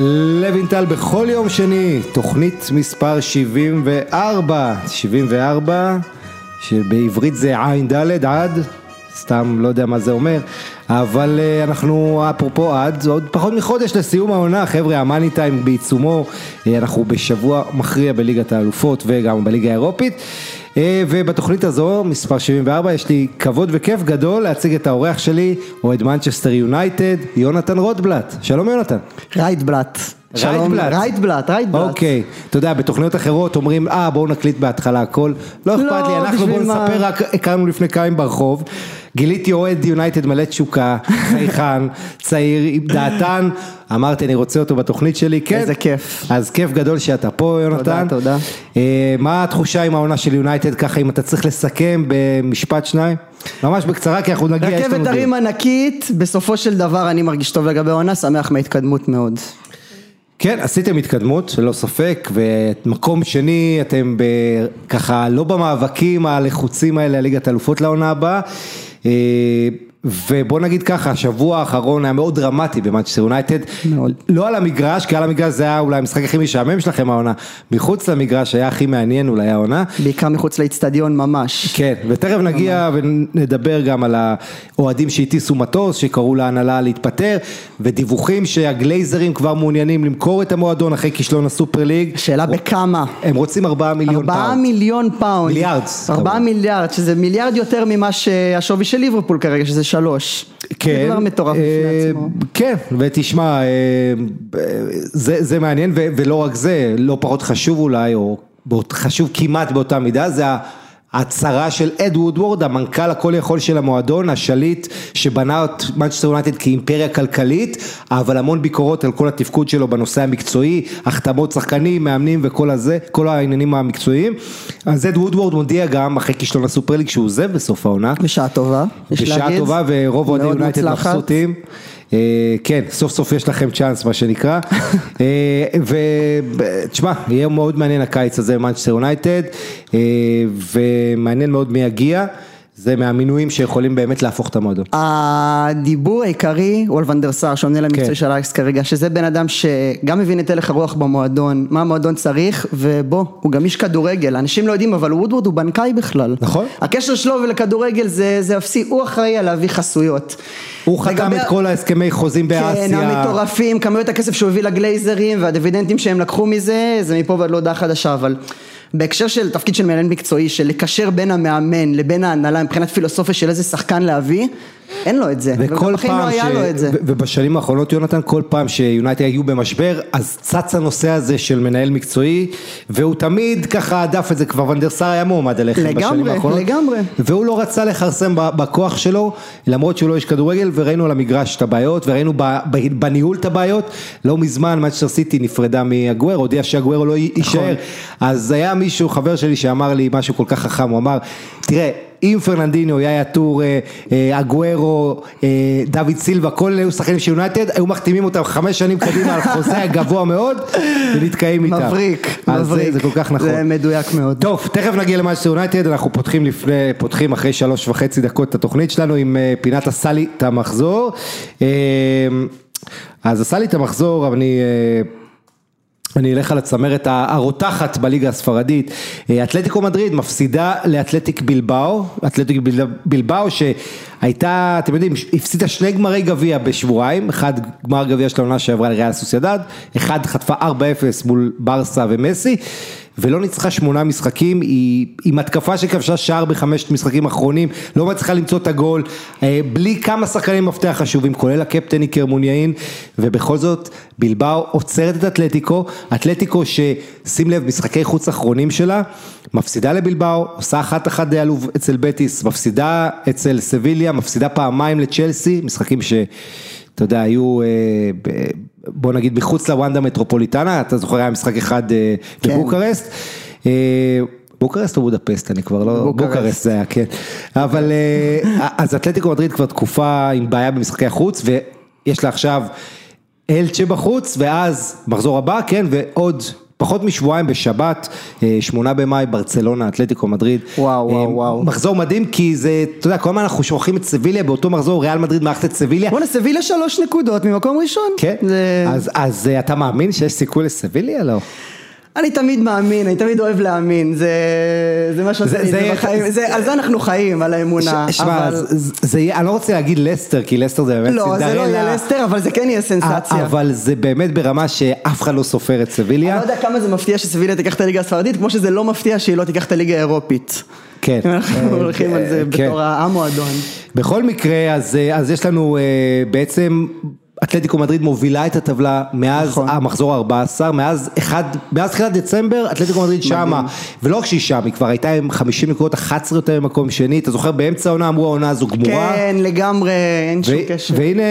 לוינטל בכל יום שני, תוכנית מספר 74, 74, שבעברית זה עין ד' עד, סתם לא יודע מה זה אומר, אבל אה, אנחנו אפרופו עד, עוד פחות מחודש לסיום העונה, חבר'ה המאני טיים בעיצומו, אה, אנחנו בשבוע מכריע בליגת האלופות וגם בליגה האירופית. אה, ובתוכנית הזו, מספר 74, יש לי כבוד וכיף גדול להציג את האורח שלי, אוהד מנצ'סטר יונייטד, יונתן רוטבלט. שלום יונתן. רייטבלט. שלום, רייטבלט. רייטבלט, רייטבלט. אוקיי, אתה יודע, בתוכניות אחרות אומרים, אה בואו נקליט בהתחלה הכל, לא אכפת לא, לי, אנחנו בואו? נספר, רק הכרנו לפני כמה ברחוב, גיליתי אוהד יונייטד מלא תשוקה, חייכן, צעיר, דעתן, אמרתי אני רוצה אותו בתוכנית שלי, כן. איזה כיף. אז כיף גדול שאתה פה יונתן. תודה. אה, מה התחושה עם העונה של יונייטד ככה, אם אתה צריך לסכם במשפט שניים? ממש בקצרה, כי אנחנו נגיע, יש לנו רכבת דיון. הרים ענקית, בסופו של דבר אני מרגיש טוב לגבי העונה, שמח מההתקדמות מאוד. כן, עשיתם התקדמות, ללא ספק, ומקום שני, אתם ב, ככה לא במאבקים הלחוצים האלה ליגת האלופות לעונה הבאה. ובוא נגיד ככה, השבוע האחרון היה מאוד דרמטי במנצ'סטר יונייטד, מאוד. לא על המגרש, כי על המגרש זה היה אולי המשחק הכי משעמם שלכם העונה, מחוץ למגרש היה הכי מעניין אולי העונה. בעיקר מחוץ לאיצטדיון ממש. כן, ותכף נגיע ונדבר גם על האוהדים שהטיסו מטוס, שקראו להנהלה להתפטר, ודיווחים שהגלייזרים כבר מעוניינים למכור את המועדון אחרי כישלון הסופר ליג. שאלה בכמה? הם רוצים 4 מיליון ארבעה פאונד. מיליון פאונד. מיליארד, ארבעה כמובן. מיליארד, שזה מיליארד יותר ממה שהשווי של ליברפול כרגע, שזה שלוש. כן, זה דבר מטורף אה, בפני עצמו. כן, ותשמע, אה, זה, זה מעניין ולא רק זה, לא פחות חשוב אולי, או חשוב כמעט באותה מידה, זה ההצהרה של אד וודוורד, המנכ"ל הכל יכול של המועדון, השליט שבנה את מנצ'סטר יונייטד כאימפריה כלכלית, אבל המון ביקורות על כל התפקוד שלו בנושא המקצועי, החתמות שחקנים, מאמנים וכל הזה, כל העניינים המקצועיים. אז אד וודוורד מודיע גם אחרי כישלון הסופר ליג שהוא עוזב בסוף העונה. בשעה טובה, יש בשעה להגיד. טובה ורוב אוהדי יונייטד. מבסוטים. אה, כן, סוף סוף יש לכם צ'אנס מה שנקרא. ותשמע, יהיה מאוד מעניין הקיץ הזה במנצ'סטר יונייטד, אה, ומעניין מאוד מי יגיע. זה מהמינויים שיכולים באמת להפוך את המועדון. הדיבור העיקרי הוא על ונדרסר שעונה כן. למקצועי של אייקס כרגע, שזה בן אדם שגם מבין את הלך הרוח במועדון, מה המועדון צריך, ובוא, הוא גם איש כדורגל, אנשים לא יודעים, אבל וודוורד הוא בנקאי בכלל. נכון. הקשר שלו ולכדורגל זה, זה אפסי, הוא אחראי על להביא חסויות. הוא חתם לגבי- את כל ההסכמי חוזים כן, באסיה. המטורפים, כמויות הכסף שהוא הביא לגלייזרים והדיבידנדים שהם לקחו מזה, זה מפה ועד להודעה חדשה, אבל בהקשר של תפקיד של מנהל מקצועי, של לקשר בין המאמן לבין ההנהלה מבחינת פילוסופיה של איזה שחקן להביא, אין לו את זה, וכל ובחיים פעם לא היה לו את זה. ובשנים האחרונות יונתן, כל פעם שיונייטד היו במשבר, אז צץ הנושא הזה של מנהל מקצועי, והוא תמיד ככה הדף את זה, כבר ונדרסר היה מועמד אליכם בשנים לגמרי, האחרונות. לגמרי. והוא לא רצה לכרסם בכוח שלו, למרות שהוא לא איש כדורגל, וראינו על המגרש את הבעיות, וראינו בניהול את הבעיות. לא מזמן מנצ'סטר סיטי נפרדה מאגוורו, הודיע שאגוורו לא י- נכון. יישאר. אז היה מישהו, חבר שלי, שאמר לי משהו כל כך חכם, הוא אמר, תראה, אם פרננדינו, יאיה טור, אה, אה, אגוורו, אה, דוד סילבה, כל אלה היו שחקנים של יונייטד, היו מחתימים אותם חמש שנים קדימה על חוזה גבוה מאוד, ונתקעים איתם. מבריק, מבריק. זה כל כך נכון. זה מדויק מאוד. טוב, תכף נגיע למנצ'סטר יונייטד, אנחנו פותחים לפני, פותחים אחרי שלוש וחצי דקות את התוכנית שלנו עם פינת עשה לי את המחזור. אז עשה לי את המחזור, אני... אני אלך על הצמרת הרותחת בליגה הספרדית, אה, אתלטיקו מדריד מפסידה לאתלטיק בלבאו, אתלטיק בל- בלבאו שהייתה, אתם יודעים, הפסידה שני גמרי גביע בשבועיים, אחד גמר גביע של העונה שעברה לריאל סוסיידד, אחד חטפה 4-0 מול ברסה ומסי, ולא ניצחה שמונה משחקים, היא עם התקפה שכבשה שער בחמשת משחקים האחרונים, לא מצליחה למצוא את הגול, אה, בלי כמה שחקנים מפתח חשובים, כולל הקפטן איקר מוניאין, ובכל זאת בלבאו עוצרת את אתלטיקו, אתלטיקו ששים לב משחקי חוץ אחרונים שלה, מפסידה לבלבאו, עושה אחת אחת עלוב אצל בטיס, מפסידה אצל סביליה, מפסידה פעמיים לצ'לסי, משחקים ש... אתה יודע, היו, אה, בוא נגיד, מחוץ לוונדה מטרופוליטנה, אתה זוכר, היה משחק אחד אה, כן. בבוקרסט. אה, בוקרסט או בודפסט, אני כבר לא, בוקרסט. בוקרסט זה היה, כן. אבל אה, אז אתלטיקו מדריד כבר תקופה עם בעיה במשחקי החוץ, ויש לה עכשיו אלצ'ה בחוץ, ואז מחזור הבא, כן, ועוד פחות משבועיים בשבת, אה, שמונה במאי, ברצלונה, אתלטיקו מדריד. וואו, וואו, אה, וואו. מחזור מדהים כי זה, אתה יודע, כל הזמן אנחנו שוכחים את סביליה, באותו מחזור ריאל מדריד מארחת את סביליה. בואנה, סביליה שלוש נקודות ממקום ראשון. כן, זה... אז, אז אה, אתה מאמין שיש סיכוי לסביליה? לא. אני תמיד מאמין, אני תמיד אוהב להאמין, זה, זה מה שעושה זה- בחיים, זה- על זה אנחנו חיים, על האמונה. שמע, אבל- זה- זה יהיה, אני לא רוצה להגיד לסטר, כי לסטר זה באמת לא, זה לא סינדרלה. יהיה לסטר, אבל זה כן יהיה סנסציה. אבל זה באמת ברמה שאף אחד לא סופר את אני סביליה. לא יודע כמה זה מפתיע שסביליה תיקח את הליגה הספרדית, כמו שזה לא מפתיע שהיא לא תיקח את הליגה האירופית. כן. אם אנחנו אה, הולכים על זה כן. בתור המועדון. בכל מקרה, אז, אה, אז יש לנו אה, בעצם, אתלטיקו מדריד מובילה את הטבלה מאז נכון. המחזור ה-14, מאז אחד, מאז תחילת דצמבר, אתלטיקו מדריד שמה, ולא רק שהיא שם, היא כבר הייתה עם 50 נקודות, 11 יותר ממקום שני, אתה זוכר באמצע העונה אמרו העונה הזו גמורה. כן, לגמרי, אין שום קשר. והנה,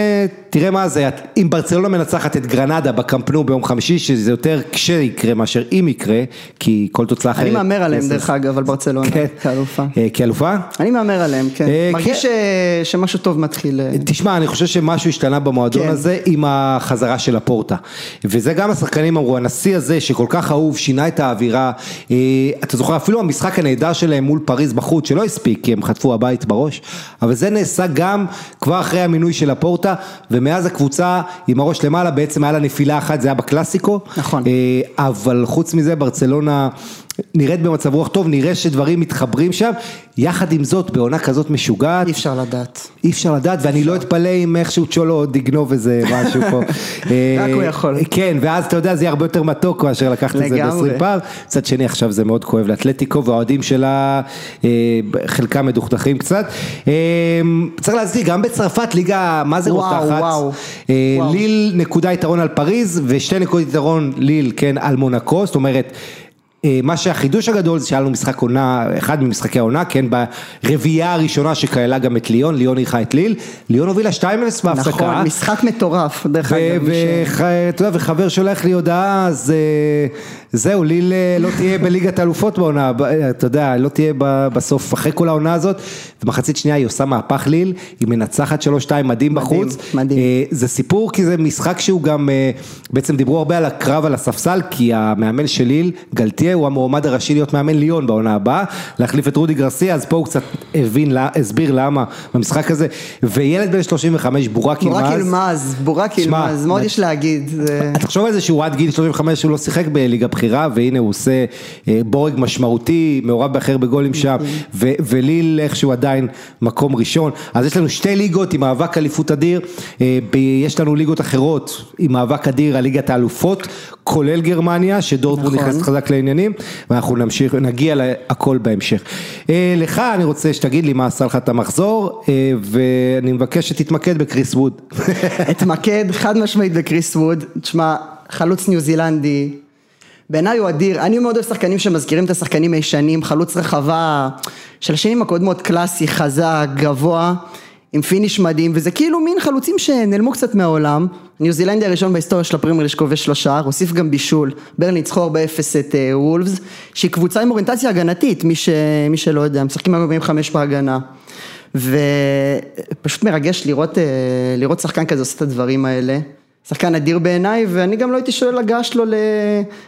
תראה מה זה, אם ברצלונה מנצחת את גרנדה בקמפנו ביום חמישי, שזה יותר כשיקרה מאשר אם יקרה, כי כל תוצאה אחרת... אני מהמר עליהם דרך אגב, על ברצלונה, כן. כאלופה. אה, כאלופה? אני מהמר עליהם, כן. אה, מרגיש כן. ש- שמשהו טוב מתחיל. אה, תשמע, אני חושב שמשהו השתנה במועדון כן. הזה עם החזרה של הפורטה. וזה גם השחקנים אמרו, הנשיא הזה שכל כך אהוב, שינה את האווירה. אתה זוכר, אפילו המשחק הנהדר שלהם מול פריז בחוץ, שלא הספיק, כי הם חטפו הבית בראש, אבל זה נעשה גם כבר אחרי המינוי של הפורטה, ומאז הקבוצה עם הראש למעלה, בעצם היה לה נפילה אחת, זה היה בקלאסיקו. נכון. אה, אבל חוץ מזה, ברצלונה... נראית במצב רוח טוב, נראה שדברים מתחברים שם, יחד עם זאת, בעונה כזאת משוגעת, אי אפשר לדעת. אי אפשר לדעת, ואני לא אתפלא אם איכשהו צ'ולו עוד יגנוב איזה משהו פה. רק הוא יכול. כן, ואז אתה יודע, זה יהיה הרבה יותר מתוק מאשר לקחת את זה. ב-20 פעם. מצד שני, עכשיו זה מאוד כואב לאתלטיקו, והאוהדים שלה, אה, חלקם מדוכדכים קצת. אה, צריך להזכיר, גם בצרפת ליגה, מה זה רותחת? אה. ליל נקודה יתרון על פריז, ושתי נקודות יתרון ליל, כן, על מונקו, זאת אומרת... אה, מה שהחידוש הגדול זה שהיה לנו משחק עונה, אחד ממשחקי העונה, כן, ברביעייה הראשונה שכללה גם את ליון, ליון אירחה את ליל, ליון הובילה 2-0 בהפסקה. נכון, משחק מטורף, דרך אגב. ואתה יודע, וחבר שולח לי הודעה, אז אה, זהו, ליל לא תהיה בליגת האלופות בעונה, אה, אתה יודע, לא תהיה בסוף, אחרי כל העונה הזאת, ומחצית שנייה היא עושה מהפך ליל, היא מנצחת 3-2 מדהים בחוץ. מדהים. אה, זה סיפור כי זה משחק שהוא גם, אה, בעצם דיברו הרבה על הקרב על הספסל, כי המאמן של ליל, גלטיה, הוא המועמד הראשי להיות מאמן ליון בעונה הבאה, להחליף את רודי גרסיה, אז פה הוא קצת הבין, לה- הסביר למה במשחק הזה, וילד בן 35, בורק בורק ילמז. ילמז, בורק ילמז, מאוד נ- יש להגיד. זה- תחשוב על זה שהוא עד גיל 35 הוא לא שיחק בליגה בכירה והנה הוא עושה אה, בורג משמעותי, מעורב בהכי הרבה גולים שם ו- וליל איכשהו עדיין מקום ראשון, אז יש לנו שתי ליגות עם מאבק אליפות אדיר, אה, יש לנו ליגות אחרות עם מאבק אדיר על ליגת האלופות, כולל גרמניה שדורטמונד נכון. נכנסת חזק לעניינים ואנחנו נמשיך, נגיע להכל בהמשך. אה, לך אני רוצה שתגיד לי מה עשה לך את המחזור ואני מבקש שתתמקד בקריס ווד. אתמקד חד משמעית בקריס ווד, תשמע, חלוץ ניו זילנדי, בעיניי הוא אדיר, אני מאוד אוהב שחקנים שמזכירים את השחקנים הישנים, חלוץ רחבה של השנים הקודמות, קלאסי, חזק, גבוה, עם פיניש מדהים, וזה כאילו מין חלוצים שנעלמו קצת מהעולם, ניו זילנדי הראשון בהיסטוריה של הפרימייר שכובש שלושה, הוסיף גם בישול, ברנלי ניצחו 4-0 את אה, וולפס, שהיא קבוצה עם אוריינטציה הגנתית, מי, ש... מי שלא יודע, משחקים היום 45 בהגנה. ופשוט מרגש לראות, אה, לראות שחקן כזה עושה את הדברים האלה. שחקן אדיר בעיניי, ואני גם לא הייתי שולל הגעה שלו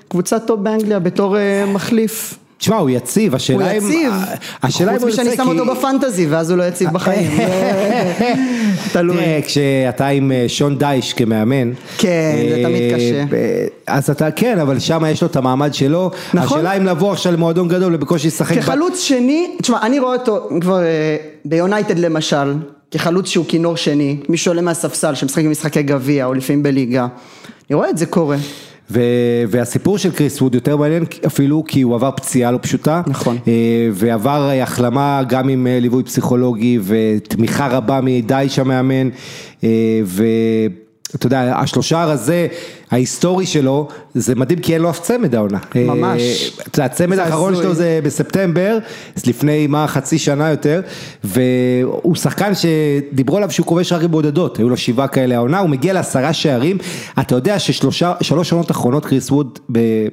לקבוצת טופ באנגליה בתור אה, מחליף. תשמע, הוא יציב, הוא השאלה אם... יציב, השאלה חוץ הוא משאני שם אותו בפנטזי, ואז הוא לא יציב בחיים. תלוי. תראה, כשאתה עם אה, שון דייש כמאמן, כן, זה אה, תמיד קשה. אז אתה, כן, אבל שם יש לו את המעמד שלו, נכון. השאלה אם לבוא עכשיו למועדון גדול ובקושי לשחק, כחלוץ שני, תשמע, אני רואה אותו כבר ביונייטד למשל, כחלוץ שהוא כינור שני, מי שעולה מהספסל, שמשחק במשחקי גביע, או לפעמים בליגה. אני רואה את זה קורה. ו- והסיפור של קריס ווד יותר מעניין אפילו כי הוא עבר פציעה לא פשוטה, נכון. אה, ועבר אה, החלמה גם עם אה, ליווי פסיכולוגי ותמיכה רבה מדייש המאמן, אה, ואתה יודע, השלושה הזה, ההיסטורי שלו, זה מדהים כי אין לו אף צמד העונה. ממש. אה, אתה יודע, הצמד האחרון. שלו זה בספטמבר, לפני מה חצי שנה יותר, והוא שחקן שדיברו עליו שהוא כובש רק בבודדות, היו לו שבעה כאלה העונה, הוא מגיע לעשרה שערים, אתה יודע ששלושה, שלוש עונות אחרונות קריס ווד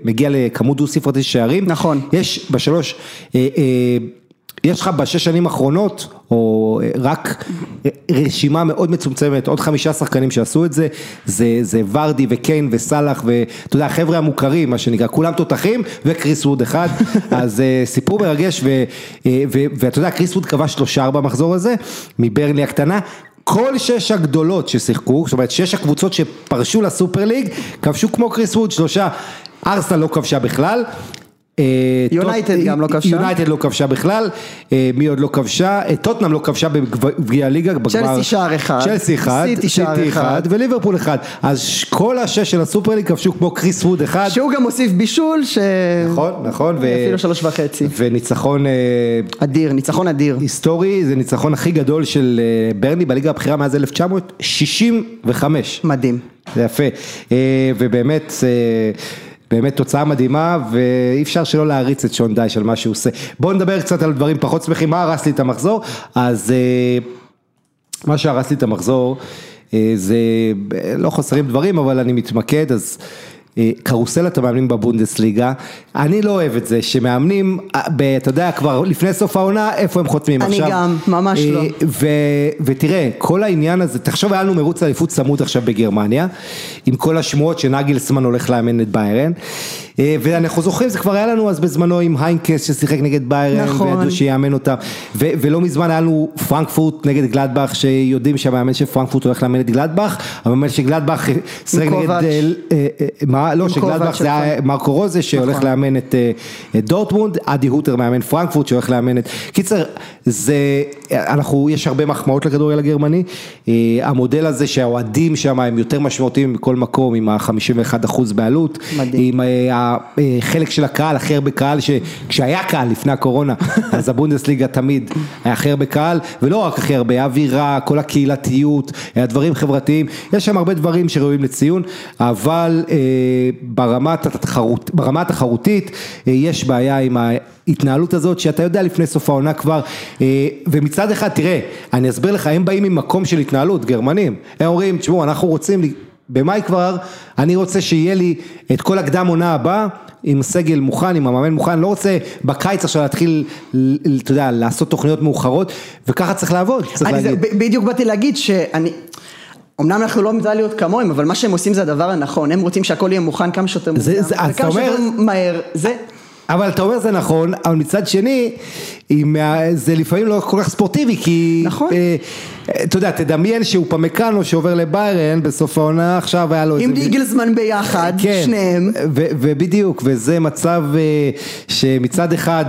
מגיע לכמות דו ספרתי שערים, נכון. יש בשלוש, אה, אה, יש לך בשש שנים האחרונות, או רק רשימה מאוד מצומצמת, עוד חמישה שחקנים שעשו את זה, זה, זה ורדי וקיין וסאלח ואתה יודע, החבר'ה המוכרים, מה שנקרא, כולם תותחים וקריס ווד אחד, אז סיפור מרגש, ואתה יודע, קריס ווד כבש שלושה במחזור הזה, מברלי הקטנה. כל שש הגדולות ששיחקו, זאת אומרת שש הקבוצות שפרשו לסופר ליג, כבשו כמו קריס ווד, שלושה, ארסנל לא כבשה בכלל, יונייטד גם לא כבשה. יונייטד לא כבשה בכלל, מי עוד לא כבשה? טוטנאם לא כבשה בגביע הליגה. צ'לסי שער אחד. צ'לסי אחד, סיטי שער אחד, וליברפול אחד. אז כל השש של הסופרליג כבשו כמו קריס ווד אחד. שהוא גם הוסיף בישול ש... נכון, נכון. אפילו שלוש וחצי. וניצחון... אדיר, ניצחון אדיר. היסטורי, זה ניצחון הכי גדול של ברני בליגה הבכירה מאז 1965. מדהים. זה יפה. ובאמת... באמת תוצאה מדהימה ואי אפשר שלא להריץ את שון דייש על מה שהוא עושה. בואו נדבר קצת על דברים פחות שמחים, מה הרס לי את המחזור? אז מה שהרס לי את המחזור זה לא חסרים דברים אבל אני מתמקד אז קרוסלת המאמנים בבונדסליגה, אני לא אוהב את זה שמאמנים, אתה יודע כבר לפני סוף העונה איפה הם חותמים אני עכשיו. אני גם, ממש לא. ותראה, כל העניין הזה, תחשוב היה לנו מרוץ אליפות צמוד עכשיו בגרמניה, עם כל השמועות שנגלסמן הולך לאמן את ביירן. ואנחנו זוכרים, זה כבר היה לנו אז בזמנו עם היינקס ששיחק נגד ביירן, נכון, וידעו שיאמן אותם, ולא מזמן היה לנו פרנקפורט נגד גלדבך, שיודעים שהמאמן של פרנקפורט הולך לאמן את גלדבך, המאמן של גלדבך שיחק נגד, מה, לא, שגלדבך זה היה מרקו רוזה שהולך לאמן את דורטמונד, אדי הוטר מאמן פרנקפורט שהולך לאמן את, קיצר, זה, אנחנו, יש הרבה מחמאות לכדורגל הגרמני, המודל הזה שהאוהדים שם הם יותר משמעותיים מכל מקום, עם ה-51% בעלות, מדהים. עם החלק של הקהל, הכי הרבה קהל, כשהיה קהל לפני הקורונה, אז הבונדסליגה תמיד היה הכי הרבה קהל, ולא רק הכי הרבה, האווירה, כל הקהילתיות, הדברים חברתיים, יש שם הרבה דברים שראויים לציון, אבל ברמת התחרות, ברמה התחרותית יש בעיה עם ההתנהלות הזאת, שאתה יודע לפני סוף העונה כבר, ומצד אחד, תראה, אני אסביר לך, הם באים ממקום של התנהלות, גרמנים, הם אומרים, תשמעו, אנחנו רוצים... במאי כבר, אני רוצה שיהיה לי את כל הקדם עונה הבאה, עם סגל מוכן, עם המאמן מוכן, לא רוצה בקיץ עכשיו להתחיל, אתה יודע, לעשות תוכניות מאוחרות, וככה צריך לעבוד, צריך להגיד. זה, בדיוק באתי להגיד שאני, אמנם אנחנו לא מצא להיות כמוהם, אבל מה שהם עושים זה הדבר הנכון, הם רוצים שהכל יהיה מוכן כמה שיותר מוקדם, אתה וכמה שיותר מהר, זה... אבל אתה אומר זה נכון, אבל מצד שני, זה לפעמים לא כל כך ספורטיבי, כי... נכון. אה, אתה יודע, תדמיין שהוא פמקנו שעובר לביירן בסוף העונה, עכשיו היה לו עם איזה... דיגלסמן ביחד, כן, שניהם. ובדיוק, וזה מצב אה, שמצד אחד...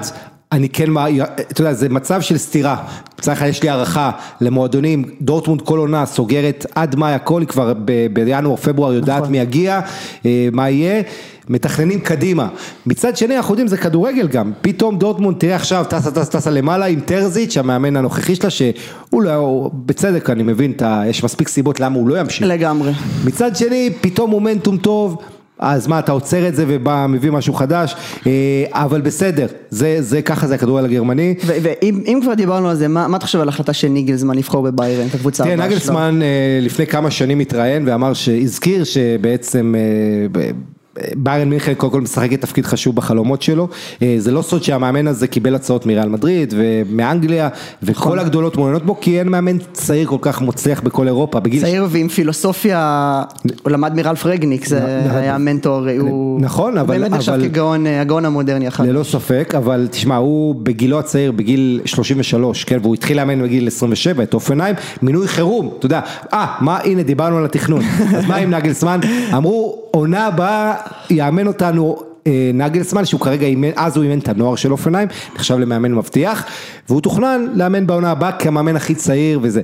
אני כן, אתה יודע, זה מצב של סתירה, אחד יש לי הערכה למועדונים, דורטמונד כל עונה סוגרת עד מאי הכל, היא כבר בינואר, פברואר יודעת נכון. מי יגיע, אה, מה יהיה, מתכננים קדימה. מצד שני אנחנו יודעים זה כדורגל גם, פתאום דורטמונד תראה עכשיו טסה טסה טסה למעלה עם טרזיץ' המאמן הנוכחי שלה שהוא לא, בצדק אני מבין, יש מספיק סיבות למה הוא לא ימשיך. לגמרי. מצד שני, פתאום מומנטום טוב, אז מה, אתה עוצר את זה ובא, מביא משהו חדש, אה, אבל בסדר, זה, זה ככה זה הכדורגל הגרמני. ואם אם כבר דיברנו על זה, מה מה אתה חושב על ההחלטה של ניגלזמן לבחור בביירן, את הקבוצה תראה, הבאה שלו? נגלסמן אה, לפני כמה שנים התראיין ואמר שהזכיר שבעצם אה, ביירן מינכן קודם כל משחקת תפקיד חשוב בחלומות שלו, אה, זה לא סוד שהמאמן הזה קיבל הצעות מריאל מדריד ומאנגליה וכל נכון. הגדולות מעוניינות בו כי אין מאמן צעיר כל כך מוצלח בכל אירופה, בגיל צעיר ועם פילוסופיה, הוא למד מרלף רגניק, זה היה מנטור, הוא נכון, אבל- באמת נחשב כגאון אה, הגאון המודרני החדש. ללא ספק, אבל תשמע, הוא בגילו הצעיר, בגיל 33, כן, והוא התחיל לאמן בגיל 27, את אופנהיים, מינוי חירום, אתה יודע, אה, מה, הנה דיברנו על התכנון, אז מה עם נגלסמן? אמרו, עונה הבאה יאמן אותנו אה, נגלסמן, שהוא כרגע אימן, אז הוא אימן את הנוער של אופנהיים, נחשב למאמן מבטיח, והוא תוכנן לאמן בעונה הבאה כמאמן הכי צעיר וזה,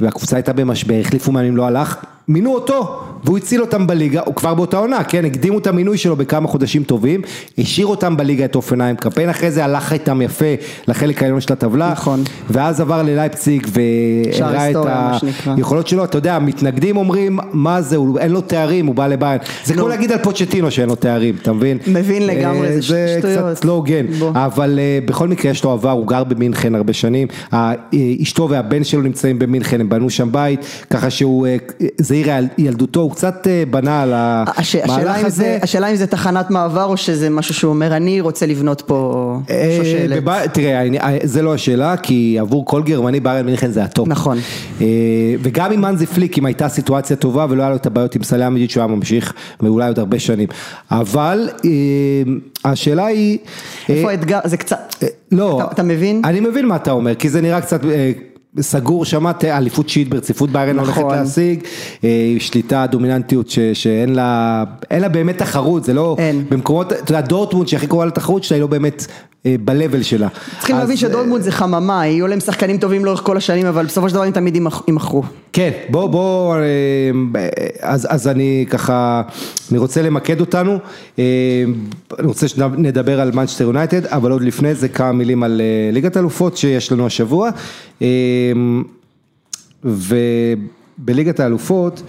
והקבוצה הייתה במשבר, החליפו מאמנים, לא הלך, מינו אותו, והוא הציל אותם בליגה, הוא כבר באותה עונה, כן, הקדימו את המינוי שלו בכמה חודשים טובים, השאיר אותם בליגה את אופנהיים, קמפיין אחרי זה הלך איתם יפה לחלק העליון של הטבלה, נכון. ואז עבר ללייפציג והראה את. היכולות שלו, אתה יודע, המתנגדים אומרים, מה זה, הוא, אין לו תארים, הוא בא לביירן, זה כמו להגיד על פוצ'טינו שאין לו תארים, אתה מבין? מבין לגמרי, אה, זה זה שטויות. קצת לא הוגן. אבל אה, בכל מקרה יש לו עבר, הוא גר במינכן הרבה שנים, אה, אשתו והבן שלו נמצאים במינכן, הם בנו שם בית, ככה שהוא, זה עיר ילדותו, הוא קצת אה, בנה על המהלך הזה. זה, השאלה אם זה תחנת מעבר או שזה משהו שהוא אומר אני רוצה לבנות פה אה, שושלת. תראה, אה, זה לא השאלה, כי עבור כל גרמני ביירן מינכן זה הטופ. נכון. וגם עם הנזי פליק, אם הייתה סיטואציה טובה ולא היה לו את הבעיות עם סליהאמידז'יץ' שהוא היה ממשיך, ואולי עוד הרבה שנים. אבל השאלה היא... איפה האתגר? זה קצת... לא, אתה, מבין? אני מבין מה אתה אומר, כי זה נראה קצת סגור שם, ת- אליפות שיעית ברציפות ביירן נכון. הולכת להשיג, אה, שליטה, דומיננטיות ש, שאין לה, אין לה באמת תחרות, זה לא, אין. במקומות, אתה יודע, דורטמונד שהכי קרובה לתחרות שלה היא לא באמת ב-level שלה. צריכים להבין אה, שדורטמונד זה חממה, יהיו להם שחקנים טובים לאורך כל השנים, אבל בסופו של דבר הם תמיד יימכ- יימכרו. כן, בוא, בוא, אה, אז, אז אני ככה, אני רוצה למקד אותנו, אה, אני רוצה שנדבר על מנצ'סטר יונייטד, אבל עוד לפני זה כמה מילים על אה, ליגת האלופות שיש לנו השבוע, אה, ובליגת האלופות,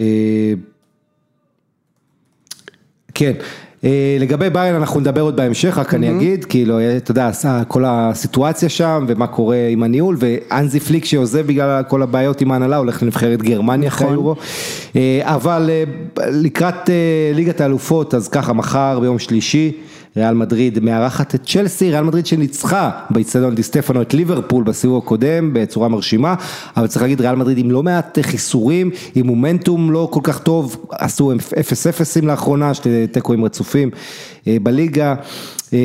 אה, כן. אה, לגבי ביירן אנחנו נדבר עוד בהמשך, רק אני אגיד, כאילו, אה, אתה יודע, כל הסיטואציה שם ומה קורה עם הניהול, ואנזי פליק שעוזב בגלל כל הבעיות עם ההנהלה, הולך לנבחרת גרמניה אחרי היורו. אה, אבל לקראת ליגת האלופות, אז ככה, מחר ביום שלישי, ריאל מדריד מארחת את צ'לסי, ריאל מדריד שניצחה באיצטדיון די סטפנו את ליברפול בסיבוב הקודם בצורה מרשימה, אבל צריך להגיד ריאל מדריד עם לא מעט חיסורים, עם מומנטום לא כל כך טוב, עשו 0-0 לאחרונה, שתי תיקואים רצופים אה, בליגה. אה,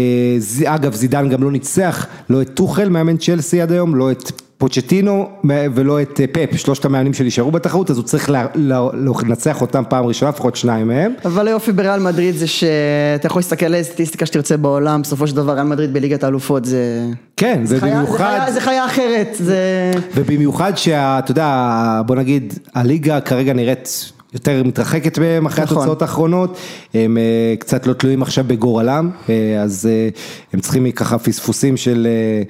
אגב, זידן גם לא ניצח, לא את טוחל, מאמן צ'לסי עד היום, לא את פוצ'טינו ולא את אה, פפ, שלושת המאמנים שנשארו בתחרות, אז הוא צריך לה- לה- לנצח אותם פעם ראשונה, לפחות שניים מהם. אבל היופי בריאל מדריד זה שאתה יכול להסתכל על סטטיסטיקה שתרצה בעולם, בסופו של דבר ריאל מדריד בליגת האלופות זה... כן, זה חיה- זה. חיה- אחרת, זה... ובמיוחד שאתה יודע, בוא נגיד, הליגה כרגע נראית יותר מתרחקת מהם אחרי נכון. התוצאות האחרונות, הם אה, קצת לא תלויים עכשיו בגורלם, אה, אז אה, הם צריכים ככה פספוסים של... אה,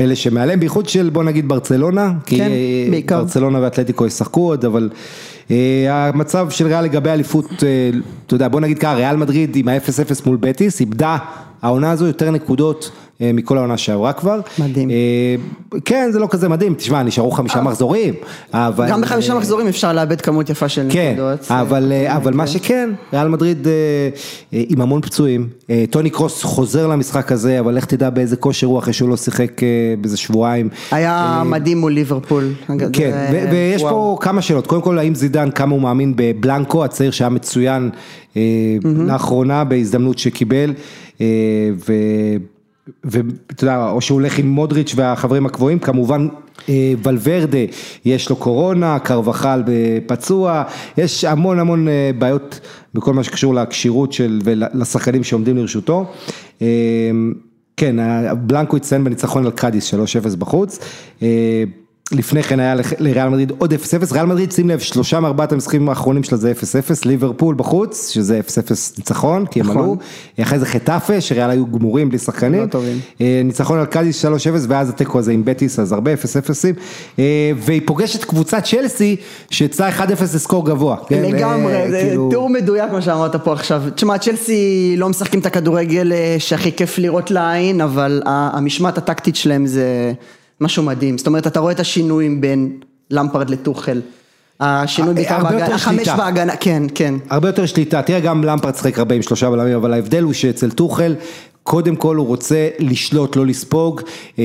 אלה שמעליהם, בייחוד של בוא נגיד ברצלונה, כי כן, בעיקר. ברצלונה ואתלטיקו ישחקו עוד, אבל אה, המצב של ריאל לגבי אליפות, אה, אתה יודע, בוא נגיד ככה, ריאל מדריד עם ה-0-0 מול בטיס, איבדה העונה הזו יותר נקודות מכל העונה שעברה כבר. מדהים. אה, כן, זה לא כזה מדהים, תשמע, נשארו חמישה מחזורים, אבל... גם בחמישה מחזורים אפשר לאבד כמות יפה של כן, נקודות. אבל, זה- אבל מה שכן, ריאל מדריד אה, אה, עם המון פצועים, אה, טוני קרוס חוזר למשחק הזה, אבל לך תדע באיזה כושר הוא אחרי שהוא לא שיחק אה, באיזה שבועיים. היה מדהים מול ליברפול. כן, ויש. פה כמה שאלות, קודם כל האם זידן כמה הוא מאמין בבלנקו הצעיר שהיה מצוין אה, לאחרונה בהזדמנות שקיבל, אה, ו- ואתה יודע, או שהוא הולך עם מודריץ' והחברים הקבועים, כמובן אה, ולוורדה, יש לו קורונה, קרבחל פצוע, יש המון המון אה, בעיות בכל מה שקשור לכשירות של, ולשחקנים שעומדים לרשותו. אה, כן, בלנקו הצטיין בניצחון על קאדיס 3-0 בחוץ. אה, לפני כן היה לריאל מדריד עוד 0-0, ריאל מדריד שים לב שלושה מארבעת המשחקים האחרונים שלה זה 0-0, ליברפול בחוץ, שזה 0-0 ניצחון, כי הם נכון. עלו, אחרי זה חטאפה, שריאל היו גמורים בלי שחקנים, לא. אה, ניצחון על קאדיס 3-0 ואז התיקו הזה עם בטיס, אז הרבה 0-0, אה, והיא פוגשת קבוצת צ'לסי, שיצאה 1-0 לסקור גבוה. כן, אה, לגמרי, זה כאילו- תיאור מדויק מה שאמרת פה עכשיו. תשמע, צ'לסי לא משחקים את הכדורגל אה, שהכי כיף לראות לעין, אבל המשמעת הטקטית שלהם זה משהו מדהים. זאת אומרת, אתה רואה את השינויים בין למפרד לטוחל. השינוי אה, בעיקר בהגנה, החמש. בהגנה, כן, כן. הרבה יותר שליטה, תראה גם למפרד שחק הרבה עם שלושה בלמים, אבל ההבדל הוא שאצל טוחל, קודם כל הוא רוצה לשלוט, לא לספוג. אה,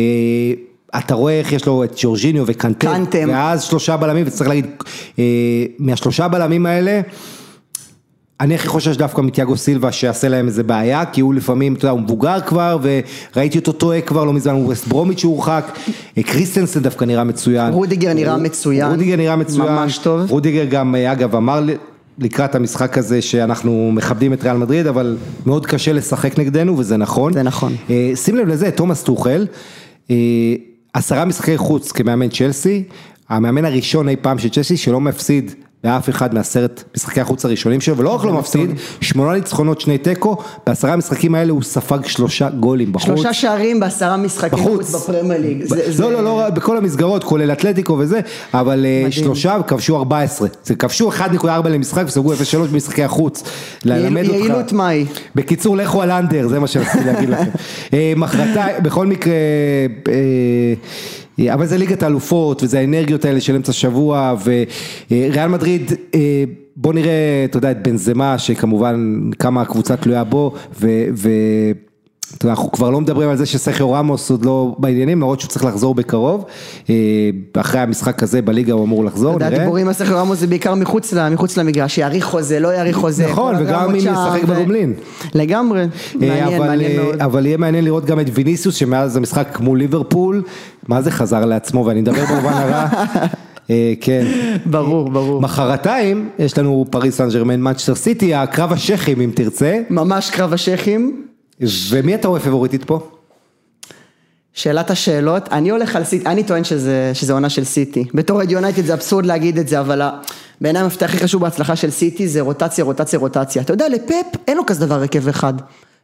אתה רואה איך יש לו את ג'ורג'יניו וקנטה, קנטה. ואז שלושה בלמים, וצריך להגיד, אה, מהשלושה בלמים האלה, אני הכי חושש דווקא מתיאגו סילבה שיעשה להם איזה בעיה, כי הוא לפעמים, אתה יודע, הוא מבוגר כבר, וראיתי אותו טועה כבר לא מזמן, הוא ווסט ברומיץ' שהורחק, אה, קריסטנסן דווקא נראה מצוין. רודיגר נראה מצוין. רודיגר נראה מצוין. ממש טוב. רודיגר גם, אה, אגב, אמר לקראת המשחק הזה שאנחנו מכבדים את ריאל מדריד, אבל מאוד קשה לשחק נגדנו, וזה נכון. זה נכון. אה, שים לב לזה, תומאס טוחל, אה, עשרה משחקי חוץ כמאמן צ'לסי, המאמן הראשון אי פעם של צ'לסי שלא מפסיד לאף אחד מעשרת משחקי החוץ הראשונים שלו, ולא רק לא מפסיד, שמונה ניצחונות, שני תיקו, בעשרה המשחקים האלה הוא ספג שלושה גולים בחוץ. שלושה שערים בעשרה משחקים בחוץ. חוץ בפרמייר ליג. זה- זה- לא, לא, לא, בכל המסגרות, כולל אתלטיקו וזה, אבל אה. שלושה כבשו 14. זה כבשו 1.4 למשחק וסגרו 0.3 במשחקי החוץ. ללמד אותך. יעילות מהי? בקיצור, לכו על אנדר, זה מה שרציתי להגיד לכם. אה, מחרתיים, בכל מקרה, אה, אבל זה ליגת האלופות, וזה האנרגיות האלה של אמצע שבוע, וריאל מדריד, אה, בוא נראה, אתה יודע, את בנזמה, שכמובן כמה הקבוצה תלויה בו, ו... ו... אנחנו כבר לא מדברים על זה שסרחיו ראמוס עוד לא בעניינים, למרות שהוא צריך לחזור בקרוב. אה, אחרי המשחק הזה בליגה הוא אמור לחזור, נראה. דיבורים על סרחיו ראמוס זה בעיקר מחוץ מחוץ למגרש, יאריך חוזה, לא יאריך חוזה. נכון, וגם אם ישחק בגומלין. לגמרי, אה, מעניין, אבל, מעניין אה, מאוד. אבל יהיה מעניין לראות גם את ויניסיוס שמאז המשחק מול ליברפול, מה זה חזר לעצמו ואני מדבר במובן הרע, כן. ברור, ברור. מחרתיים יש לנו פריס סן ג'רמן מנצ'סטר סיטי, קרב השייחים אם תרצה, ממש קרב השייחים. ומי אתה רואה פבוריטית פה? שאלת השאלות, אני הולך על סיטי, אני טוען שזה, שזה עונה של סיטי. בתור אוהד יונייטד זה אבסורד להגיד את זה, אבל בעיניי המפתח הכי חשוב בהצלחה של סיטי זה רוטציה, רוטציה, רוטציה. אתה יודע, לפפ אין לו כזה דבר הרכב אחד.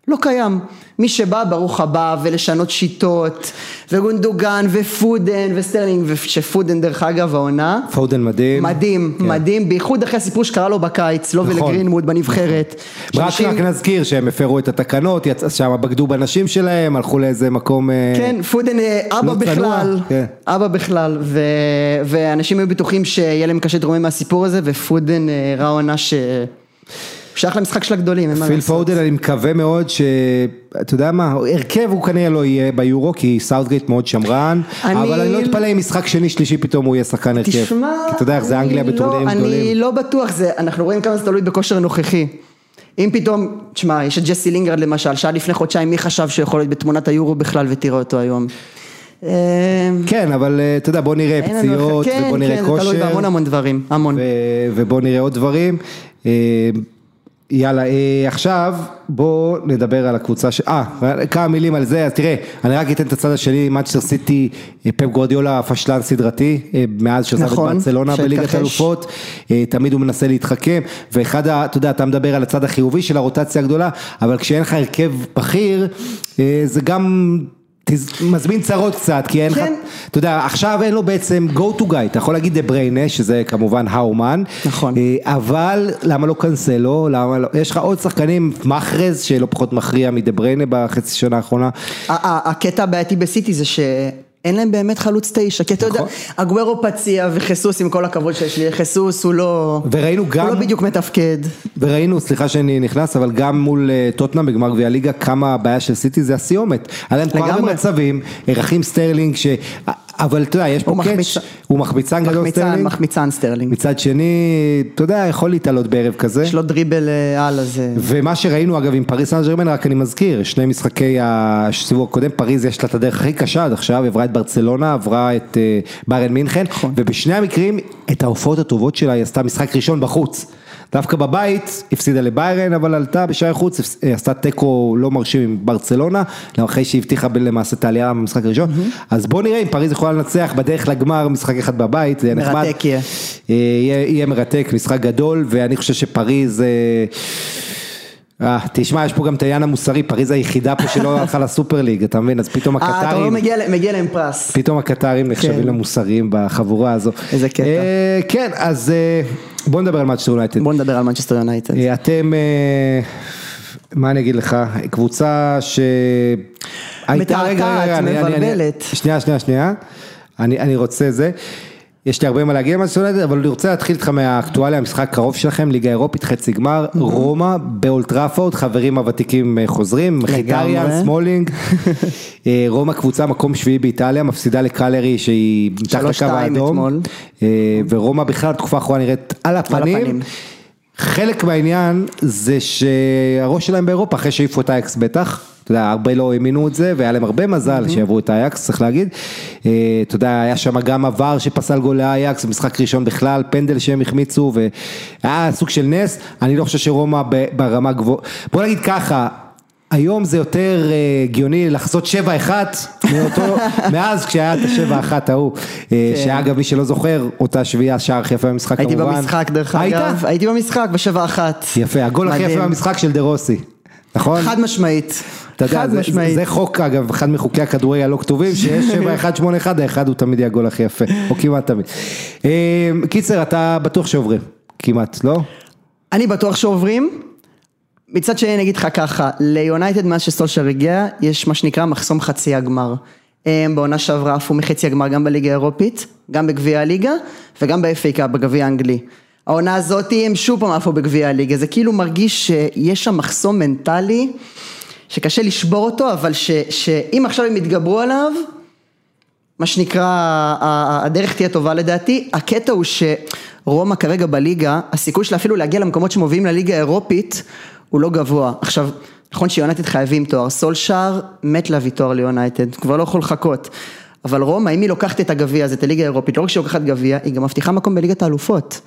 לא קיים. מי שבא, ברוך הבא, ולשנות שיטות, וגונדוגן, ופודן, וסטרלינג, ופודן דרך אגב העונה. פודן מדהים. מדהים, כן. מדהים, בייחוד אחרי הסיפור שקרה לו בקיץ, לו נכון. ולגרינמוד בנבחרת. רק, שאנשים- רק נזכיר שהם הפרו את התקנות, יצא שם בגדו בנשים שלהם, הלכו לאיזה מקום... אה, כן, פודן אה, אבא לא צנוע, בכלל, כן. אבא בכלל, ו... ואנשים היו בטוחים שיהיה להם קשה להתרומם מהסיפור הזה, ופודן אה, ראה עונה ש... שייך למשחק של הגדולים, אין מה פיל לעשות. פודן אני מקווה מאוד ש... אתה יודע מה, הרכב הוא כנראה לא יהיה ביורו כי סאוטגייט מאוד שמרן, אני- אבל אני לא אתפלא אם משחק שני שלישי פתאום הוא יהיה שחקן הרכב. תשמע, כי אתה יודע איך זה אני אנגליה לא- בטורנירים אני גדולים. לא בטוח, זה, אנחנו רואים כמה זה תלוי בכושר הנוכחי. אם פתאום, תשמע, יש את ג'סי לינגרד למשל, שעד לפני חודשיים מי חשב שהוא יכול להיות בתמונת היורו בכלל ותראה אותו היום. אה, כן, אבל אה, אתה יודע, בוא נראה פציעות, כן, ובוא נראה כן, זה תלוי כושר, בהמון המון דברים, המון. ובוא נראה עוד דברים. יאללה, אה, עכשיו בוא נדבר על הקבוצה ש... אה, כמה מילים על זה, אז תראה, אני רק אתן את הצד השני, מנצ'סטר סיטי, אה, פפ גורדיולה פשלן סדרתי, אה, מאז שעזב את נכון, ברצלונה בליגת. האלופות, אה, תמיד הוא מנסה להתחכם, ואחד, ה- אתה יודע, אתה מדבר על הצד החיובי של הרוטציה הגדולה, אבל כשאין לך הרכב בכיר, אה, זה גם... מזמין צרות קצת, כי אין לך, כן. אתה יודע, עכשיו אין לו בעצם go to guy, אתה יכול להגיד דה בריינה, שזה כמובן האומן, נכון. אה, אבל למה לא קנסלו, למה לא, יש לך עוד שחקנים, מחרז שלא פחות מכריע מדה בריינה בחצי שנה האחרונה, הקטע הבעייתי בסיטי זה שאין להם באמת חלוץ תשע, כי אתה יודע, נכון. אגוארו פציע וחיסוס עם כל הכבוד שיש לי, חיסוס הוא לא, וראינו גם, הוא לא בדיוק מתפקד, וראינו, סליחה שאני נכנס, אבל גם מול אה, טוטנאם בגמר גביע הליגה, כמה הבעיה של סיטי זה הסיומת. היה להם כל לגמרי. מצבים, רחים סטרלינג, ש... אבל אתה יודע, יש פה catch, הוא מחמיצן גדול סטרלינג, מחמיצן סטרלינג, מצד שני, אתה יודע, יכול להתעלות בערב כזה. יש לו דריבל אה, על הזה, ומה שראינו אגב עם פריז סן ז'רמן, רק אני מזכיר, שני משחקי הסיבוב הקודם, פריז יש לה את הדרך הכי קשה עד עכשיו, עברה את ברצלונה, עברה את אה, ביירן מינכן, נכון. ובשני המקרים, את ההופעות הטובות שלה היא עשתה משחק ראשון בחוץ. דווקא בבית, הפסידה לביירן, אבל עלתה בשער חוץ, אה, עשתה תיקו לא מרשים עם ברצלונה, אחרי שהבטיחה למעשה את העלייה במשחק הראשון, אז בוא נראה אם פריז יכולה לנצח בדרך לגמר משחק אחד בבית, זה יהיה נחמד. מרתק יהיה. אה, יהיה, יהיה מרתק, משחק גדול, ואני חושב שפריז... אה, תשמע, יש פה גם את העניין המוסרי, פריז היחידה פה שלא הלכה לסופר ליג, אתה מבין? אז פתאום אה, אתה לא הקטרים, מגיע להם פרס, פתאום הקטארים נחשבים כן. למוסריים בחבורה הזו. איזה קטע. אה, כן, אז אה, בוא נדבר על מנצ'סטר יונייטד. בוא נדבר על מנצ'סטר יונייטד, אה, אתם, אה, מה אני אגיד לך, קבוצה ש... מתעתעת, מבלבלת. שנייה, שנייה, שנייה. אני אני רוצה זה. יש לי הרבה מה להגיד מנצ'סטר יונייטד, אבל אני רוצה להתחיל איתך מהאקטואליה, המשחק הקרוב שלכם, ליגה אירופית, חצי גמר, רומא באולד טראפורד, חברים הוותיקים אה, חוזרים, מחיטריאן, סמולינג, אה, רומא קבוצה מקום שביעי באיטליה, מפסידה לקלרי שהיא מתחת לקו 3-2 האדום. אה, ורומא בכלל בתקופה האחרונה נראית על הפנים. חלק מהעניין זה שהראש שלהם באירופה אחרי שהעיפו את אייקס בטח, אתה יודע, הרבה לא האמינו את זה והיה להם הרבה מזל שיעברו את אייקס, צריך להגיד. אה, אתה יודע, היה שם גם עבר שפסל גול לאייקס, משחק ראשון בכלל, פנדל שהם החמיצו והיה סוג של נס, אני לא חושב שרומא ברמה גבוהה, בוא נגיד ככה. היום זה יותר אה, הגיוני לחזות 7-1 מאותו, מאז כשהיה את ה-7-1 ההוא, אה, שאגב מי שלא זוכר, אותה שביעייה שער הכי יפה במשחק הייתי כמובן. במשחק דרך היית? אגב, הייתי במשחק בשבע אחת, יפה, הגול הכי. יפה במשחק של דה רוסי, נכון? חד משמעית, אתה יודע, זה- זה חוק אגב, אחד מחוקי הכדורגל הלא כתובים, שיש 7-1-8-1, האחד הוא תמיד יהיה הגול הכי יפה, או כמעט תמיד. אה, קיצר, אתה בטוח שעוברים, כמעט, לא? אני בטוח שעוברים. מצד שני אני אגיד לך ככה, ליונייטד מאז שסולשר הגיע, יש מה שנקרא מחסום חצי הגמר. הם בעונה שעברה עפו מחצי הגמר גם בליגה האירופית, גם בגביע הליגה וגם ב-FA קאפ בגביע האנגלי. העונה הזאת הם שוב פעם עפו בגביע הליגה, זה כאילו מרגיש שיש שם מחסום מנטלי שקשה לשבור אותו, אבל ש, שאם עכשיו הם יתגברו עליו, מה שנקרא, הדרך תהיה טובה לדעתי. הקטע הוא שרומא כרגע בליגה, הסיכוי שלה אפילו להגיע למקומות שמובילים לליגה האירופית, הוא לא גבוה. עכשיו, נכון שיונייטד חייבים תואר, סולשאר מת להביא תואר ליונייטד, כבר לא יכול לחכות. אבל רומא, אם היא לוקחת את הגביע הזה, את הליגה האירופית, לא רק שהיא לוקחת גביע, היא גם מבטיחה מקום בליגת האלופות.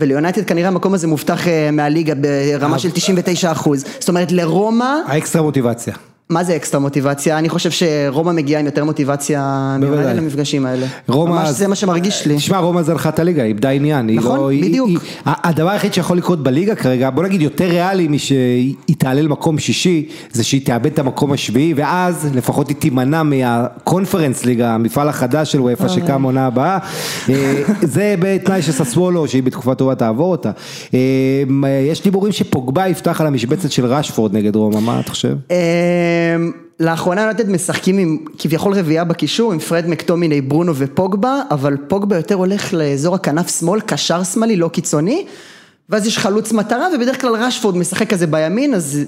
וליונייטד כנראה המקום הזה מובטח אה, מהליגה ברמה של 99 אחוז. זאת אומרת לרומא... האקסטרה מוטיבציה. מה זה אקסטרה מוטיבציה? אני חושב שרומא מגיעה עם יותר מוטיבציה מיוחדת למפגשים האלה. רומא... ממש זה מה שמרגיש לי. תשמע, רומא זה הלכת הליגה, איבדה עניין. נכון, לא, בדיוק. הדבר היחיד שיכול לקרות בליגה כרגע, בוא נגיד יותר ריאלי משהיא תעלה למקום שישי, זה שהיא תאבד את המקום השביעי, ואז לפחות היא תימנע מהקונפרנס ליגה, המפעל החדש של וופא שקם עונה הבאה. אה, זה בתנאי שססוולו, שהיא בתקופה טובה תעבור אותה. אה, יש דיבורים שפוגבה יפתח על המשבצת של ראשפורד נגד רומא, מה אתה חושב? אמ, לאחרונה יונתד משחקים עם כביכול רביעייה בקישור, עם פרד מקטומיני, ברונו ופוגבה, אבל פוגבה יותר הולך לאזור הכנף שמאל, קשר שמאלי, לא קיצוני, ואז יש חלוץ מטרה, ובדרך כלל רשפורד משחק כזה בימין, אז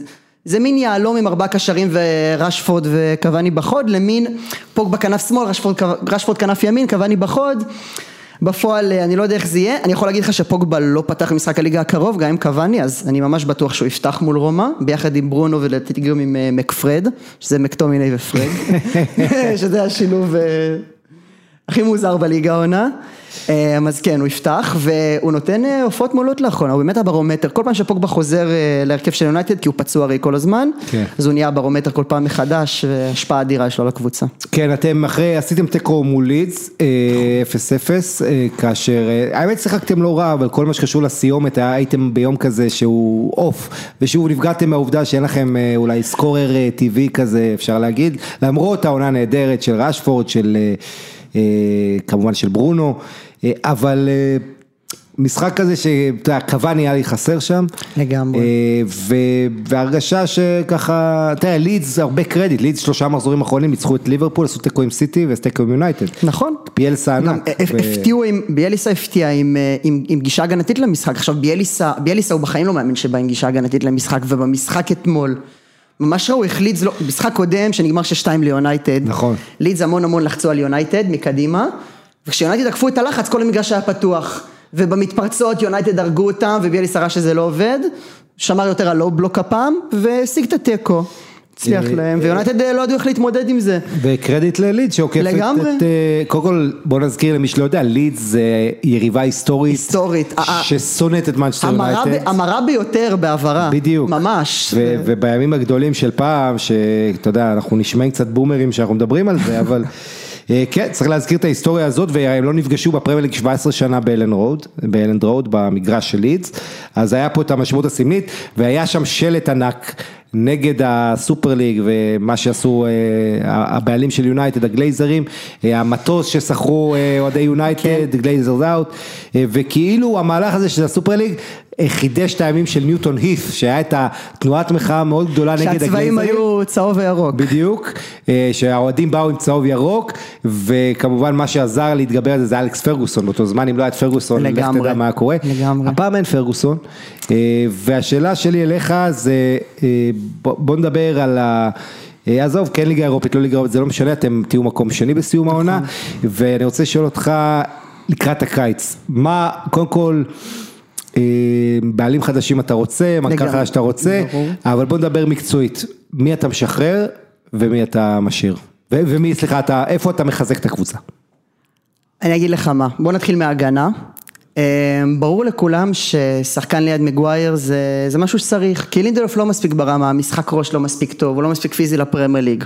זה מין יהלום עם ארבעה קשרים ורשפורד וקוואני בחוד, למין פוגבה כנף שמאל, רשפורד, רשפורד כנף ימין, קוואני בחוד. בפועל אה, אני לא יודע איך זה יהיה, אני יכול להגיד לך שפוגבה לא פתח במשחק הליגה הקרוב, גם עם קוואני, אז אני ממש בטוח שהוא יפתח מול רומא, ביחד עם ברונו ולדעתי גם עם אה, מקפרד, שזה מקטומיני ופרד, שזה השילוב אה, הכי מוזר בליגה העונה. אמ, אז כן, הוא יפתח, והוא נותן אה, הופעות מעולות לאחרונה, הוא באמת הברומטר, כל פעם שפוגבה חוזר אה, להרכב של יונייטד, כי הוא פצוע הרי כל הזמן, כן. אז הוא נהיה ברומטר כל פעם מחדש, והשפעה אדירה יש לו לקבוצה. כן, אתם אחרי, עשיתם תיקו מול לידס, 0-0, אה, כאשר, האמת שיחקתם לא רע, אבל כל מה שקשור לסיומת, הייתם ביום כזה שהוא אוף, ושוב נפגעתם מהעובדה שאין לכם אולי סקורר טבעי כזה, אפשר להגיד, למרות העונה הנהדרת של ראשפורד, של... כמובן של ברונו, אבל משחק כזה שאתה יודע, קוואני היה לי חסר שם. לגמרי. והרגשה שככה, תראה, לידס הרבה קרדיט, לידס שלושה מחזורים אחרונים ניצחו את ליברפול, עשו תיקו עם סיטי ועשו תיקו עם יונייטד. נכון. ביאלסה ענק. הפתיעו עם, ביאלסה הפתיע עם גישה הגנתית למשחק, עכשיו ביאלסה, ביאלסה הוא בחיים לא מאמין שבא עם גישה הגנתית למשחק, ובמשחק אתמול. ממש ראו איך לידס, לא, משחק קודם שנגמר 6-2 ליונייטד, נכון, לידס המון המון לחצו על יונייטד מקדימה, וכשיונייטד עקפו את הלחץ כל המגרש היה פתוח, ובמתפרצות יונייטד הרגו אותם וביילסה הראה שזה לא עובד, שמר יותר על low block הפעם, והשיג את התיקו. הצליח אה, להם, ויונייטד אה, לא ידעו איך להתמודד עם זה. וקרדיט ללידס שעוקפת את, אה, קודם כל בוא נזכיר למי שלא יודע, לידס זה יריבה היסטורית, היסטורית, ששונאת את מנצ'סטר יונייטד, המרה ביותר בעברה, בדיוק, ממש, ובימים הגדולים של פעם, שאתה יודע, אנחנו נשמעים קצת בומרים שאנחנו מדברים על זה, אבל כן, צריך להזכיר את ההיסטוריה הזאת, והם לא נפגשו בפרמייר ליג 17 שנה באלנד רוד, באלנד רוד, במגרש של לידס, אז היה פה את המשמעות הסמלית, והיה שם שלט ענק. נגד הסופר ליג ומה שעשו אה, הבעלים של יונייטד, הגלייזרים, אה, המטוס ששכרו אה, אוהדי יונייטד, Glazers out, וכאילו המהלך הזה של הסופר ליג חידש את הימים של ניוטון הית', שהיה את התנועת מחאה המאוד גדולה נגד הגלייזרים. שהצבעים היו צהוב וירוק. בדיוק, שהאוהדים באו עם צהוב ירוק, וכמובן מה שעזר להתגבר על זה זה אלכס פרגוסון, באותו זמן אם לא היה את פרגוסון, לך תדע מה קורה. לגמרי. הפעם אין פרגוסון, והשאלה שלי אליך זה, בוא נדבר על ה... עזוב, כן ליגה אירופית, לא ליגה אירופית, זה לא משנה, אתם תהיו מקום שני בסיום העונה, ואני רוצה לשאול אותך לקראת הקיץ, מה, קודם כל, בעלים חדשים אתה רוצה, מנכ"ל חדש אתה רוצה, אבל בוא נדבר מקצועית, מי אתה משחרר ומי אתה משאיר, ומי, סליחה, אתה, איפה אתה מחזק את הקבוצה? אני אגיד לך מה, בוא נתחיל מההגנה. ברור לכולם ששחקן ליד מגווייר זה, זה משהו שצריך, כי לינדלוף לא מספיק ברמה, המשחק ראש לא מספיק טוב, הוא לא מספיק פיזי לפרמייר ליג.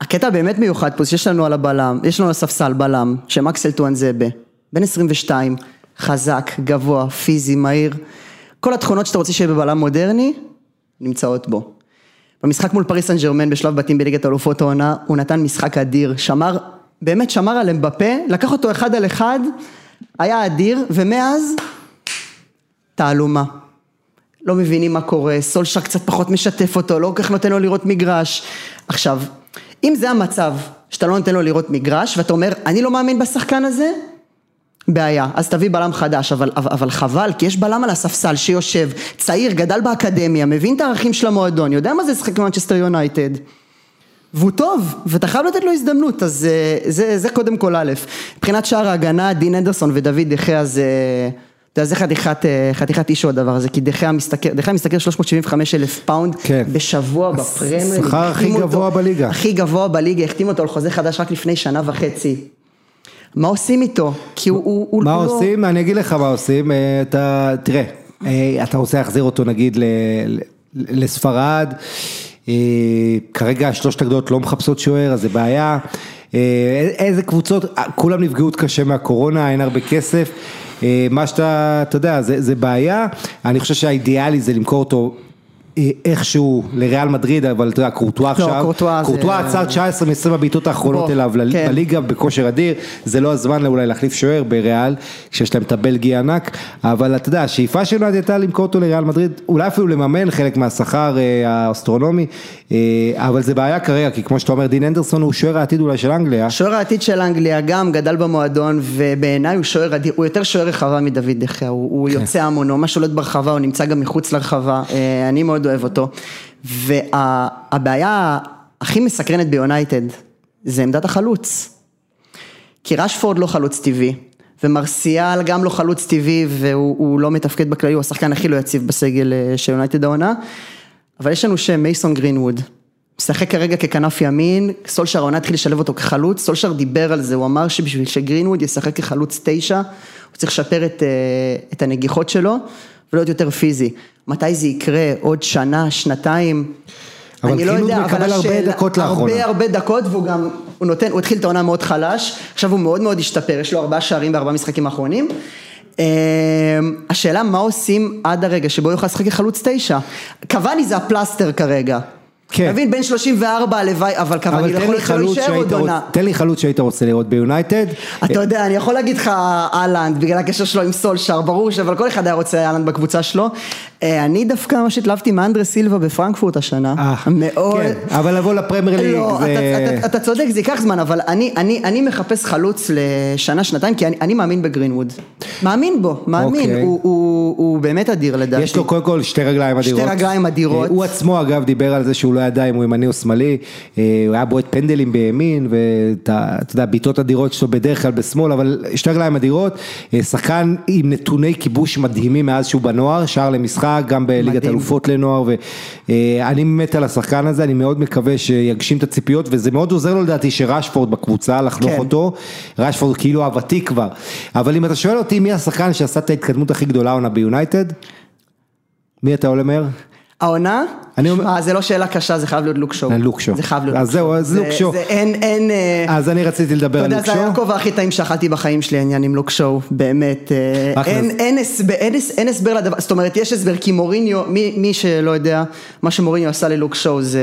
הקטע באמת מיוחד פה, שיש לנו על הבלם, יש לנו על הספסל בלם, שמקסל טואנזבה, בן 22, חזק, גבוה, פיזי, מהיר, כל התכונות שאתה רוצה שיהיה בבלם מודרני, נמצאות בו. במשחק מול פריס סן ג'רמן בשלב בתים בליגת אלופות העונה, הוא נתן משחק אדיר, שמר, באמת שמר על אמבפה, לקח אותו אחד על אחד, היה אדיר, ומאז, תעלומה. לא מבינים מה קורה, סולשר קצת פחות משתף אותו, לא כל כך נותן לו לראות מגרש. עכשיו, אם זה המצב, שאתה לא נותן לו לראות מגרש, ואתה אומר, אני לא מאמין בשחקן הזה, בעיה, אז תביא בלם חדש, אבל, אבל, חבל, כי יש בלם על הספסל שיושב, צעיר, גדל באקדמיה, מבין את הערכים של המועדון, יודע מה זה לשחק במנצ'סטר יונייטד. והוא טוב, ואתה חייב לתת לו הזדמנות, אז זה, זה, זה קודם כל א', מבחינת שער ההגנה, דין הנדרסון ודויד דה חאה זה, אתה יודע, זה חתיכת, חתיכת issue הדבר הזה, כי דה חאה משתכר, דה חאה משתכר 375 אלף פאונד כן. בשבוע בפרמייר. השכר הכי גבוה אותו- בליגה. הכי גבוה בליגה, החתימו אותו על חוזה חדש רק לפני שנה וחצי. מה עושים איתו? כי הוא, הוא, הוא מה לא- עושים? אני אגיד לך מה עושים, אה, אתה, תראה, אה, אתה רוצה להחזיר אותו נגיד ל- ל- לספרד, אה, כרגע שלושת הגדולות לא מחפשות שוער, אז זה בעיה. איזה קבוצות, כולם נפגעו קשה מהקורונה, אין הרבה כסף. מה שאתה, אתה יודע, זה, זה בעיה, אני חושב שהאידיאלי זה למכור אותו איכשהו לריאל מדריד, אבל אתה יודע, קורטואה עכשיו, לא, קורטואה זה- קורטואה עצר 19 מ-20 הבעיטות האחרונות אליו ל- כן. בליגה בכושר אדיר, זה לא הזמן אולי להחליף שוער בריאל, כשיש להם את הבלגי הענק, אבל אתה יודע, השאיפה שלנו הייתה למכור אותו לריאל מדריד, אולי אפילו לממן חלק מהשכר אה, האסטרונומי, אה, אבל זה בעיה כרגע, כי כמו שאתה אומר, דין אנדרסון הוא שוער העתיד אולי של אנגליה, שוער העתיד של אנגליה גם גדל במועדון ובעיניי הוא שוער אדיר, הוא יותר שוער רחבה מדוד דחיה, הוא, כן. יוצא המון, הוא ממש שולט ברחבה, הוא נמצא גם מחוץ לרחבה, אה, אני מאוד אוהב אותו. והבעיה הכי מסקרנת ביונייטד זה עמדת החלוץ. כי רשפורד לא חלוץ טבעי, ומרסיאל גם לא חלוץ טבעי והוא הוא לא מתפקד בכללי, הוא השחקן הכי לא יציב בסגל אה, של יונייטד העונה, אבל יש לנו שם מייסון גרינווד, משחק כרגע ככנף ימין, סולשר העונה התחיל לשלב אותו כחלוץ, סולשר דיבר על זה, הוא אמר שבשביל שגרינווד ישחק כחלוץ תשע, הוא צריך לשפר את, אה, את הנגיחות שלו ולהיות יותר פיזי. מתי זה יקרה? עוד שנה, שנתיים? אבל אני לא יודע, מקבל אבל הרבה השאלה- דקות לאחרונה. הרבה הרבה דקות והוא גם, הוא נותן, הוא התחיל את העונה מאוד חלש, עכשיו הוא מאוד מאוד השתפר, יש לו ארבעה שערים בארבעה משחקים האחרונים. אמ, השאלה מה עושים עד הרגע שבו יוכל לשחק כחלוץ תשע. קוואני זה הפלסטר כרגע. כן. מבין, בן 34 הלוואי, אבל אבל לא יכול להיות שלא יישאר עוד עונה. תן לי חלוץ שהיית רוצה לראות ביונייטד, אתה יודע, אני יכול להגיד לך אהלנד, בגלל הקשר שלו עם סולשר, ברור ש... אבל כל אחד היה רוצה אהלנד בקבוצה שלו. אה, אני דווקא ממש התלהבתי מאנדרה סילבה בפרנקפורט השנה. אה, מאוד. כן, אבל לבוא לפרמייר ליג לא, זה... אתה, צודק, זה ייקח זמן, אבל אני, מחפש חלוץ לשנה, שנתיים, כי אני, מאמין בגרינווד. מאמין בו, מאמין, אוקיי. הוא, באמת אדיר לדעתי. יש לו קודם כל שתי רגליים שתי אדירות. רגליים אדירות. אה, הוא עצמו אגב דיבר על זה שהוא לא ידע אם הוא ימני או שמאלי, הוא היה בועט פנדלים בימין, ואתה אתה יודע, בעיטות אדירות שלו בדרך כלל בשמאל, אבל שתי רגליים אדירות, שחקן עם נתוני כיבוש מדהימים מאז שהוא בנוער, שער למשחק, גם בליגת. אלופות לנוער, ואני מת על השחקן הזה, אני מאוד מקווה שיגשים את הציפיות, וזה מאוד עוזר לו לדעתי שרשפורד בקבוצה, לחנוך כן. אותו, רשפורד כאילו הוותיק כבר, אבל אם אתה שואל אותי מי השחקן שעשה את ההתקדמות הכי גדולה העונה ביונייטד, מי אתה עולה מהר? העונה? אני אומר- שמע, זה לא שאלה קשה, זה חייב להיות לוק שואו. לוק שואו. זה חייב להיות אז לוק זהו, שואו. אז זה- לוק שואו. זה אין, אין... אה, אז אני רציתי לדבר אתה על יודע, לוק זה שואו. הכובע הכי טעים שאכלתי בחיים שלי, העניין עם לוק שואו, באמת. אה. אין, הסבר, לדבר, זאת אומרת, יש הסבר, כי מוריניו, מי, שלא יודע, מה שמוריניו עשה ללוק שואו זה,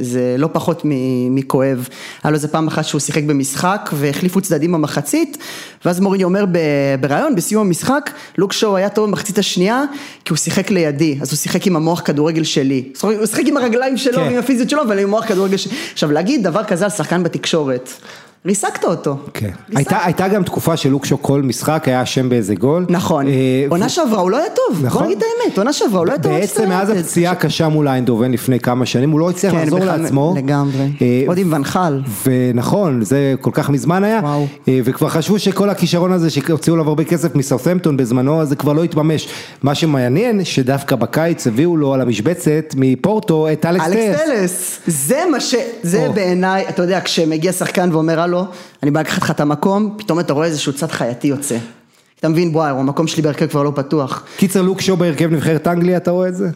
זה לא פחות מכואב. היה לו איזה פעם אחת שהוא שיחק במשחק, והחליפו צדדים במחצית, ואז מוריניו אומר בריאיון, בסיום המשחק, לוק שואו היה טוב במחצית השנייה, כי הוא שיחק לידי, אז הוא שיחק עם המוח כדורגל שלי. הוא שיחק עם הרגליים שלו כן. ועם הפיזיות שלו, אבל עם המוח כדורגל. עכשיו, להגיד דבר כזה על שחקן בתקשורת, ריסקת אותו. כן. הייתה, הייתה גם תקופה שלוק שואו כל משחק היה אשם באיזה גול. נכון, אה, עונה שעברה הוא לא היה טוב, נכון. בוא נגיד את האמת, עונה שעברה הוא לא היה טוב. בעצם מאז הפציעה הקשה מול איינדובן לפני כמה שנים, הוא לא הצליח כן, לחזור בכלל, לעצמו. לגמרי, אה, עוד עם ונחל. ונכון, זה כל כך מזמן היה, וואו. אה, וכבר חשבו שכל הכישרון הזה שהוציאו עליו הרבה כסף מסאות'מפטון בזמנו, זה כבר לא התממש. מה שמעניין, שדווקא בקיץ הביאו לו על המשבצת מפורטו את אלכס אלכס טרס. טלס, זה מה ש... זה. בעיניי, אתה יודע, כשמגיע שחקן ואומר הלו, אני בא לקחת לך את המקום, פתאום אתה רואה איזשהו צד חייתי יוצא. אתה מבין, וואי, המקום שלי בהרכב כבר לא פתוח. קיצר לוק שואו בהרכב נבחרת אנגליה, אתה רואה את זה?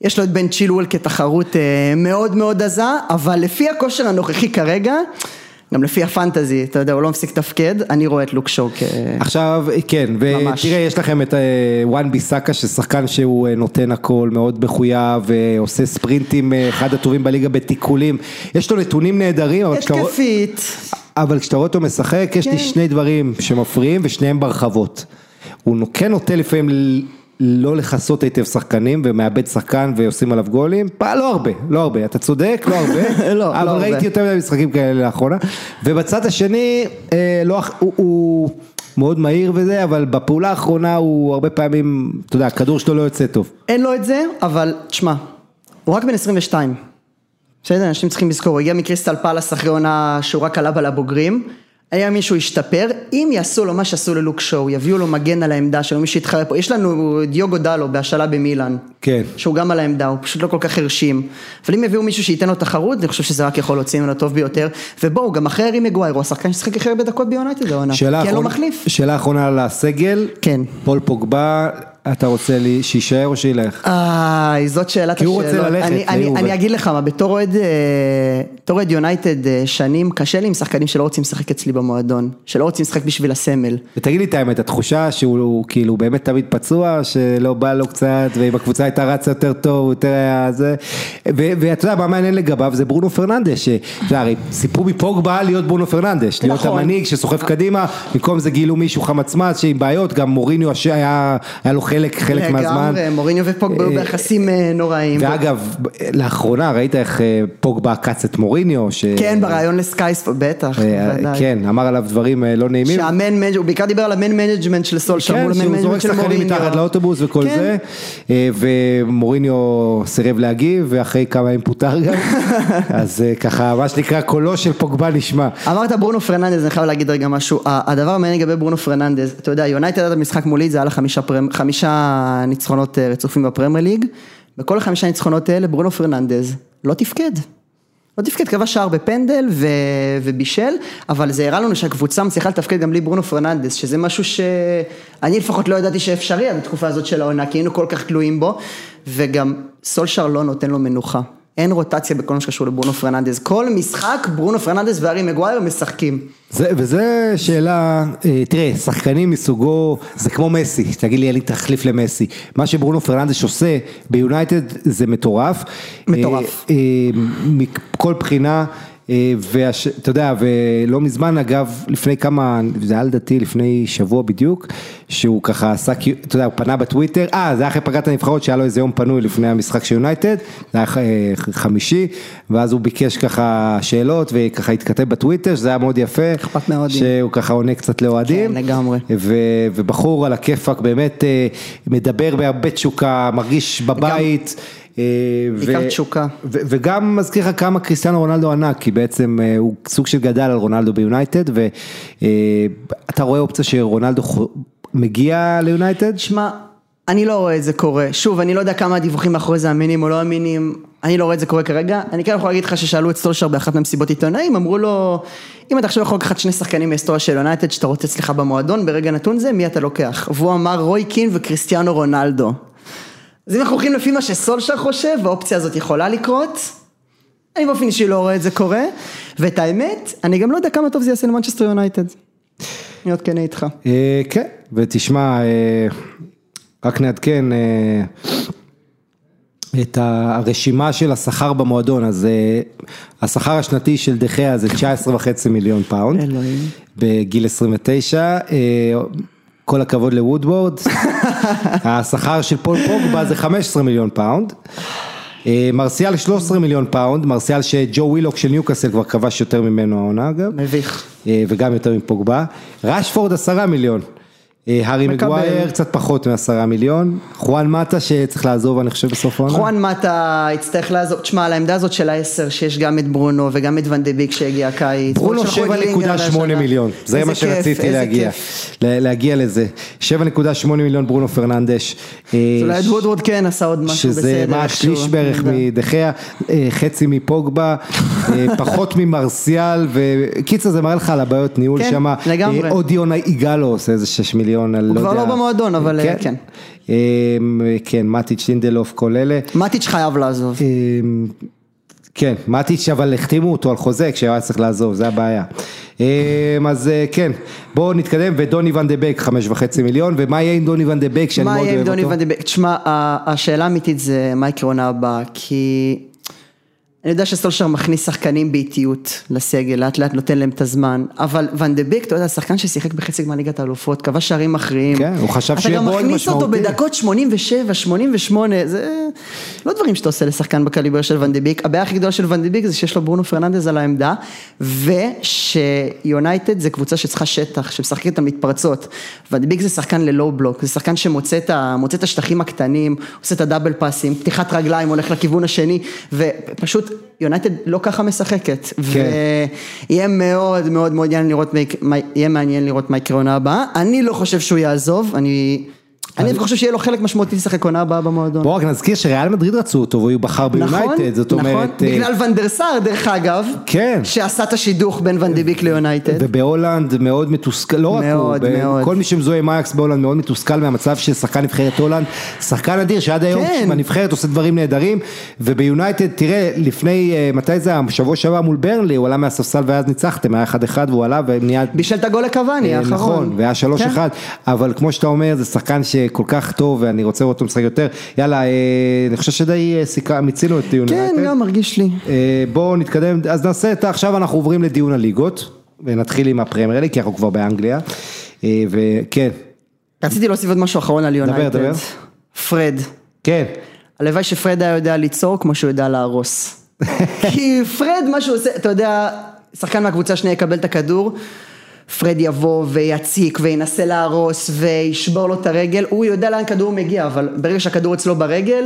יש לו את בן צ'ילואל כתחרות אה, מאוד מאוד עזה, אבל לפי הכושר הנוכחי כרגע, גם לפי הפנטזי, אתה יודע, הוא לא מפסיק לתפקד, אני רואה את לוק שואו כ... עכשיו, כן. ותראה, יש לכם את אה, וואן ביסאקה, ששחקן שהוא אה, נותן הכל, מאוד מחויב, אה, עושה ספרינטים, אה, אחד הטובים בליגה בתיקולים, יש לו נתונים נהדרים, אבל כשאתה, התקפית. אבל כשאתה רואה אותו משחק, יש לי כן. שני דברים שמפריעים, ושניהם ברחבות. הוא כן נוטה לפעמים לא לכסות היטב שחקנים ומאבד שחקן ועושים עליו גולים, פעם, לא הרבה, לא הרבה, אתה צודק, לא הרבה, לא, לא אבל הרבה. ראיתי יותר מדי משחקים כאלה לאחרונה, ובצד השני, אה, לא, הוא, הוא מאוד מהיר וזה, אבל בפעולה האחרונה הוא הרבה פעמים, אתה יודע, הכדור שלו לא יוצא טוב. אין לו את זה, אבל תשמע, הוא רק בן 22. בסדר, אנשים צריכים לזכור, הוא הגיע מקריסטל פלאס אחרי עונה שהוא רק עלה בה לבוגרים. היה מישהו השתפר, אם יעשו לו מה שעשו ללוק שואו, יביאו לו מגן על העמדה שלו, מי שיתחרה פה, יש לנו דיוגו דלו בהשאלה במילאן, כן. שהוא גם על העמדה, הוא פשוט לא כל כך הרשים, אבל אם יביאו מישהו שייתן לו תחרות, אני חושב שזה רק יכול להוציא ממנו טוב ביותר, ובואו, גם אחרי הארי מגווייר, הוא השחקן ששיחק הכי הרבה דקות ביונייטד העונה, כי אין לו מחליף. שאלה אחרונה על הסגל, כן. פול פוגבה, אתה רוצה לי שיישאר או שילך? איי, זאת שאלת כי הוא השאלות. רוצה ללכת, אני, אני. אני אגיד לך מה, בתור אוהד, אה, בתור אוהד יונייטד אה, שנים, קשה לי עם שחקנים שלא רוצים לשחק אצלי במועדון, שלא רוצים לשחק בשביל הסמל. ותגיד לי את האמת, התחושה שהוא הוא כאילו באמת תמיד פצוע, שלא בא לו קצת, ואם הקבוצה הייתה רצה יותר טוב, יותר היה זה, ואתה יודע מה מעניין לגביו, זה ברונו פרננדס, שאתה הרי ציפו מפוגבה להיות ברונו פרננדס, להיות נכון. המנהיג שסוחב קדימה, במקום זה גילו מישהו חמצמץ שעם בעיות, גם מוריניו היה היה לו חלק, חלק מהזמן. לגמרי, מוריניו ופוגבה היו אה, ביחסים אה, נוראים. ואגב, לאחרונה ראית איך אה, פוגבה עקץ את מוריניו, ש- כן, בריאיון לסקייס, בטח. כן, אמר עליו דברים לא נעימים. שה man manage הוא בעיקר דיבר על ה man management של סולשר, כן, מול ה man שהוא זורק management של שחקנים מוריניו. מתחת לאוטובוס וכל כן. זה, ומוריניו סירב להגיב, ואחרי כמה ימים פוטר גם, אז ככה, מה שנקרא, קולו של פוגבה נשמע. אמרת ברונו פרננדז, אני חייב להגיד רגע משהו, הדבר המעניין לגבי ברונו פרננדז, אתה יודע, יונייטד עד המשחק מולי זה היה לה חמישה, חמישה ניצחונות אה, רצופים בפרמייר ליג, בכל החמישה ניצחונות האלה ברונו פרננדז לא תפקד. לא תפקד, כבש שער בפנדל ו... ובישל, אבל זה הראה לנו שהקבוצה מצליחה לתפקד גם בלי ברונו פרננדס, שזה משהו שאני לפחות לא ידעתי שאפשרי עד התקופה הזאת של העונה, כי היינו כל כך תלויים בו, וגם סולשר לא נותן לו מנוחה. אין רוטציה בכל מה שקשור לברונו פרננדס. כל משחק ברונו פרננדס והארי מגווייר משחקים. זה, וזה שאלה, אה, תראה, שחקנים מסוגו, זה כמו מסי, תגיד לי, אין לי תחליף למסי. מה שברונו פרננדס עושה ביונייטד זה מטורף. מטורף. אה, אה, מכל בחינה. ואתה יודע, ולא מזמן אגב, לפני כמה, זה היה לדעתי לפני שבוע בדיוק, שהוא ככה עשה, אתה יודע, הוא פנה בטוויטר, אה, זה היה אחרי פגרת הנבחרות שהיה לו איזה יום פנוי לפני המשחק של יונייטד, זה היה אה, חמישי, ואז הוא ביקש ככה שאלות וככה התכתב בטוויטר, שזה היה מאוד יפה, אכפת מאוהדים. שהוא ככה עונה קצת לאוהדים, כן, לגמרי. ו- ובחור על הכיפאק באמת אה, מדבר בהרבה תשוקה, מרגיש בבית. אה, בעיקר ו- תשוקה. וגם מזכיר לך כמה קריסטיאנו רונלדו ענק, כי בעצם אה, הוא סוג של גדל על רונלדו ביונייטד, ואתה רואה אופציה שרונלדו מגיע ליונייטד? שמע, אני לא רואה את זה קורה. שוב, אני לא יודע כמה הדיווחים מאחורי זה אמינים או לא אמינים, אני לא רואה את זה קורה כרגע. אני כן יכול להגיד לך ששאלו את סולשר באחת מהמסיבות עיתונאים, אמרו לו, אם אתה עכשיו יכול לקחת שני שחקנים מההיסטוריה של יונייטד שאתה רוצה אצלך במועדון, ברגע נתון זה, מי אתה לוקח? והוא אמר רוי קין וקריסטיאנו רונלדו. אז אם אנחנו הולכים לפי מה שסולשר חושב, האופציה הזאת יכולה לקרות, אני באופן אישי לא רואה את זה קורה, ואת האמת, אני גם לא יודע כמה טוב זה יעשה למנצ'סטר יונייטד. עוד כן איתך. אה, כן, ותשמע, אה, רק נעדכן אה, את הרשימה של השכר במועדון, אז השכר השנתי של דה חאה זה 19.5 מיליון פאונד. בגיל 29, אה, כל הכבוד לוודוורד, השכר של פול פוגבה זה 15 מיליון פאונד. אה, מרסיאל 13 מיליון פאונד, מרסיאל שג'ו ווילוק של ניוקאסל כבר כבש יותר ממנו העונה אגב. מביך. אה, וגם יותר מפוגבה. רשפורד עשרה מיליון. אה, הארי. מגווייר קצת פחות מעשרה מיליון. חואן מטה שצריך לעזוב אני חושב בסוף העונה. חואן מטה יצטרך לעזוב, תשמע, על העמדה הזאת של העשר, שיש גם את ברונו וגם את ון דה ביק שהגיע הקיץ. ברונו ועוד שלחו את לינגר 7.8 השנה. מיליון, זה מה שרציתי להגיע, להגיע לזה, 7.8 מיליון ברונו פרננדש, אה, אז אולי את וודוורד כן עשה עוד משהו בסדר. שזה מה שליש בערך יודע. מדחיה, אה, חצי מפוגבה, פחות ממרסיאל, וקיצר זה מראה לך על הבעיות ניהול כן, שם, לגמרי. עוד יונה יגאלו עושה איזה 6 מיליון, אני הוא לא כבר יודע, לא במועדון, אבל, אה, כן. אה, כן, מטיץ' לינדלוף כל אלה. מטיץ' חייב לעזוב. אמ, כן, מטיץ' אבל החתימו אותו על חוזה כשהיה צריך לעזוב, זה הבעיה. אמ, אז אה, כן, בואו נתקדם, ודוני ון דה בק חמש וחצי מיליון, ומה יהיה עם דוני ון דה בק שאני מה מאוד יהיה עם אוהב דוני אותו? ון דה ביק? תשמע, השאלה האמיתית זה מה יקרה עונה הבאה, כי אני יודע שסולשר מכניס שחקנים באיטיות לסגל, לאט לאט נותן להם את הזמן, אבל ואן דה ביק, אתה יודע, שחקן ששיחק בחצי גמר ליגת האלופות, כבש שערים מכריעים. כן, הוא חשב שיהיה בועל אתה גם מכניס אותו משמעותי. בדקות 87, 88, זה לא דברים שאתה עושה לשחקן בקליבר של ואן דה ביק. הבעיה הכי גדולה של ואן דה ביק זה שיש לו ברונו פרננדז על העמדה, ושיונייטד זה קבוצה שצריכה שטח, שמשחקת את המתפרצות. ואן דה ביק זה שחקן ללואו בלוק, זה שחקן שמוצא את השטחים הקטנים, עושה את הדאבל פאסים, פתיחת רגליים, הולך לכיוון השני, ופשוט יונייטד לא ככה משחקת. כן. ויהיה מאוד מאוד מאוד מעניין לראות, מה מעניין לראות יקרה עונה הבאה. אני לא חושב שהוא יעזוב, אני... אני דווקא חושב שיהיה לו חלק משמעותי לשחק עונה הבאה במועדון. בואו רק נזכיר שריאל מדריד רצו אותו והוא בחר ביונייטד, זאת נכון, אומרת, אה, בגלל ונדרסאר דרך אגב, כן. שעשה את השידוך בין ון דה ביק ליונייטד. ובהולנד מאוד מתוסכל, לא רק הוא, מאוד, מאוד. כל מי שמזוהה עם אייאקס בהולנד מאוד מתוסכל מהמצב של שחקן נבחרת הולנד, שחקן אדיר שעד היום כן. בנבחרת עושה דברים נהדרים, וביונייטד, תראה, לפני, אה, מתי זה היה, שבוע שעבר מול ברנלי, הוא עלה מהספסל ואז ניצחתם, היה 1-1 והוא עלה ונהיה... בישל את הגול לקוואני האחרון. נכון, והיה 3-1. אבל כמו שאתה אומר, זה שחקן שכל כך טוב, ואני רוצה לראות אותו משחק יותר. יאללה, אה, אני חושב שדי אה, סיכה- מיצינו את דיון כן, יונייטד. גם מרגיש לי. אה, בואו נתקדם, אז נעשה את, עכשיו אנחנו עוברים לדיון הליגות, ונתחיל עם הפרמייר ליג, כי אנחנו כבר באנגליה, וכן, רציתי להוסיף עוד משהו אחרון על יונייטד. דבר. פרד. כן, הלוואי שפרד היה יודע ליצור כמו שהוא יודע להרוס. כי פרד מה שהוא עושה, אתה יודע, שחקן מהקבוצה השנייה יקבל את הכדור, פרד יבוא ויציק וינסה להרוס וישבור לו את הרגל, הוא יודע לאן כדור מגיע, אבל ברגע שהכדור אצלו ברגל,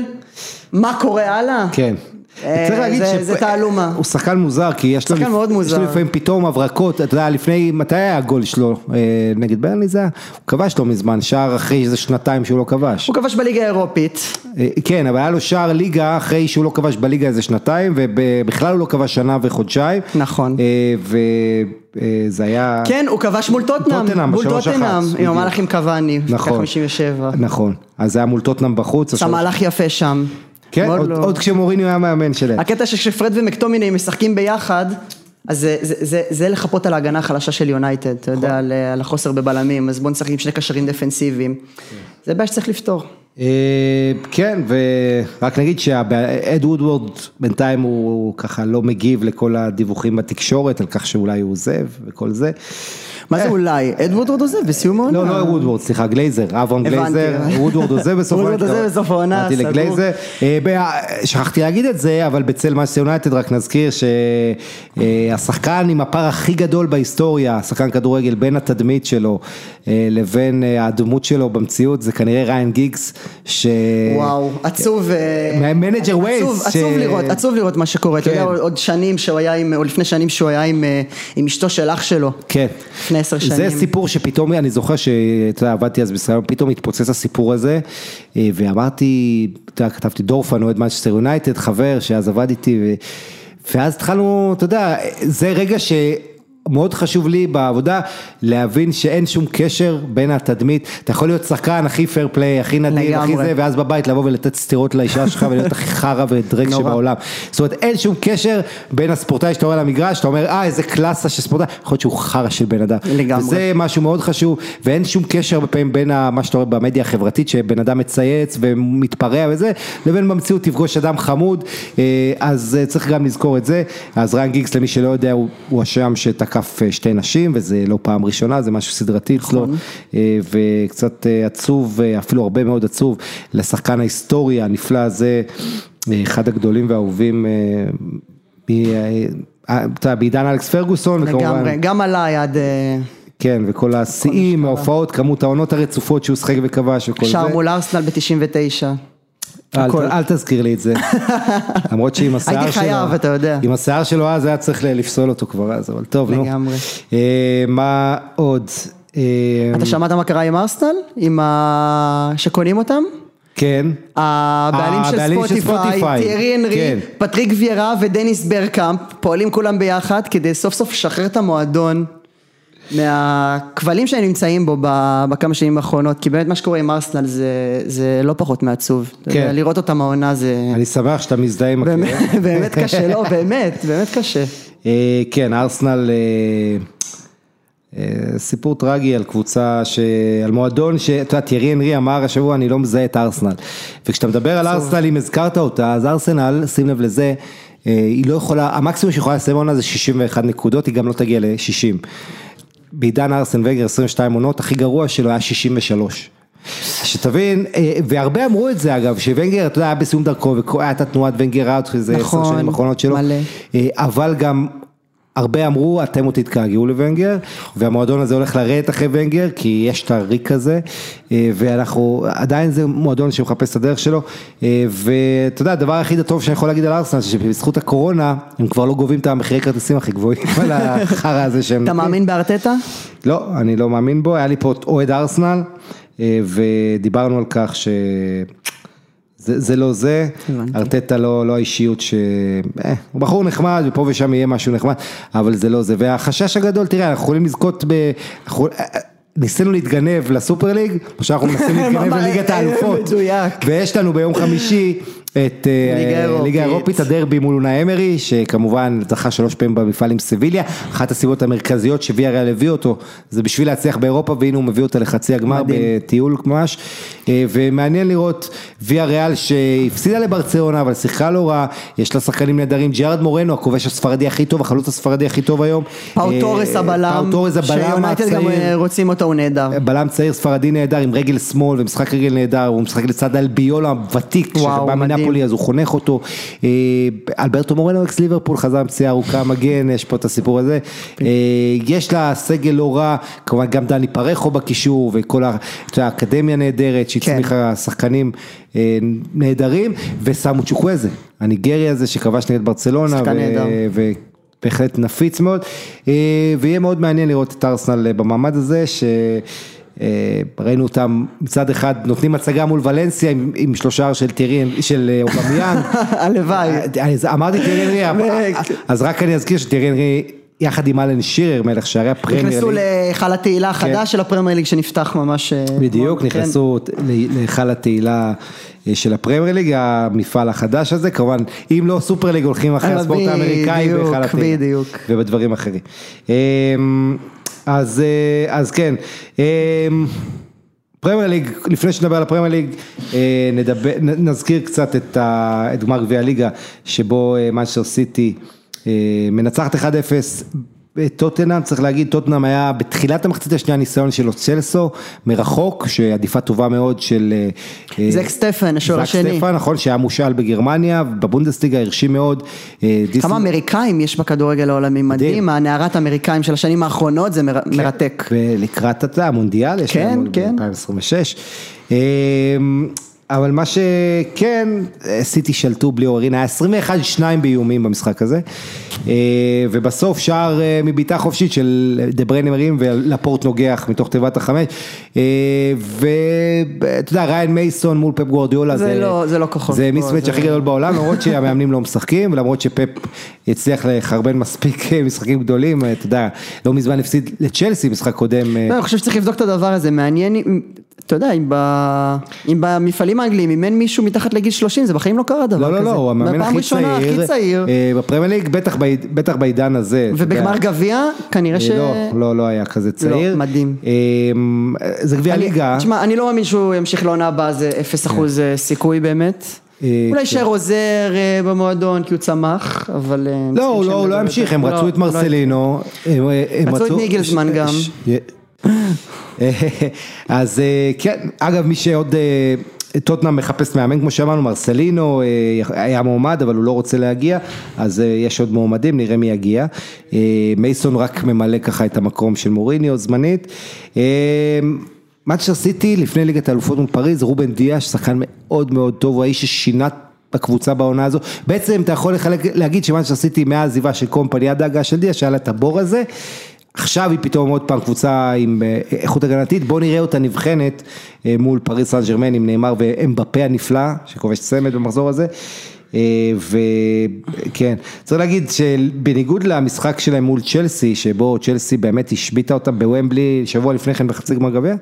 מה קורה הלאה? כן. אה, צריך להגיד זה- ש- זה תעלומה. הוא שחקן מוזר, כי יש לו, יש. לו לפעמים פתאום הברקות, אתה יודע, לפני, מתי היה הגול שלו אה, נגד ברנלי זה היה? הוא כבש לא מזמן, שער אחרי איזה שנתיים שהוא לא כבש. הוא כבש בליגה האירופית, אה, כן, אבל היה לו שער ליגה אחרי שהוא לא כבש בליגה איזה שנתיים, ובכלל הוא לא כבש שנה וחודשיים. נכון. וזה היה... כן, הוא כבש מול טוטנאם, מול טוטנאם, עם. המהלך עם קוואני, נכון. 57. נכון, אז זה היה מול טוטנאם בחוץ. עשה עכשיו- מהלך יפה שם. כן, עוד- לא- עוד כשמוריניו היה מאמן שלהם. הקטע שכשפרד ומקטומיני משחקים ביחד, אז זה, זה, זה, זה לחפות על ההגנה החלשה של יונייטד, אתה יודע, נכון. על, על החוסר בבלמים, אז בוא נשחק עם שני קשרים דפנסיביים. זה בעיה שצריך לפתור. אה, כן, ורק נגיד שאד וודוורד בינתיים הוא ככה לא מגיב לכל הדיווחים בתקשורת על כך שאולי הוא עוזב וכל זה. מה זה אה. אולי? אד וודוורד עוזב בסיום העונה. לא, לא וודוורד, סליחה, גלייזר, אברהם. גלייזר, וודוורד עוזב בסוף וודוורד עוזב בסוף העונה, סגור. אה, שכחתי להגיד את זה, אבל במנצ'סטר יונייטד רק נזכיר שהשחקן עם הפער הכי גדול בהיסטוריה, שחקן כדורגל בין התדמית שלו אה, לבין אה, הדמות שלו במציאות, זה כנראה ריין גיגס, ש... וואו, עצוב. אה, מהמנג'ר ויילס, עצוב, לראות, עצוב לראות מה שקורה. אתה כן. יודע, עוד שנים שהוא היה עם, או לפני שנים שהוא היה אה, עם אשתו של אח שלו. כן. לפני עשר זה שנים. סיפור שפתאום, אני זוכר שאתה יודע, עבדתי אז בישראל, פתאום התפוצץ הסיפור הזה, אה, ואמרתי, אתה יודע, כתבתי דורפן, אוהד מנצ'סטר יונייטד, חבר שאז עבד איתי. ואז התחלנו, אתה יודע, זה רגע ש... מאוד חשוב לי בעבודה להבין שאין שום קשר בין התדמית, אתה יכול להיות שחקן הכי פייר פליי, הכי נדיר, הכי. זה, ואז בבית לבוא ולתת סטירות לאישה שלך ולהיות הכי חרא ודרק נורא. שבעולם. זאת אומרת, אין שום קשר בין הספורטאי שאתה רואה על המגרש, אתה אומר, אה, איזה קלאסה של ספורטאי, יכול להיות שהוא חרא של בן אדם. לגמרי. וזה משהו מאוד חשוב, ואין שום קשר הרבה פעמים בין מה שאתה רואה במדיה החברתית, שבן אדם מצייץ ומתפרע וזה, לבין במציאות תפגוש אדם חמוד, אה, אז אה, צריך גם לזכור את זה. אז ריין גיגס, למי שלא יודע, הוא הוא השם שתקף אה, שתי נשים, וזה לא פעם ראשונה, זה משהו סדרתי אצלו, נכון. אה, וקצת אה, עצוב, אפילו הרבה מאוד עצוב, לשחקן ההיסטורי הנפלא הזה, אחד הגדולים והאהובים. אה, אה, אה, אתה יודע, בעידן אלכס פרגוסון, וכמובן- לגמרי, גם עליי עד... כן, וכל השיאים, ההופעות, כמות העונות הרצופות שהוא שחק וכבש וכל זה. שער מול ארסנל ב-99. אל, תזכיר לי את זה. למרות שעם השיער הייתי שלו, חייב, אתה יודע. עם השיער שלו אז היה צריך לפסול אותו כבר אז, אבל טוב, נו. לגמרי. אה, מה עוד? אה, אתה שמעת מה קרה עם ארסנל? עם ה... שקונים אותם? כן. הבעלים של ספוטיפיי, טיירי אנרי, כן. פטריק ויירה ודניס ברקאמפ, פועלים כולם ביחד כדי סוף סוף לשחרר את המועדון מהכבלים שהם נמצאים בו בכמה שנים האחרונות, כי באמת מה שקורה עם ארסנל זה, זה לא פחות מעצוב. כן. לראות אותם העונה זה אני שמח שאתה מזדהה עם הכאב. באמת קשה, לא, באמת, באמת קשה. אה, כן, ארסנל, אה, אה, סיפור טרגי על קבוצה, ש... על מועדון שאתה יודע, תיארי אנרי אמר השבוע, אני לא מזהה את ארסנל. וכשאתה מדבר על ארסנל, אם הזכרת אותה, אז ארסנל, שים לב לזה, היא לא יכולה, המקסימום שיכולה לסיים עונה זה 61 נקודות, היא גם לא תגיע ל-60. בעידן ארסן וגר 22 עונות, הכי גרוע שלו היה 63. שתבין, אה, והרבה אמרו את זה אגב, שוונגר, אתה יודע, היה בסיום דרכו, והייתה תנועת ונגר אאוט, שזה עשר נכון, שנים האחרונות שלו, מלא. אה, אבל גם הרבה אמרו, אתם עוד תתגעגעו לוונגר, והמועדון הזה הולך לרדת אחרי ונגר, כי יש את הריק הזה, אה, ואנחנו, עדיין זה מועדון שמחפש את הדרך שלו, אה, ואתה יודע, הדבר הכי טוב שאני יכול להגיד על ארסנל, שבזכות הקורונה, הם כבר לא גובים את המחירי כרטיסים הכי גבוהים על החרא הזה שהם... אתה. מאמין בארטטה? לא, אני לא מאמין בו, היה לי פה אוהד ארסנל, אה, ודיברנו על כך ש... זה, זה לא זה, הבנתי. ארטטה לא, לא האישיות ש... אה, הוא בחור נחמד ופה ושם יהיה משהו נחמד, אבל זה לא זה. והחשש הגדול, תראה, אנחנו יכולים לזכות ב... אנחנו... אה, אה, ניסינו להתגנב לסופר ליג, עכשיו אנחנו מנסים להתגנב לליגת האלופות. מדויק. ויש לנו ביום חמישי את אה, ליגה אירופית. ליגה האירופית, הדרבי מול אונה אמרי, שכמובן זכה שלוש פעמים במפעל עם סביליה, אחת הסיבות המרכזיות שוויה ריאל הביא אותו, זה בשביל להצליח באירופה, והנה הוא מביא אותה לחצי הגמר. בטיול ממש, אה, ומעניין לראות ויה ריאל שהפסידה לברצלונה, אבל שיחקה לא רע, יש לה שחקנים נהדרים, ג'ארד מורנו, הכובש הספרדי הכי טוב, החלוץ הספרדי הכי טוב היום. פאו אה, תורס הבלם, פאו תורס הבלם שיונייטד גם הצעיר. רוצים אותו, הוא נהדר. בלם צעיר ספרדי נהדר עם רגל שמאל ומשחק רגל נהדר, הוא משחק לצד אלביולה וואו, שבא מנפולי אז הוא חונך אותו, אה, אלברטו מורנו אקס ליברפול חזר עם פציעה ארוכה מגן, יש פה את הסיפור הזה, אה, יש לה סגל לא רע, כמובן גם דני פרחו בקישור וכל האקדמיה נהדרת שהצמיחה שחקנים אה, נהדרים, ושמו צ'וקוויזה, הניגרי הזה שכבש נגד ברצלונה, שחקן נהדר. בהחלט נפיץ מאוד, ויהיה מאוד מעניין לראות את ארסנל במעמד הזה, ש... אה, ראינו אותם מצד אחד נותנים הצגה מול ולנסיה עם, עם שלושה של טירין, של אה, אובמיאן. הלוואי. אז אמרתי תיירי אנרי, באמת. אז רק אני אזכיר שתיירי אנרי יחד עם אלן שירר, מלך שערי הפרמייר נכנסו ליג. להיכל התהילה החדש של הפרמייר ליג שנפתח ממש... אה, בדיוק, כן. נכנסו להיכל התהילה אה, של הפרמייר ליג, המפעל החדש הזה, כמובן, אם לא סופר ליג הולכים אחרי הספורט האמריקאי בדיוק, בהיכל התהילה. בדיוק. ובדברים אחרים. אמ, אז, אה, אז כן. אמ, פרמייר ליג, לפני שנדבר על הפרמייר ליג, נזכיר קצת את, גמר גביע הליגה, שבו מנצ'סטר סיטי אה, מנצחת 1-0 טוטנאם, צריך להגיד, טוטנאם היה בתחילת המחצית השנייה ניסיון של אוצלסו, מרחוק, שעדיפה טובה מאוד של... אה, אה, זק סטפן, השוער השני. זק סטפן, נכון, שהיה מושל בגרמניה, בבונדסטיגה הרשים מאוד. כמה אמריקאים יש בכדורגל העולמי, מדהים, הנערת אמריקאים של השנים האחרונות, זה כן, מרתק. ולקראת המונדיאל, יש לנו כן, 2026. כן. אבל מה שכן, סיטי שלטו בלי עוררין, היה 21-2 באיומים במשחק הזה, אה, ובסוף שער אה, מבעיטה חופשית של דה בריינה מרים ולפורט נוגח מתוך תיבת החמש, אה, ואתה יודע, ריין מייסון מול פפ גוורדיולה, זה לא- זה לא כוחות. זה פה, מיסמץ' זה- הכי גדול בעולם, למרות שהמאמנים לא משחקים, ולמרות שפפ הצליח לחרבן מספיק אה, משחקים גדולים, אה, אתה יודע, לא מזמן הפסיד לצ'לסי משחק קודם. אה, לא, אני חושב שצריך לבדוק את הדבר הזה, מעניין אתה יודע, אם ב- אם במפעלים האנגליים, אם אין מישהו מתחת לגיל 30, זה בחיים לא קרה דבר לא, כזה. לא, לא, הוא המאמן הכי צעיר, הכי צעיר, אה, בפרמייר ליג, בטח בעיד- בטח בעידן הזה. ובגמר גביע, כנראה ש... לא, לא, לא היה כזה צעיר. מדהים. אה, זה גביע ליגה. תשמע, אני לא מאמין שהוא ימשיך לעונה הבאה, זה 0% סיכוי באמת. אה, אולי כן. יישאר עוזר אה, במועדון כי הוא צמח, אבל... אה, לא, הוא לא, הוא לא ידברו ימשיך. הם לא, רצו את לא מרסלינו. רצו את ניגלסמן גם. אז אה, כן, אגב מי שעוד, אה, טוטנאם מחפש מאמן כמו שאמרנו, מרסלינו אה, היה מועמד אבל הוא לא רוצה להגיע, אז אה, יש עוד מועמדים, נראה מי יגיע. אה, מייסון רק ממלא ככה את המקום של מוריניו זמנית. מאצ'ר סיטי לפני ליגת האלופות מול פריז, רובן דיה, שחקן מאוד מאוד טוב, הוא האיש ששינה בקבוצה בעונה הזו, בעצם אתה יכול לחלק, להגיד שמאנצ'סטר סיטי מהעזיבה של קומפני עד ההגעה של דיה, שהיה לה את הבור הזה, עכשיו היא פתאום עוד פעם קבוצה עם אה, איכות הגנתית, בוא נראה אותה נבחנת אה, מול פריס סן ג'רמן עם נאמר ואמבפה הנפלא, שכובש צמד במחזור הזה. אה, וכן, צריך להגיד שבניגוד למשחק שלהם מול צ'לסי, שבו צ'לסי באמת השביתה אותם בוומבלי שבוע לפני כן בחצי גמר גביע,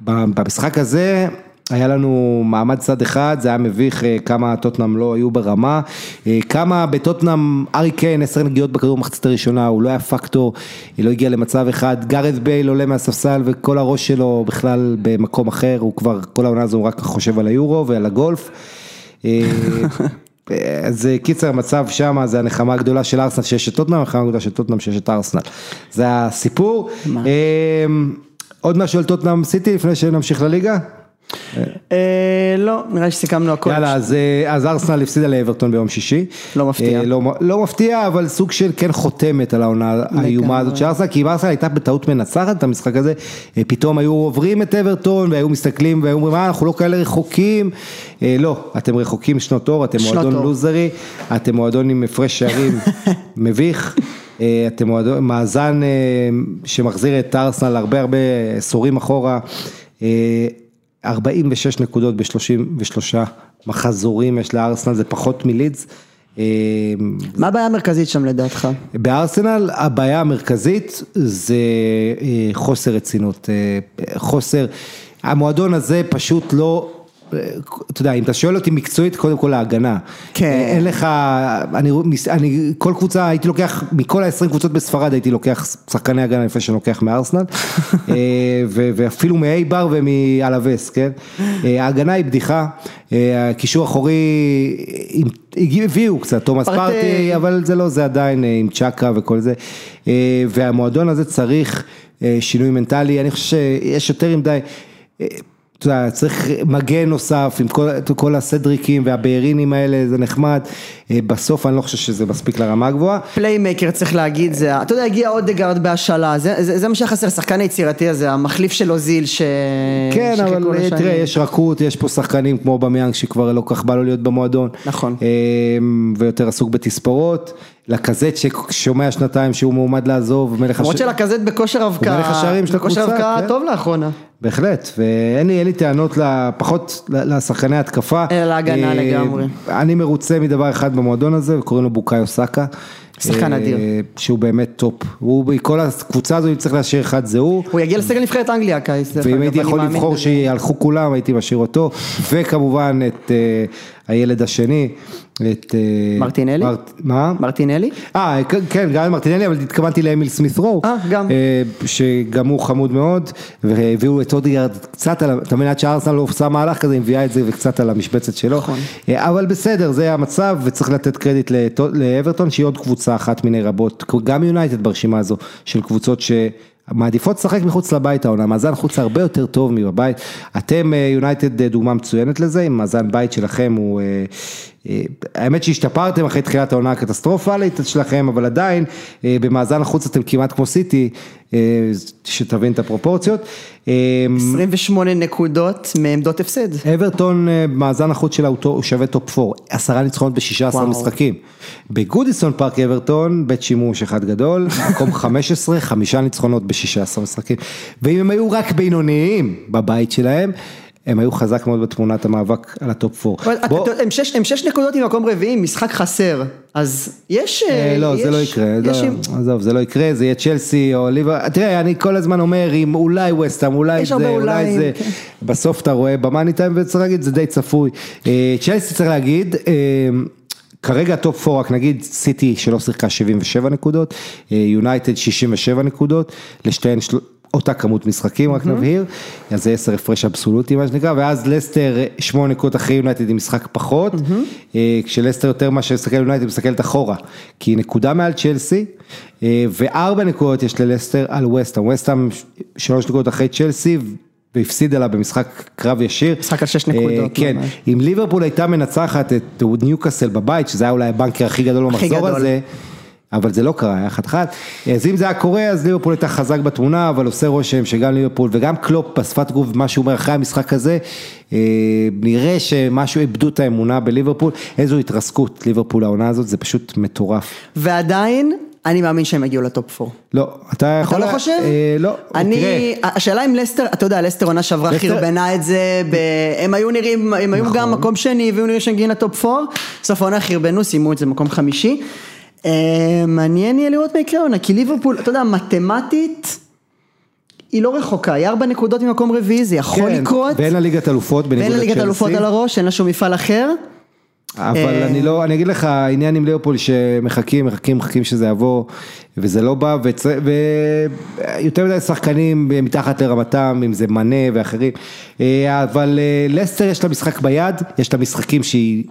במשחק הזה היה לנו מעמד צד אחד, זה היה מביך אה, כמה טוטנאם לא היו ברמה, אה, כמה בטוטנאם ארי קיין עשר נגיעות בכדור במחצית הראשונה, הוא לא היה פקטור, לא הגיע למצב אחד, גארד בייל עולה מהספסל וכל הראש שלו בכלל במקום אחר, הוא כבר, כל העונה הזו הוא רק חושב על היורו ועל הגולף. אה, אז קיצר המצב שם זה הנחמה הגדולה של ארסנל שיש את טוטנאם, הנחמה הגדולה של טוטנאם שיש את ארסנל. זה הסיפור. עוד משהו על טוטנאם סיטי לפני שנמשיך לליגה? אה, לא, נראה לי שסיכמנו הכל. יאללה, אז, אה, אז ארסנל הפסידה לאברטון ביום שישי. לא מפתיע. אה, לא, לא מפתיע, אבל סוג של כן חותמת על העונה האיומה הזאת של ארסנל, כי אם ארסנל הייתה בטעות מנצחת את המשחק הזה, פתאום היו עוברים את אברטון והיו מסתכלים והיו אומרים, מה, אנחנו לא כאלה רחוקים. לא, אתם רחוקים שנות אור, אתם מועדון. לוזרי, אתם מועדון עם הפרש שערים מביך. אתם מועדון, מאזן שמחזיר את ארסנל הרבה הרבה עשורים אחורה. 46 נקודות ב-33 מחזורים יש לארסנל, זה פחות מלידס. אה, מה הבעיה המרכזית שם לדעתך? בארסנל הבעיה המרכזית זה אה, חוסר רצינות, אה, חוסר, המועדון הזה פשוט לא אתה יודע, אם אתה שואל אותי מקצועית, קודם כל ההגנה. כן. אין לך, אני, אני, כל קבוצה, הייתי לוקח, מכל ה-20 קבוצות בספרד הייתי לוקח שחקני הגנה לפני שאני לוקח מארסנל, אה, ואפילו מאייבר ומאלווס, כן? אה, ההגנה היא בדיחה, אה, הקישור האחורי, הביאו קצת, תומאס פרטי, אבל זה לא זה עדיין עם צ'קה וכל זה, והמועדון הזה צריך שינוי מנטלי, אני חושב שיש יותר מדי. אתה יודע, צריך מגן נוסף עם כל, כל הסדריקים והבארינים האלה, זה נחמד, אה, בסוף אני לא חושב שזה מספיק לרמה הגבוהה. פליימקר צריך להגיד, זה, אתה יודע, הגיע אודגרד בהשאלה, זה, זה, זה מה שחסר, השחקן היצירתי הזה, המחליף של אוזיל ש... כן, אבל. תראה, יש רכות, יש פה שחקנים כמו במיאנג שכבר לא כך בא לו להיות במועדון. נכון. אה, ויותר עסוק בתספורות. לקזט ששומע שנתיים שהוא מועמד לעזוב, מלך השערים. למרות שלקזט בכושר אבקה, מלך השערים של הקבוצה, בכושר אבקה כן. טוב לאחרונה. בהחלט, ואין לי, לי טענות פחות לשחקני התקפה. אלא להגנה אה, לגמרי. אני מרוצה מדבר אחד במועדון הזה, וקוראים לו בוקאיו סאקה. שחקן אה, אדיר. שהוא באמת טופ. הוא, בכל הקבוצה הזו, אם צריך להשאיר אחד זה הוא. הוא יגיע לסגל נבחרת אנגליה קיץ. ואם הייתי יכול לבחור שילכו כולם, הייתי משאיר אותו. וכמובן את אה, הילד השני. את... אה, מרטינלי? מרט... מה? מרטינלי? אה, כן, גם מרטינלי, אבל התכוונתי לאמיל סמית רו. אה, גם. שגם הוא חמוד מאוד, והביאו את אודגארד קצת על, אתה מבין, עד שארסנל לא עושה מהלך כזה, היא מביאה את זה וקצת על המשבצת שלו. נכון. אבל בסדר, זה המצב, וצריך לתת קרדיט לאברטון, שהיא עוד קבוצה אחת מיני רבות, גם יונייטד ברשימה הזו, של קבוצות ש... מעדיפות לשחק מחוץ לבית העונה, מאזן חוץ הרבה יותר טוב מבבית, אתם יונייטד אה, דוגמה מצוינת לזה, אם מאזן בית שלכם הוא, אה, אה, האמת שהשתפרתם אחרי תחילת העונה הקטסטרופלית שלכם, אבל עדיין במאזן החוץ אתם כמעט כמו סיטי, שתבין את הפרופורציות. 28 נקודות מעמדות הפסד. אברטון, מאזן החוץ שלה הוא שווה טופ 4, עשרה ניצחונות ב-16 משחקים. בגודיסון פארק אברטון, בית שימוש אחד גדול, מקום 15, חמישה ניצחונות ב-16 משחקים. ואם הם היו רק בינוניים בבית שלהם, הם היו חזק מאוד בתמונת המאבק על הטופ 4. הם שש נקודות ממקום רביעי, משחק חסר, אז יש... אה, לא, זה לא יקרה, עזוב, זה לא יקרה, זה יהיה צ'לסי או ליבר, תראה, אני כל הזמן אומר, אם אולי ווסטהאם, אולי זה, אולי זה, כן. בסוף אתה רואה במאני טיים וצריך להגיד, זה די צפוי. אה, צ'לסי צריך להגיד, אה, כרגע טופ 4 רק נגיד סיטי שלא שיחקה 77 נקודות, יונייטד 67 נקודות, לשתיהן אותה כמות משחקים, רק נבהיר, אז זה עשר הפרש אבסולוטי מה שנקרא, ואז לסטר שמונה נקודות אחרי יונייטד עם משחק פחות, אה, כשלסטר יותר מאשר לסתכל יונייטד מסתכלת אחורה, כי היא נקודה מעל צ'לסי, אה, וארבע נקודות יש ללסטר על ווסטהאם, ווסטהאם שלוש נקודות אחרי צ'לסי, והפסיד עליו במשחק קרב ישיר. משחק על שש נקודות. אה, כן, אם ליברפול הייתה מנצחת את ניוקאסל בבית, שזה היה אולי הבנקר הכי גדול במחזור הזה. אבל זה לא קרה, היה חד. אז אם זה היה קורה, אז ליברפול הייתה חזק בתמונה, אבל עושה רושם שגם ליברפול וגם קלופ בשפת גוף, מה שהוא אומר אחרי המשחק הזה, אה, נראה שמשהו איבדו את האמונה בליברפול, איזו התרסקות ליברפול העונה הזאת, זה פשוט מטורף. ועדיין, אני מאמין שהם יגיעו לטופ 4. לא, אתה יכול... אתה לא חושב? אה, לא, אני, תראה. השאלה אם לסטר, אתה יודע, לסטר עונה שעברה לסטר... חרבנה את זה, ב... הם היו נראים, הם היו נכון. גם מקום שני, והיו נראים שהם מגיעים לטופ 4, בסוף העונה חרבנו, סיימו את זה במקום חמישי. אה, מעניין יהיה לראות מה יקרה עונה, כי ליברפול, אתה יודע, מתמטית, היא לא רחוקה, היא ארבע נקודות ממקום רביעי, זה יכול כן, לקרות. ואין לה ליגת אלופות, בניגוד לצ'לסי. ואין לה ליגת אלופות על הראש, אין לה שום מפעל אחר. אבל אה, אני לא, אני אגיד לך, העניין עם ליברפול שמחכים, מחכים, מחכים שזה יבוא, וזה לא בא, ויותר מדי שחקנים מתחת לרמתם, אם זה מנה ואחרים, אה, אבל לסטר יש לה משחק ביד, יש לה משחקים שהיא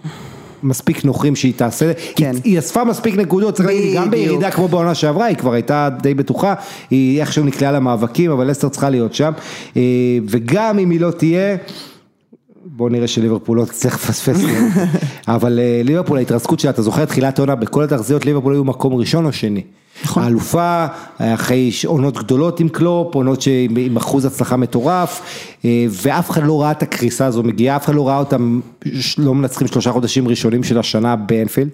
מספיק נוחים שהיא תעשה, כן. היא, היא אספה מספיק נקודות, צריך להגיד, גם. בירידה כמו בעונה שעברה, היא כבר הייתה די בטוחה, היא איכשהו נקלעה למאבקים, אבל לסטר צריכה להיות שם, אה, וגם אם היא לא תהיה, בוא נראה שליברפול לא תצטרך לפספס, אבל אה, ליברפול ההתרסקות שלה, אתה זוכר תחילת העונה, בכל התחזיות ליברפול היו מקום ראשון או שני. נכון. האלופה, אחרי עונות גדולות עם קלופ, עונות שעם עם אחוז הצלחה מטורף, אה, ואף אחד לא ראה את הקריסה הזו מגיעה, אף אחד לא ראה אותם לא מנצחים שלושה חודשים ראשונים של השנה באנפילד.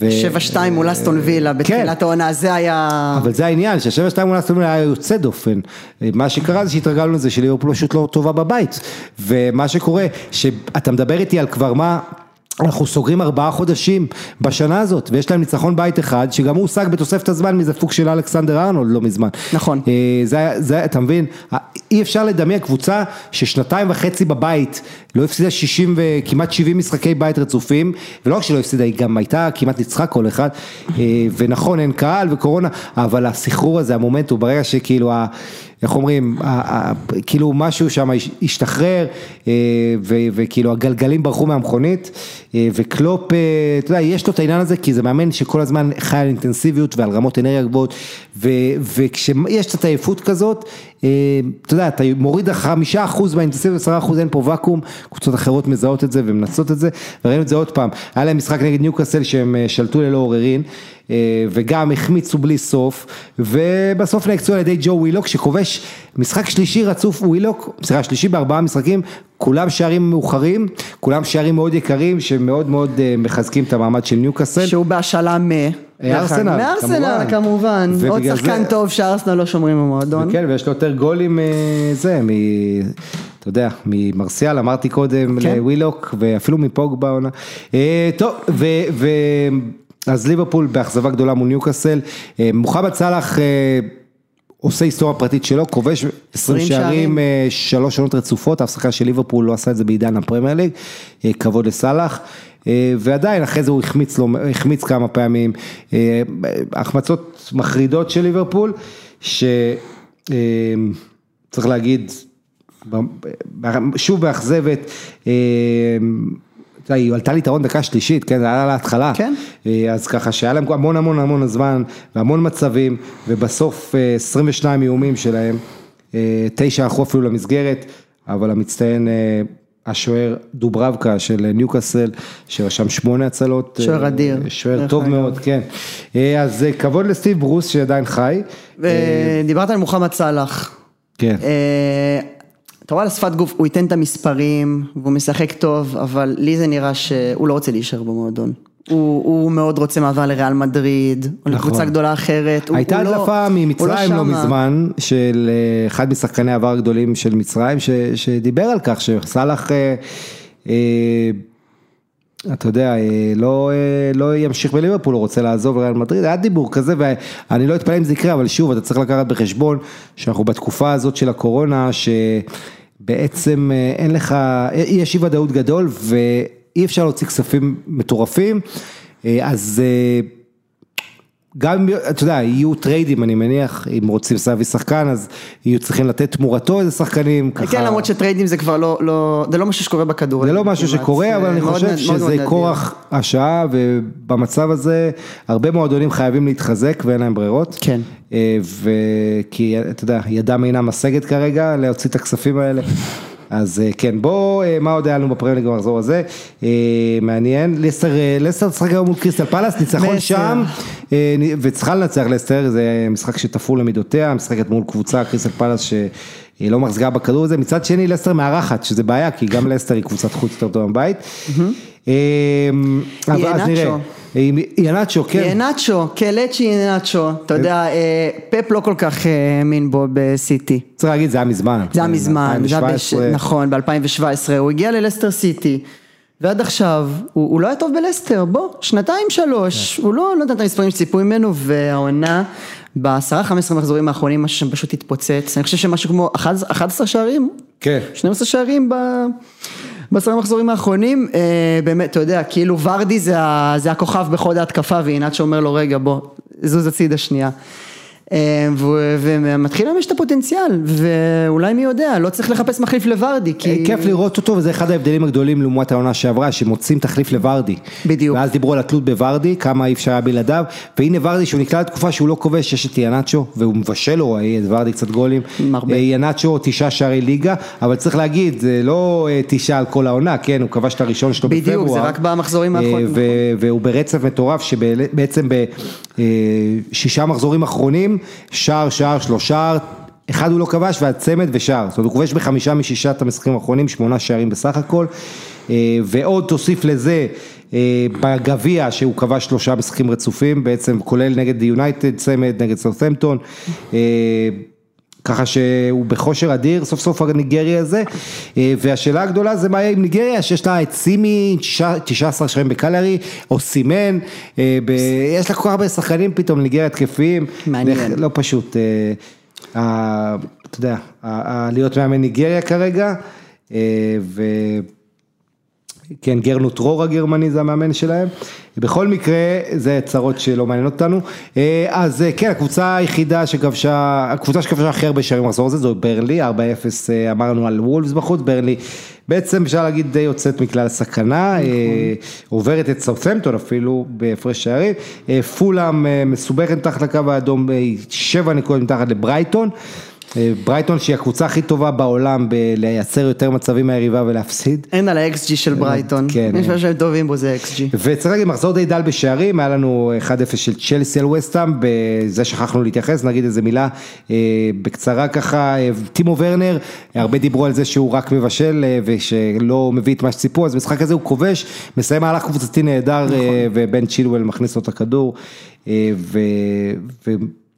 ו- 7-2 מול אסטון וילה בתחילת העונה, זה היה... כן. אבל זה העניין, שהשבע שתיים מול אסטון וילה היה יוצא דופן. מה שקרה זה שהתרגלנו לזה שליברפול פשוט לא טובה בבית. ומה שקורה, שאתה מדבר איתי על כבר מה... אנחנו סוגרים ארבעה חודשים בשנה הזאת, ויש להם ניצחון בית אחד, שגם הוא הושג בתוספת הזמן מאיזה פוק של אלכסנדר ארנולד לא מזמן. נכון. אה, זה, זה, אתה מבין, אי אפשר לדמיין קבוצה ששנתיים וחצי בבית, לא הפסידה 60 וכמעט 70 משחקי בית רצופים, ולא רק שלא הפסידה, היא גם הייתה כמעט ניצחה כל אחד, אה, ונכון אין קהל וקורונה, אבל הסחרור הזה, המומנטום, ברגע שכאילו, ה- איך אומרים, כאילו משהו שם הש- השתחרר, אה, וכאילו הגלגלים ברחו מהמכונית, אה, וקלופ, אה, אתה יודע, יש לו את העניין הזה, כי זה מאמן שכל הזמן חי על אינטנסיביות ועל רמות אנרגיה גבוהות, וכשיש קצת עייפות כזאת, אתה יודע, אתה מוריד חמישה אחוז מהאינטנסיביות, עשרה אחוז, אין פה ואקום, קבוצות אחרות מזהות את זה ומנצות את זה, וראינו את זה עוד פעם, היה להם משחק נגד ניוקאסל שהם שלטו ללא עוררין, וגם החמיצו בלי סוף, ובסוף נעקצו על ידי ג'ו ווילוק שכובש משחק שלישי רצוף, ווילוק, סליחה, שלישי בארבעה משחקים, כולם שערים מאוחרים, כולם שערים מאוד יקרים, שמאוד מאוד אה, מחזקים את המעמד של ניוקאסל. שהוא בהשאלה מ... ארסנל, מארסנל כמובן. כמובן, עוד שחקן זה- טוב שארסנל לא שומרים במועדון. כן, ויש לו יותר גולים אה, זה, מ... אתה יודע, ממרסיאל, אמרתי קודם, כן. לווילוק, ואפילו מפוגבה. אה, טוב, ו... ו... אז ליברפול באכזבה גדולה מול ניוקאסל, אה, מוחמד סאלח אה, עושה היסטוריה פרטית שלו, כובש 20 20 שערים. אה, שלוש עונות רצופות, אף שחקן של ליברפול לא עשה את זה בעידן הפרמייר ליג, כבוד לסאלח. ועדיין אחרי זה הוא החמיץ, לו, החמיץ כמה פעמים, החמצות מחרידות של ליברפול, שצריך להגיד, שוב מאכזבת, היא עלתה ליתרון דקה שלישית, כן, זה היה להתחלה. כן. אה, אז ככה שהיה להם המון המון המון זמן והמון מצבים, ובסוף אה, 22 איומים שלהם, אה, תשע הלכו אפילו למסגרת, אבל המצטיין, אה, השוער דוברבקה של ניוקאסל, שרשם שמונה הצלות. אה, שוער אדיר, שוער טוב אגב. מאוד, כן. אה, אז אה, כבוד לסטיב ברוס שעדיין חי. ודיברת על מוחמד סאלח. כן. אתה רואה על השפת גוף, הוא ייתן את המספרים, והוא משחק טוב, אבל לי זה נראה שהוא לא רוצה להישאר במועדון. הוא, הוא מאוד רוצה מעבר לריאל מדריד, או נכון. לקבוצה גדולה אחרת. הייתה לא- הדלפה הוא ממצרים לא שמה. מזמן, של אה, אחד משחקני העבר הגדולים של מצרים, ש- שדיבר על כך שסאלח, אה, אה, אתה יודע, אה, לא, אה, לא ימשיך בליברפול, הוא רוצה לעזוב לריאל מדריד, היה דיבור כזה, ואני לא אתפלא אם זה יקרה, אבל שוב, אתה צריך לקחת בחשבון שאנחנו בתקופה הזאת של הקורונה, אה, אין לך, יש אי ודאות גדול, ואי אפשר להוציא כספים מטורפים, אה, אז... גם אתה יודע, יהיו טריידים, אני מניח, אם רוצים להביא שחקן, אז יהיו צריכים לתת תמורתו איזה שחקנים, ככה. כן, למרות שטריידים זה כבר לא, לא, זה לא משהו שקורה בכדורגל. זה לא משהו. שקורה, אבל אני חושב שזה. כורח השעה, ובמצב הזה, הרבה מועדונים חייבים להתחזק ואין להם ברירות. כן. אה, וכי, אתה יודע, ידם אינה משגת כרגע להוציא את הכספים האלה. אז אה, כן, בוא, אה, מה עוד היה לנו בפרמייר ליג במחזור הזה? אה, מעניין, לסטר, לסטר תשחק היום מול קריסטל פאלאס, ניצחון שם, וצריכה לנצח לסטר, זה משחק שתפור למידותיה, משחקת מול קבוצה, קריסטל פאלאס, שהיא לא מחזיקה בכדור הזה, מצד שני לסטר מארחת, שזה בעיה, כי גם לסטר היא קבוצת חוץ יותר טובה. אה, אבל אז נראה. ינאצ'ו. כן. ינאצ'ו, קלצ'י איהנאצ'ו, אתה יודע, אה, פפ לא כל כך אה, האמין בו בסיטי. צריך להגיד, זה היה מזמן. זה היה מזמן, זה היה בש... 2017. נכון, ב-2017, הוא הגיע ללסטר סיטי, ועד עכשיו, הוא, הוא לא היה טוב בלסטר, בוא, שנתיים שלוש, הוא לא נתן את המספרים שציפו ממנו, והעונה, בעשרה, חמש עשרה מחזורים האחרונים, משהו פשוט התפוצץ, אני חושב שמשהו כמו 11 11 שערים, כן. 12 שערים ב... בעשרה מחזורים האחרונים, אה, באמת, אתה יודע, כאילו ורדי זה, ה- זה הכוכב בחוד ההתקפה, ועינת שאומר לו, רגע, בוא, זוז הצידה שנייה. אה, ו- ומתחיל לממש את הפוטנציאל, ואולי מי יודע, לא צריך לחפש מחליף לוורדי, כי... כיף לראות אותו וזה אחד ההבדלים הגדולים לעומת העונה שעברה, שמוצאים תחליף לוורדי. בדיוק. ואז דיברו על התלות בוורדי, כמה אי אפשר היה בלעדיו, והנה וורדי שהוא נקלע לתקופה שהוא לא כובש, יש את ינאצ'ו, והוא מבשל לו, וורדי קצת גולים. הרבה. אה, ינאצ'ו תשעה שערי ליגה, אבל צריך להגיד, זה לא אה, תשעה על כל העונה, כן, הוא כבש את הראשון שלו בפברואר. בדיוק, זה רק במחזורים אה, האחרונים. ו- והוא ברצף מטורף, שבעצם בשישה מחזורים אחרונים, שער, שער, שלושה. אחד הוא לא כבש והצמד ושער, זאת אומרת הוא כובש בחמישה משישת המשחקים האחרונים, שמונה שערים בסך הכל, אה, ועוד תוסיף לזה אה, בגביע שהוא כבש שלושה משחקים רצופים, בעצם כולל נגד יונייטד צמד, נגד סאות'מפטון, אה, ככה שהוא בכושר אדיר, סוף סוף הניגריה הזה, אה, והשאלה הגדולה זה מה יהיה עם ניגריה, שיש לה את סימי, 19 שערים בקלרי, או סימן, אה, ב... יש לה כל כך הרבה שחקנים פתאום, ניגריה התקפיים, מעניין. לא פשוט, אה, אתה יודע, להיות מאמן ניגריה כרגע, אה, ו... כן, גרנוט רור הגרמני זה המאמן שלהם. בכל מקרה, זה צרות שלא מעניינות אותנו. אה, אז אה, כן, הקבוצה היחידה שכבשה, הקבוצה שכבשה הכי הרבה שערים במחזור הזה זו ברלי, 4-0 אה, אמרנו על וולפס בחוץ, ברלי בעצם אפשר להגיד די יוצאת מכלל סכנה, אה, עוברת את סאות'מפטון אפילו בהפרש שערים. פולאם מסובכת מתחת לקו האדום, אה, שבע נקודות מתחת לברייטון. אה, ברייטון שהיא הקבוצה הכי טובה בעולם בלייצר יותר מצבים מהיריבה ולהפסיד. אין על ה-XG של ברייטון, כן. יש מה שהם טובים בו זה XG. וצריך להגיד, מחזור די דל בשערים, היה לנו 1-0 של צ'לסי על וסטאם, בזה שכחנו להתייחס, נגיד איזה מילה אה, בקצרה ככה, אה, טימו ורנר, הרבה דיברו על זה שהוא רק מבשל אה, ושלא מביא את מה שציפו, אז במשחק הזה הוא כובש, מסיים מהלך קבוצתי נהדר, אה, ובן צ'ילואל מכניס לו את הכדור, אה, ו... ו...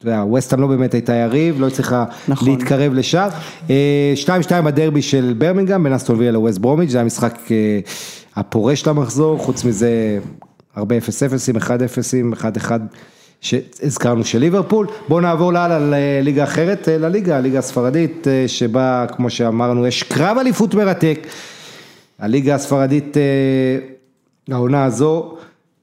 אתה יודע, ווסטהאם לא באמת הייתה יריב, לא הצליחה נכון. להתקרב לשער. אה, 2-2 בדרבי של ברמינגהם בין אסטון וילה לווסט ברומיץ', זה היה משחק אה, הפורש למחזור, חוץ מזה הרבה 0-0, 1-0, 1-1 שהזכרנו של ליברפול. בואו נעבור להלאה לליגה אחרת, אה, לליגה, הליגה הספרדית, שבה כמו שאמרנו יש קרב אליפות מרתק. הליגה הספרדית, העונה הזו,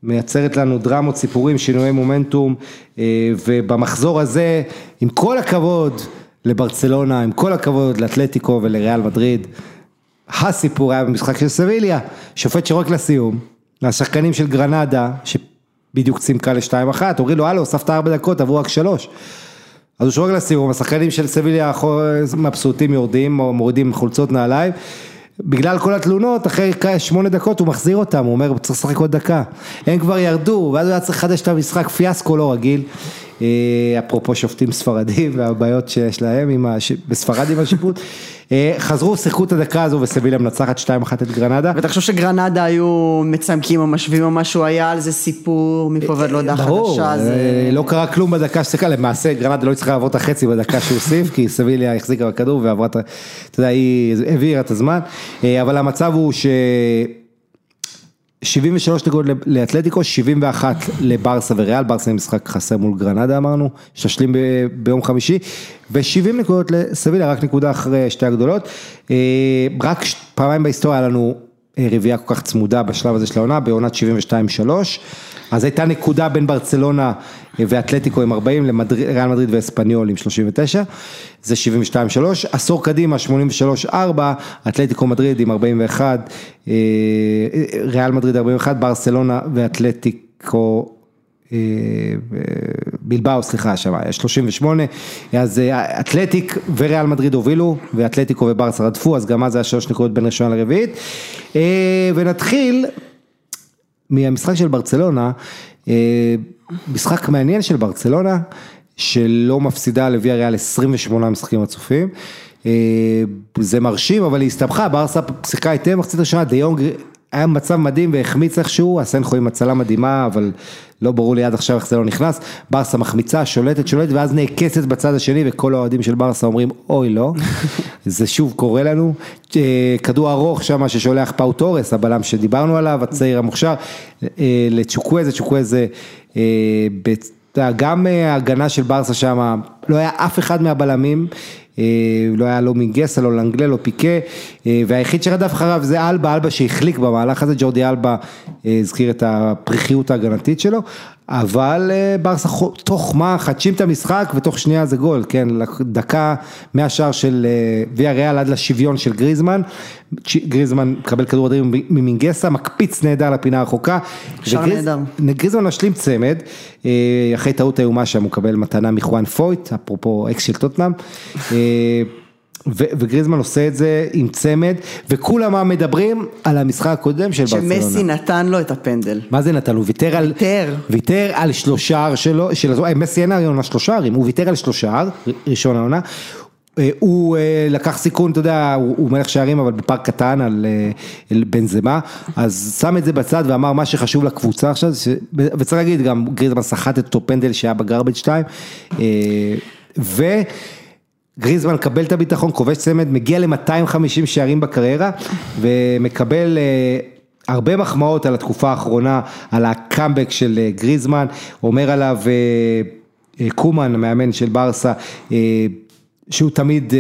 מייצרת לנו דרמות, סיפורים, שינויי מומנטום, אה, ובמחזור הזה, עם כל הכבוד לברצלונה, עם כל הכבוד לאתלטיקו ולריאל מדריד, הסיפור היה במשחק של סביליה, שופט שורק לסיום, השחקנים של גרנדה, שבדיוק צימקה לשתיים אחת, אומרים לו, הלו, הוספת ארבע דקות, עברו רק שלוש. אז הוא שורק לסיום, השחקנים של סביליה מבסוטים יורדים, מורידים חולצות נעליים. בגלל כל התלונות, אחרי שמונה דקות הוא מחזיר אותם, הוא אומר צריך לשחק עוד דקה. הם כבר ירדו, ואז הוא היה צריך לחדש את המשחק, פיאסקו לא רגיל. אה, אפרופו שופטים ספרדים והבעיות שיש להם עם הש... בספרד עם השיפוט. אה, חזרו, שיחקו את הדקה הזו וסביליה מנצחת 2-1 את גרנדה. ותחשוב שגרנדה היו מצמקים או משווים או משהו, היה על זה סיפור מפה ועד להודעה חדשה, זה... לא קרה כלום בדקה ששיחקה, למעשה גרנדה לא הצליחה לעבור את החצי בדקה שהוא הוסיף, כי סביליה החזיקה בכדור ועברה את ה... אתה יודע, היא העבירה את הזמן, אה, אבל המצב הוא ש... 73 נקודות לאתלטיקו, 71 לברסה וריאל, ברסה משחק חסר מול גרנדה אמרנו, שתשלים ביום חמישי, ו-70 נקודות לסביליה, רק נקודה אחרי שתי הגדולות. אה, רק פעמיים בהיסטוריה היה לנו אה, רביעייה כל כך צמודה בשלב הזה של העונה, בעונת 72-3, אז הייתה נקודה בין ברצלונה אה, ואתלטיקו עם 40, לריאל מדריד ואספניול עם 39, זה 72-3, עשור קדימה 83-4, אתלטיקו מדריד עם 41, אה, ריאל מדריד 41, ברצלונה ואתלטיקו אה, בלבאו, סליחה, שם היה 38, אז אה, אתלטיק וריאל מדריד הובילו, ואתלטיקו וברסה רדפו, אז גם אז היה שלוש נקודות בין ראשונה לרביעית. אה, ונתחיל מהמשחק של ברצלונה, אה, משחק מעניין של ברצלונה, שלא מפסידה לוויה ריאל 28 משחקים רצופים. אה, זה מרשים, אבל היא הסתבכה, ברסה שיחקה היטב מחצית ראשונה, דיונג היה מצב מדהים והחמיץ איכשהו, הסנכו עם הצלה מדהימה, אבל לא ברור לי עד עכשיו איך זה לא נכנס. ברסה מחמיצה, שולטת, שולטת, ואז נעקצת בצד השני, וכל האוהדים של ברסה אומרים, אוי לא, זה שוב קורה לנו. אה, כדור ארוך שם ששולח פאו תורס, הבלם שדיברנו עליו, הצעיר המוכשר, אה, לצ'וקוויזה, צ'וקוויזה, אה, גם ההגנה של ברסה שם, לא היה אף אחד מהבלמים, לא היה לא מגסה, לא לנגלה, לא פיקה, אה, והיחיד שרדף אחריו זה אלבה, אלבה שהחליק במהלך הזה, ג'ורדי אלבה אה, הזכיר את הפריחיות ההגנתית שלו, אבל אה, ברסה תוך מה מחדשים את המשחק ותוך שנייה זה גול, כן, דקה מהשער של אה, ויה ריאל עד לשוויון של גריזמן, גריזמן מקבל כדור אדיר ממינגסה, מקפיץ נהדר לפינה הרחוקה. שער נהדר. גריזמן משלים צמד, אה, אחרי טעות איומה שם הוא מקבל מתנה מחואן פויט, אפרופו אקס של טוטנאם. וגריזמן עושה את זה עם צמד, וכולם מדברים על המשחק הקודם של ברצלונה. שמסי נתן לו את הפנדל. מה זה נתן? הוא ויתר על... ויתר. ויתר על שלושה שלו, של... אה, מסי אין העונה שלושה ערים, הוא ויתר על שלושה, ראשון העונה. אה, הוא אה, לקח סיכון, אתה יודע, הוא, מלך שערים אבל בפארק קטן על על בנזמה, אז שם את זה בצד ואמר מה שחשוב לקבוצה עכשיו, ש... וצריך להגיד גם גריזמן סחט את אותו פנדל שהיה בגרבג' 2, ו... גריזמן מקבל את הביטחון, כובש צמד, מגיע ל-250 שערים בקריירה ומקבל אה, הרבה מחמאות על התקופה האחרונה, על הקאמבק של אה, גריזמן, אומר עליו אה, קומן, המאמן של ברסה, שהוא תמיד,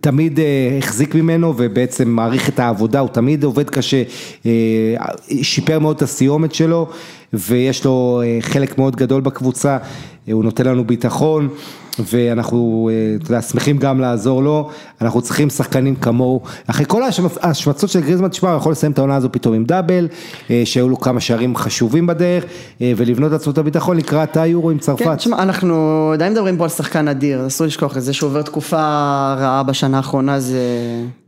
תמיד אה, החזיק ממנו ובעצם מעריך את העבודה, הוא תמיד עובד קשה, אה, שיפר מאוד את הסיומת שלו ויש לו אה, חלק מאוד גדול בקבוצה, הוא נותן לנו ביטחון. ואנחנו, אתה יודע, שמחים גם לעזור לו, אנחנו צריכים שחקנים כמוהו, אחרי כל ההשמצ- ההשמצות של גריזמן, תשמע, הוא יכול לסיים את העונה הזו פתאום עם דאבל, שהיו לו כמה שערים חשובים בדרך, ולבנות לעצמו את הביטחון לקראת היורו עם צרפת. כן, תשמע, אנחנו עדיין מדברים פה על שחקן אדיר, אסור לשכוח את זה שהוא עובר תקופה רעה בשנה האחרונה, זה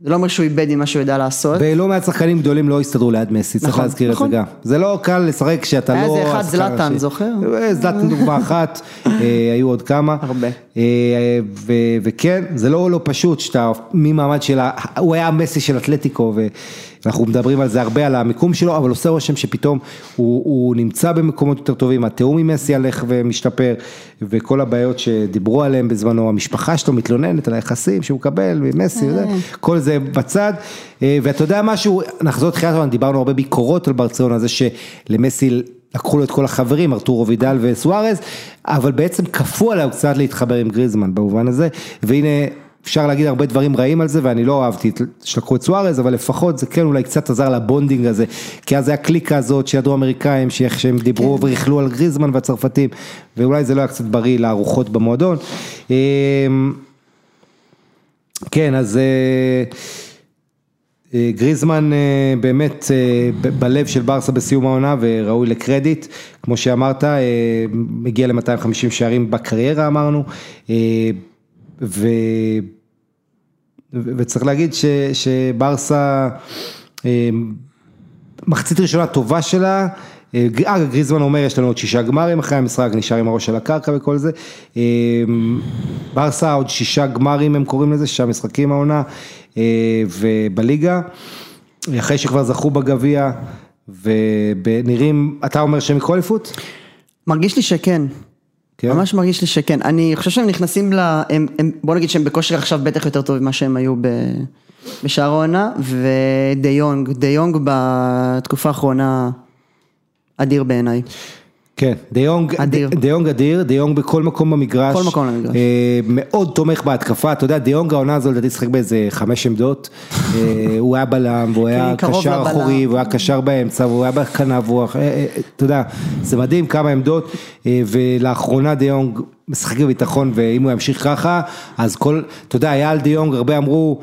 זה לא אומר שהוא איבד עם מה שהוא יודע לעשות. ולא מעט שחקנים גדולים לא הסתדרו ליד מסי, צריך נכון, להזכיר את נכון. זה גם. זה לא קל לשחק כשאתה היה לא... איזה אחד, זלאטן, הראשי. זוכר? אה, זלאטן דוגמה אחת, אה, היו עוד כמה. הרבה. אה, ו- וכן, זה לא לא פשוט שאתה ממעמד של, ה- הוא היה המסי של אתלטיקו ואנחנו מדברים על זה הרבה, על המיקום שלו, אבל עושה רושם שפתאום הוא, הוא נמצא במקומות יותר טובים, התיאום עם מסי הלך ומשתפר, וכל הבעיות שדיברו עליהם בזמנו, המשפחה שלו מתלוננת על היחסים שהוא מקבל ממסי, וזה, כל זה בצד, אה, ואתה יודע משהו, נחזור לתחילת הזמן, דיברנו הרבה ביקורות על ברצלונה, זה שלמסי לקחו לו את כל החברים, ארתורו וידל וסוארז, אבל בעצם כפו עליו קצת להתחבר עם גריזמן במובן הזה, והנה אפשר להגיד הרבה דברים רעים על זה, ואני לא אהבתי שלקחו את סוארז, אבל לפחות זה כן אולי קצת עזר לבונדינג הזה, כי אז היה קליקה הזאת של הדרום אמריקאים, שאיך שהם דיברו כן. וריכלו על גריזמן והצרפתים, ואולי זה לא היה קצת בריא לארוחות במועדון. אמ, כן, אז... אה, אה, גריזמן אה, באמת בלב של ברסה בסיום העונה וראוי לקרדיט, כמו שאמרת, מגיע ל-250 שערים בקריירה אמרנו, ו... וצריך להגיד ש, שברסה, אה, מחצית ראשונה טובה שלה, אה, אגב גריזמן אומר יש לנו עוד שישה גמרים אחרי המשחק, נשאר עם הראש על הקרקע וכל זה, אה, ברסה עוד שישה גמרים הם קוראים לזה, שישה משחקים העונה, ובליגה, אחרי שכבר זכו בגביע, ונראים, אתה אומר שהם יקחו אליפות? מרגיש לי שכן. כן. ממש מרגיש לי שכן. אני חושב שהם נכנסים ל... הם, הם, בוא נגיד שהם בכושר עכשיו בטח יותר טוב ממה שהם היו ב, בשאר העונה, ודי יונג, די יונג בתקופה האחרונה אדיר בעיניי. כן, דיונג אדיר. דיונג אדיר, דיונג בכל מקום במגרש, כל מקום במגרש. אה, מאוד תומך בהתקפה, אתה יודע, דיונג העונה הזו לדעתי שיחק באיזה חמש עמדות, אה, הוא היה בלם, והוא היה כן, קשר. אחורי, והוא היה קשר באמצע, והוא היה בכנף, אה, אתה יודע, זה מדהים כמה עמדות, ולאחרונה דה יונג משחק בביטחון, ואם הוא ימשיך ככה, אז כל, אתה יודע, היה על דה יונג, הרבה אמרו,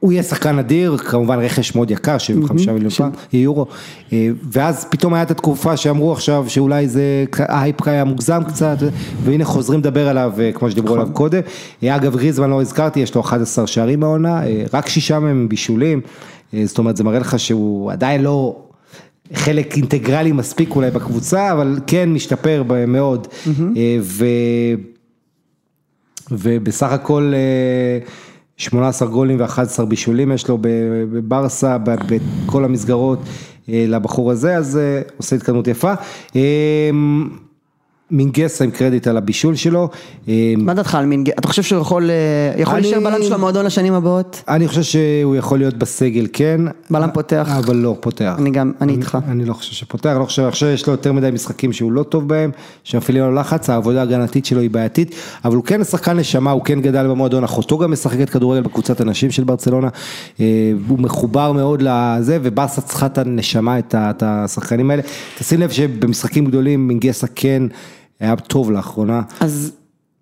הוא יהיה שחקן אדיר, כמובן רכש מאוד יקר, 75 מיליון פאונד, יורו, אה, ואז פתאום הייתה את התקופה שאמרו עכשיו שאולי זה, ההייפ היה מוגזם קצת, והנה חוזרים לדבר עליו, אה, כמו שדיברו עליו קודם. אה, אגב גריזמן לא הזכרתי, יש לו 11 שערים מהעונה, אה, רק שישה מהם בישולים, זאת אומרת זה מראה לך שהוא עדיין לא... חלק אינטגרלי מספיק אולי בקבוצה, אבל כן משתפר מאוד. ו... ובסך הכל 18 גולים ו-11 בישולים יש לו בברסה, בכל המסגרות אה, לבחור הזה, אז אה, עושה התקדמות יפה. אה, מינגסה עם קרדיט על הבישול שלו. אה, מה דעתך על מינגה? אתה חושב שהוא יכול אה, יכול אני- להישאר בלם של המועדון לשנים הבאות? אני חושב שהוא יכול להיות בסגל, כן. בלם פותח. אבל לא פותח. אני גם, אני איתך. אני לא חושב שפותח, אני לא חושב, עכשיו יש לו יותר מדי משחקים שהוא לא טוב בהם, שמפעילים לו לחץ, העבודה ההגנתית שלו היא בעייתית, אבל הוא כן שחקן נשמה, הוא כן גדל במועדון, אחותו גם משחקת כדורגל בקבוצת הנשים של ברצלונה, אה, הוא מחובר מאוד לזה, וברסה צריכה את הנשמה, את השחקנים האלה. תשים לב שבמשחקים גדולים מינגסה כן היה טוב לאחרונה. אז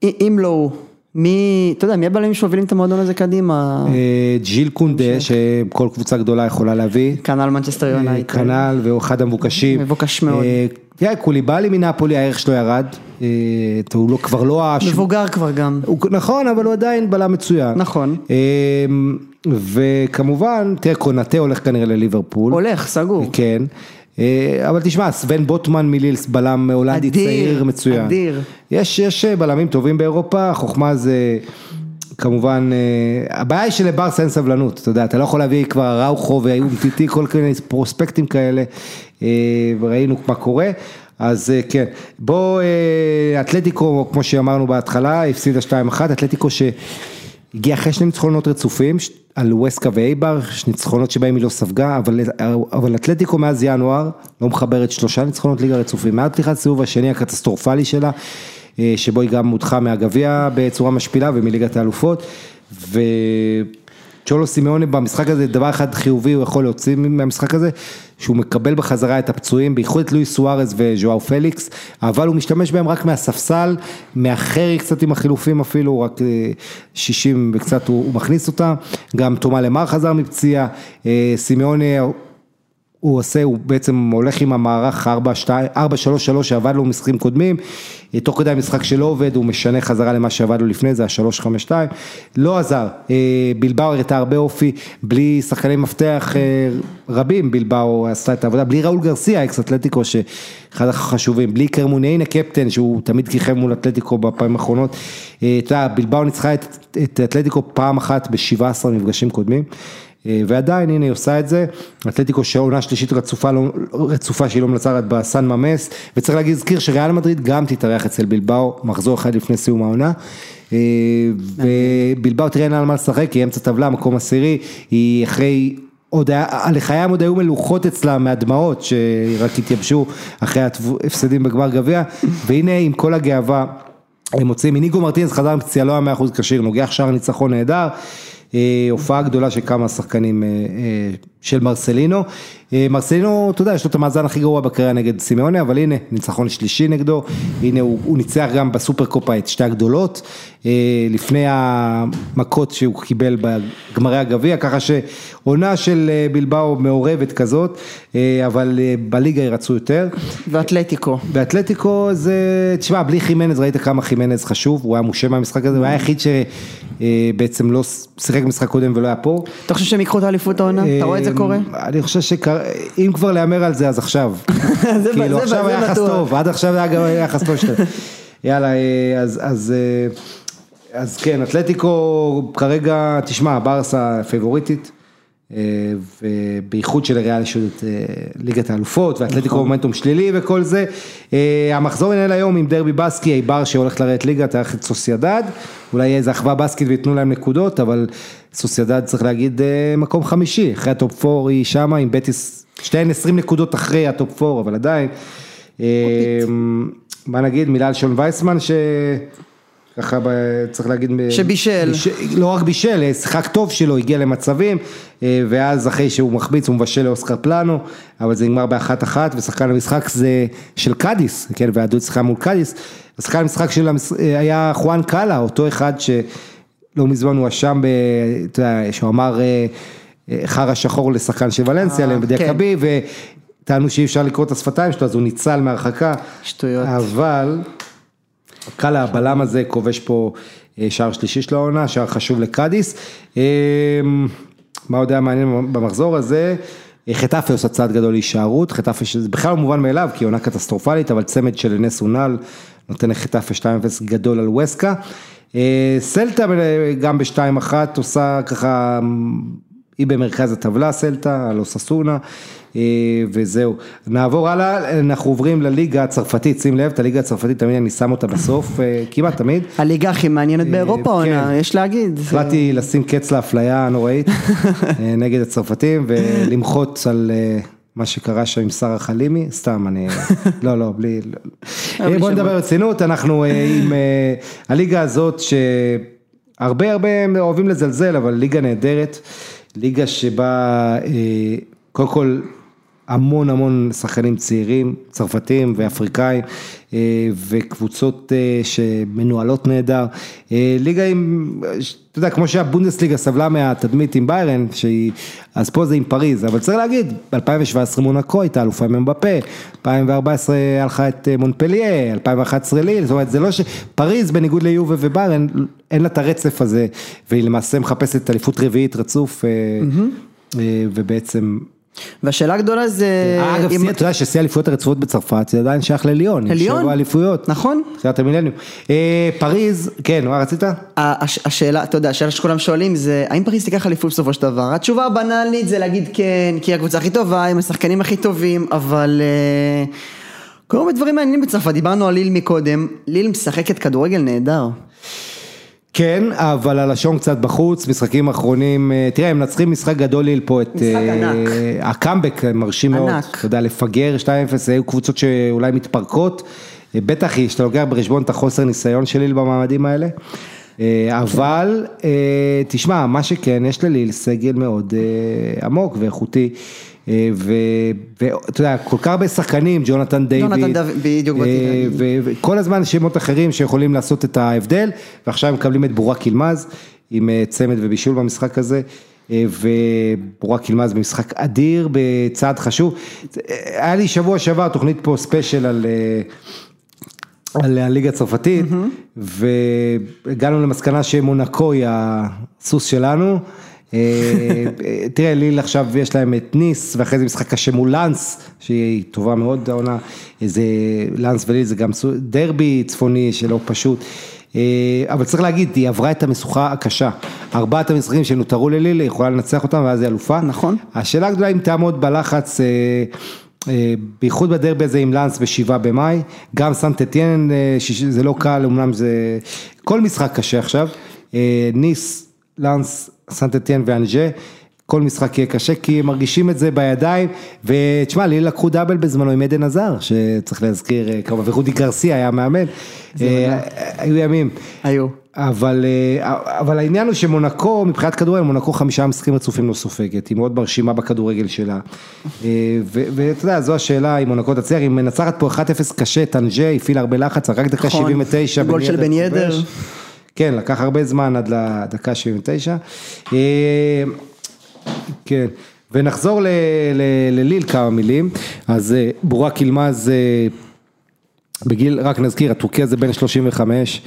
אם לא הוא, מי, אתה יודע, מי הבלמים שמובילים את המועדון הזה קדימה? אה, ג'יל קונדה, שכל קבוצה גדולה יכולה להביא. כנ"ל מנצ'סטר יונייטד. כנ"ל, והוא אחד המבוקשים. מבוקש מאוד. אה, תראה, קוליבאלי מנפולי, הערך שלו ירד. אה, הוא לא, כבר לא... הש- מבוגר כבר גם. הוא, נכון, אבל הוא עדיין בלם מצוין. נכון. אה, וכמובן, תראה, קונטה הולך כנראה לליברפול. הולך, סגור. כן. אה, אבל תשמע, סבן בוטמן מלילס, בלם הולנדי צעיר מצוין. אדיר. יש, יש אה, בלמים טובים באירופה, החוכמה זה כמובן, אה, הבעיה היא שלברסה אין סבלנות, אתה יודע, אתה לא יכול להביא כבר ראוכו ואומטיטי, כל מיני פרוספקטים כאלה, וראינו מה קורה. אז כן, בוא, אתלטיקו, כמו שאמרנו בהתחלה, הפסידה 2-1, אתלטיקו שהגיע אחרי שני ניצחונות רצופים, על ווסקה ואייבאר, ניצחונות שבהם היא לא ספגה, אבל, אבל אתלטיקו מאז ינואר לא מחברת שלושה ניצחונות ליגה רצופים, מאז פתיחת הסיבוב השני הקטסטרופלי שלה, אה, שבו היא גם הודחה מהגביע בצורה משפילה ומליגת האלופות, וצ'ולו סימאונה במשחק הזה, דבר אחד חיובי הוא יכול להוציא מהמשחק הזה, שהוא מקבל בחזרה את הפצועים, בייחוד את לואיס סוארז וז'ואאו פליקס, אבל הוא משתמש בהם רק מהספסל, מאחר קצת עם החילופים אפילו, רק אה, 60 וקצת הוא, הוא מכניס אותם, גם תומה למר חזר מפציעה, אה, סימאוני הוא עושה, הוא בעצם הולך עם המערך 4-3-3 שעבד לו במשחקים קודמים, תוך כדי המשחק שלא עובד הוא משנה חזרה למה שעבד לו לפני זה, ה-3-5-2, לא עזר, אה, בלבאו הראתה הרבה אופי, בלי שחקני מפתח אה, רבים, בלבאו עשתה את העבודה, בלי ראול גרסיה, אקס אתלטיקו, שאחד החשובים, בלי קרמוניינה קפטן, שהוא תמיד כיכב מול אתלטיקו בפעמים האחרונות, אה, אתה יודע, בלבאו ניצחה את, את אתלטיקו פעם אחת ב-17 מפגשים קודמים. אה, ועדיין הנה היא עושה את זה, אתלטיקו שעונה שלישית רצופה, לא, רצופה שהיא לא מנצחת בסן ממס, וצריך להזכיר שריאל מדריד גם תתארח אצל בלבאו, מחזור אחד לפני סיום העונה. אה, ובלבאו תראה אין על מה לשחק, היא אמצע טבלה, מקום עשירי, היא אחרי, עוד היה, לחיים עוד היו מלוכות אצלה מהדמעות שרק התייבשו אחרי ההפסדים בגמר גביע, והנה עם כל הגאווה הם מוצאים, איניגו מרטינס חזר מפציעה, לא היה מאה אחוז כשיר, נוגח שער ניצחון נהדר, הופעה גדולה של כמה שחקנים אה, אה, של מרסלינו, אה, מרסלינו, אתה יודע, יש לו את המאזן הכי גרוע בקריירה נגד סימאוני, אבל הנה, ניצחון שלישי נגדו, הנה הוא, הוא ניצח גם בסופר קופה את שתי הגדולות, אה, לפני המכות שהוא קיבל בגמרי הגביע, ככה שעונה של אה, בלבאו מעורבת כזאת, אבל בליגה ירצו יותר. ואתלטיקו. באתלטיקו זה, תשמע, בלי חימנז, ראית כמה חימנז חשוב, הוא היה מושם מהמשחק הזה, הוא היה היחיד שבעצם לא שיחק במשחק קודם ולא היה פה. אתה חושב שהם ייקחו את האליפות העונה? אתה רואה את זה קורה? אני חושב שאם כבר להמר על זה, אז עכשיו. כאילו עכשיו היה יחס. טוב, עד עכשיו היה גם יחס טוב שלהם. יאללה, אה, אז, אז, אה, אז כן, אתלטיקו כרגע, תשמע, ברסה פייבוריטית. אה, ובייחוד שלריאל יש את אה, ליגת האלופות ואתלטיקו נכון. מומנטום שלילי וכל זה. אה, המחזור ננעל היום עם דרבי באסקי, איבר שהולך לרדת ליגה, תארח את סוסיידד, אולי יהיה איזה אחווה באסקית וייתנו להם נקודות, אבל סוסיידד צריך להגיד מקום חמישי, אחרי ה top 4 היא שמה עם בטיס, שתיהן 20 נקודות אחרי ה top 4, אבל עדיין. מה נגיד, מילה על שון וייסמן ש... ככה ב- צריך להגיד, ב- שבישל. ביש- לא רק בישל, אה, שיחק טוב שלו, הגיע למצבים, אה, ואז אחרי שהוא מחמיץ הוא מבשל לאוסקר פלאנו, אבל זה נגמר באחת אחת, ושחקן המשחק זה של קאדיס, כן, ויאדוליד שיחקה מול קאדיס, השחקן המשחק של המש... אה, היה חואן קאלה, אותו אחד שלא מזמן הואשם, ב- אתה יודע, שהוא אמר חרא שחור לשחקן של ולנסיה, אה, בדיאקבי, וטענו שאי אפשר לקרוא את השפתיים שלו, אז הוא ניצל מהרחקה. שטויות. אבל... קאלה הבלם הזה כובש פה אה, שער שלישי של העונה, שער חשוב לקאדיס. אה, מה עוד היה מעניין במחזור הזה? אה, חטאפה עושה צעד גדול להישארות, חטאפה שזה בכלל לא מובן מאליו, כי עונה קטסטרופלית, אבל צמד של נס אונל נותן לחטאפה 2-0 גדול על ווסקה. סלטה גם ב-2-1 עושה ככה היא במרכז הטבלה סלטה, על אוססונה, וזהו. נעבור הלאה, אנחנו עוברים לליגה הצרפתית, שים לב, את הליגה הצרפתית תמיד אני שם אותה בסוף, אה, כמעט תמיד. הליגה הכי מעניינת באירופה עונה, כן. יש להגיד. החלטתי לשים קץ לאפליה הנוראית אה, נגד הצרפתים ולמחות על אה, מה שקרה שם עם שרה חלימי, סתם אני, לא לא, בלי, לא. בוא נדבר. ברצינות, אנחנו אה, עם אה, הליגה הזאת שהרבה הרבה אוהבים לזלזל, אבל ליגה נהדרת, ליגה שבה אה, קודם כל המון המון שחקנים צעירים, צרפתים ואפריקאים אה, וקבוצות אה, שמנוהלות נהדר. אה, ליגה עם, אתה יודע, כמו שהבונדסליגה סבלה מהתדמית עם ביירן, שהיא, אז פה זה עם פריז, אבל צריך להגיד, ב-2017 מונקו הייתה אלופה מבפה, 2014 הלכה את מונפליה, 2011 ליל, זאת אומרת זה לא ש... פריז בניגוד ליובה וביירן, אין לה את הרצף הזה, והיא למעשה מחפשת אליפות רביעית רצוף, אה, ובעצם והשאלה הגדולה זה... אגב, אם- אתה יודע ששיא האליפויות הרצופות בצרפת זה עדיין שייך לליון, לליון? שבע אליפויות, נכון. תחילת המילניום. אה, פריז, כן, מה רצית? הש- השאלה, אתה יודע, השאלה שכולם שואלים זה, האם פריז תיקח אליפות בסופו של דבר? התשובה הבנאלית זה להגיד כן, כי היא הקבוצה הכי טובה, עם השחקנים הכי טובים, אבל... אה, קורים דברים מעניינים בצרפת, דיברנו על ליל מקודם, ליל משחקת כדורגל נהדר. כן, אבל הלשון קצת בחוץ, משחקים אחרונים, אה, תראה, הם מנצחים משחק גדול ליל פה את... משחק אה, ענק. הקאמבק מרשים מאוד, ענק. אתה יודע, לפגר 2-0, היו קבוצות שאולי מתפרקות, אה, בטח שאתה לוקח בחשבון את החוסר ניסיון של ליל במעמדים האלה. אבל תשמע, מה שכן, יש לליל סגל מאוד עמוק ואיכותי. אה, ואתה יודע, כל כך הרבה שחקנים, ג'ונתן דיוויד, באתי אה, וכל הזמן שמות אחרים שיכולים לעשות את ההבדל, ועכשיו הם מקבלים את בורק ילמז עם אה, צמד ובישול במשחק הזה. ובורק ילמז במשחק אדיר בצעד חשוב. היה לי שבוע שעבר תוכנית פה ספיישל על, על הליגה הצרפתית, והגענו למסקנה שמונקו היא הסוס שלנו. אה, אה, תראה, ליל עכשיו יש להם את ניס, ואחרי זה משחק קשה מול לאנס, שהיא טובה מאוד העונה, זה לאנס וליל זה גם דרבי צפוני שלא פשוט. אה, אבל צריך להגיד, היא עברה את המשוכה הקשה. ארבעת המשחקים שנותרו לליל, היא יכולה לנצח אותם ואז היא אלופה. נכון. השאלה הגדולה אם תעמוד בלחץ, בייחוד בדרבי הזה עם לאנס בשבעה במאי, גם סנט אתיין, שיש- זה לא קל, אמנם זה, כל משחק קשה עכשיו, ניס, לאנס, סנט אתיין ואנג'ה. כל משחק יהיה קשה כי הם מרגישים את זה בידיים ותשמע לי לקחו דאבל בזמנו עם עדן עזר שצריך להזכיר אה, כמובן ורודי גרסיה היה מאמן, אה, היו ימים, היו. אבל, אה, אבל העניין הוא שמונקו, מבחינת כדורגל, מונקו חמישה משחקים רצופים לא סופגת, היא מאוד מרשימה בכדורגל שלה. ואתה יודע, זו השאלה אם מונקו תצליח, היא מנצחת פה 1-0 קשה, טנג'ה, הפעילה הרבה לחץ, רק דקה נכון. 79. גול של בן ידר. כן, לקח הרבה זמן עד לדקה 79. אה, כן, ונחזור לליל כמה מילים, אז אה, בורק ילמז אה, בגיל, רק נזכיר, הטורקי הזה בן 35,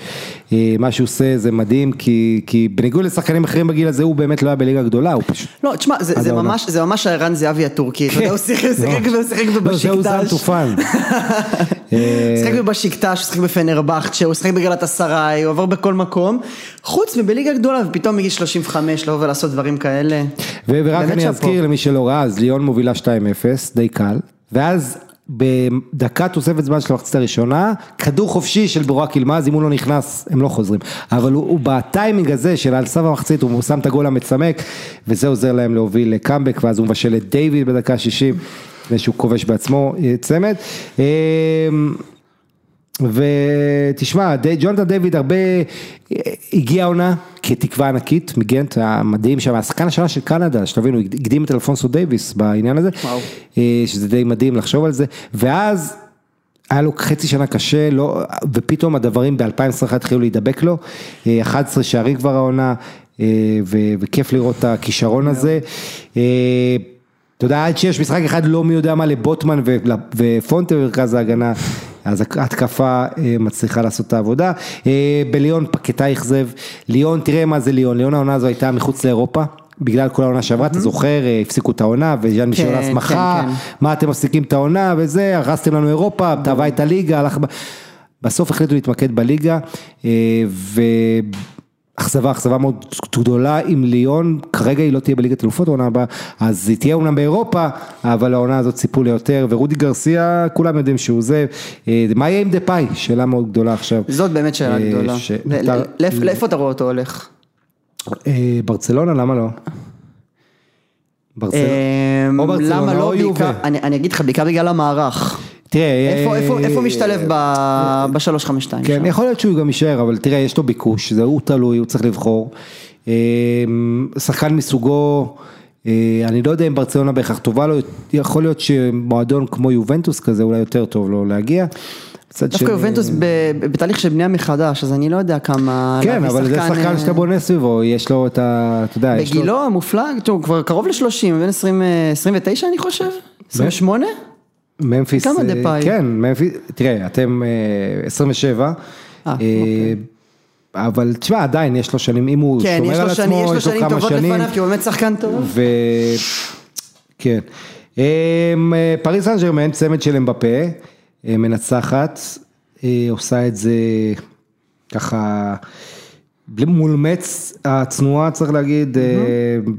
אה, מה שהוא עושה זה מדהים, כי, כי בניגוד לשחקנים אחרים בגיל הזה, הוא באמת לא היה בליגה גדולה, הוא פשוט... לא, תשמע, זה, זה. ממש, זה ממש הערן זהבי הטורקי, אתה יודע, הוא שיחק, הוא שיחק לא. הוא שיחק לא, זהו בבשיקטש. זן טופן. אה, הוא שיחק בבשיקטש, הוא שיחק בפנרבכצ'ה, הוא שיחק בגלת אסריי, הוא עבר בכל מקום, חוץ מבליגה גדולה, ופתאום מגיל 35 לבוא ולעשות דברים כאלה. ורק אני. אזכיר למי שלא ראה, אז ליון מובילה 2-0, די קל, ואז בדקה תוספת זמן של המחצית הראשונה, כדור חופשי של בורק ילמז, אם הוא לא נכנס, הם לא חוזרים. אבל הוא, הוא בטיימינג הזה של על סף המחצית, הוא שם את הגול המצמק, וזה עוזר להם להוביל לקאמבק, ואז הוא מבשל את דיוויד בדקה 60, לפני שהוא כובש בעצמו אה, צמד. אה, ותשמע, ג'ונתן דיוויד הרבה הגיע העונה כתקווה ענקית מגנט, המדהים שם, השחקן השנה של קנדה, שתבינו, הקדים את אלפונסו דייוויס בעניין הזה, וואו. אה, שזה די מדהים לחשוב על זה, ואז היה לו חצי שנה קשה, לא, ופתאום הדברים ב-2021 התחילו להידבק לו, אה, 11 שערים כבר העונה, אה, ו- וכיף לראות את הכישרון הזה. אתה יודע, עד שיש משחק אחד לא מי יודע מה לבוטמן ו- ופונטה במרכז ההגנה, אז ההתקפה אה, מצליחה לעשות את העבודה. אה, בליון פקטה אכזב, ליון, תראה מה זה ליון, ליון העונה הזו הייתה מחוץ לאירופה. בגלל כל העונה שעברה, אתה זוכר, אה, הפסיקו את העונה, וז'אן מישל כן, הסמכה, כן, כן. מה אתם מפסיקים את העונה וזה, הרסתם לנו אירופה, תבע את הליגה, הלך... בסוף החליטו להתמקד בליגה, אה, אכזבה, אכזבה מאוד גדולה עם ליון, כרגע היא לא תהיה בליגת אלופות העונה הבאה, אז היא תהיה אומנם באירופה, אבל העונה הזאת ציפו ליותר, ורודי גרסיה, כולם יודעים שהוא זה, אה, מה יהיה עם דה פאי? שאלה מאוד גדולה עכשיו. זאת באמת שאלה אה, גדולה. ל- לאיפה אתה רואה אותו הולך? אה, ברצלונה, למה לא? ברצלונה. או ברצלונה לא? או יובה. אני אגיד לך, בעיקר בגלל המערך. תראה, איפה- אה, משתלב ב-352? כן, יכול להיות שהוא גם יישאר, אבל תראה, יש לו ביקוש, זה הוא תלוי, הוא צריך לבחור. אה, שחקן מסוגו, אה, אני לא יודע אם ברצלונה בהכרח טובה לו, יכול להיות שמועדון כמו יובנטוס כזה אולי יותר טוב לו להגיע. דווקא שני- יובנטוס בתהליך של בנייה מחדש, אז אני לא יודע כמה... כן, אבל זה שחקן, אה, שאתה בונה סביבו, יש לו את ה... אתה יודע, יש לו... בגילו המופלג, הוא כבר קרוב ל-30, בן 20, אה, 29 אני חושב? 28? ממפיס, כמה אה, דפאי? כן, ממפיס, תראה, אתם אה, 27, אה, אה, אוקיי. אבל תשמע, עדיין יש לו שנים, אם הוא כן, שומר יש על לו עצמו, יש לו יש לו שנים כמה טובות שנים, לפניו, כי הוא באמת שחקן טוב. ו... כן. אמ, אה, פריס סן ג'רמן, צמד של אמבפה, אה, מנצחת, אה, עושה את זה ככה, מול מצ הצנועה צריך להגיד, אה,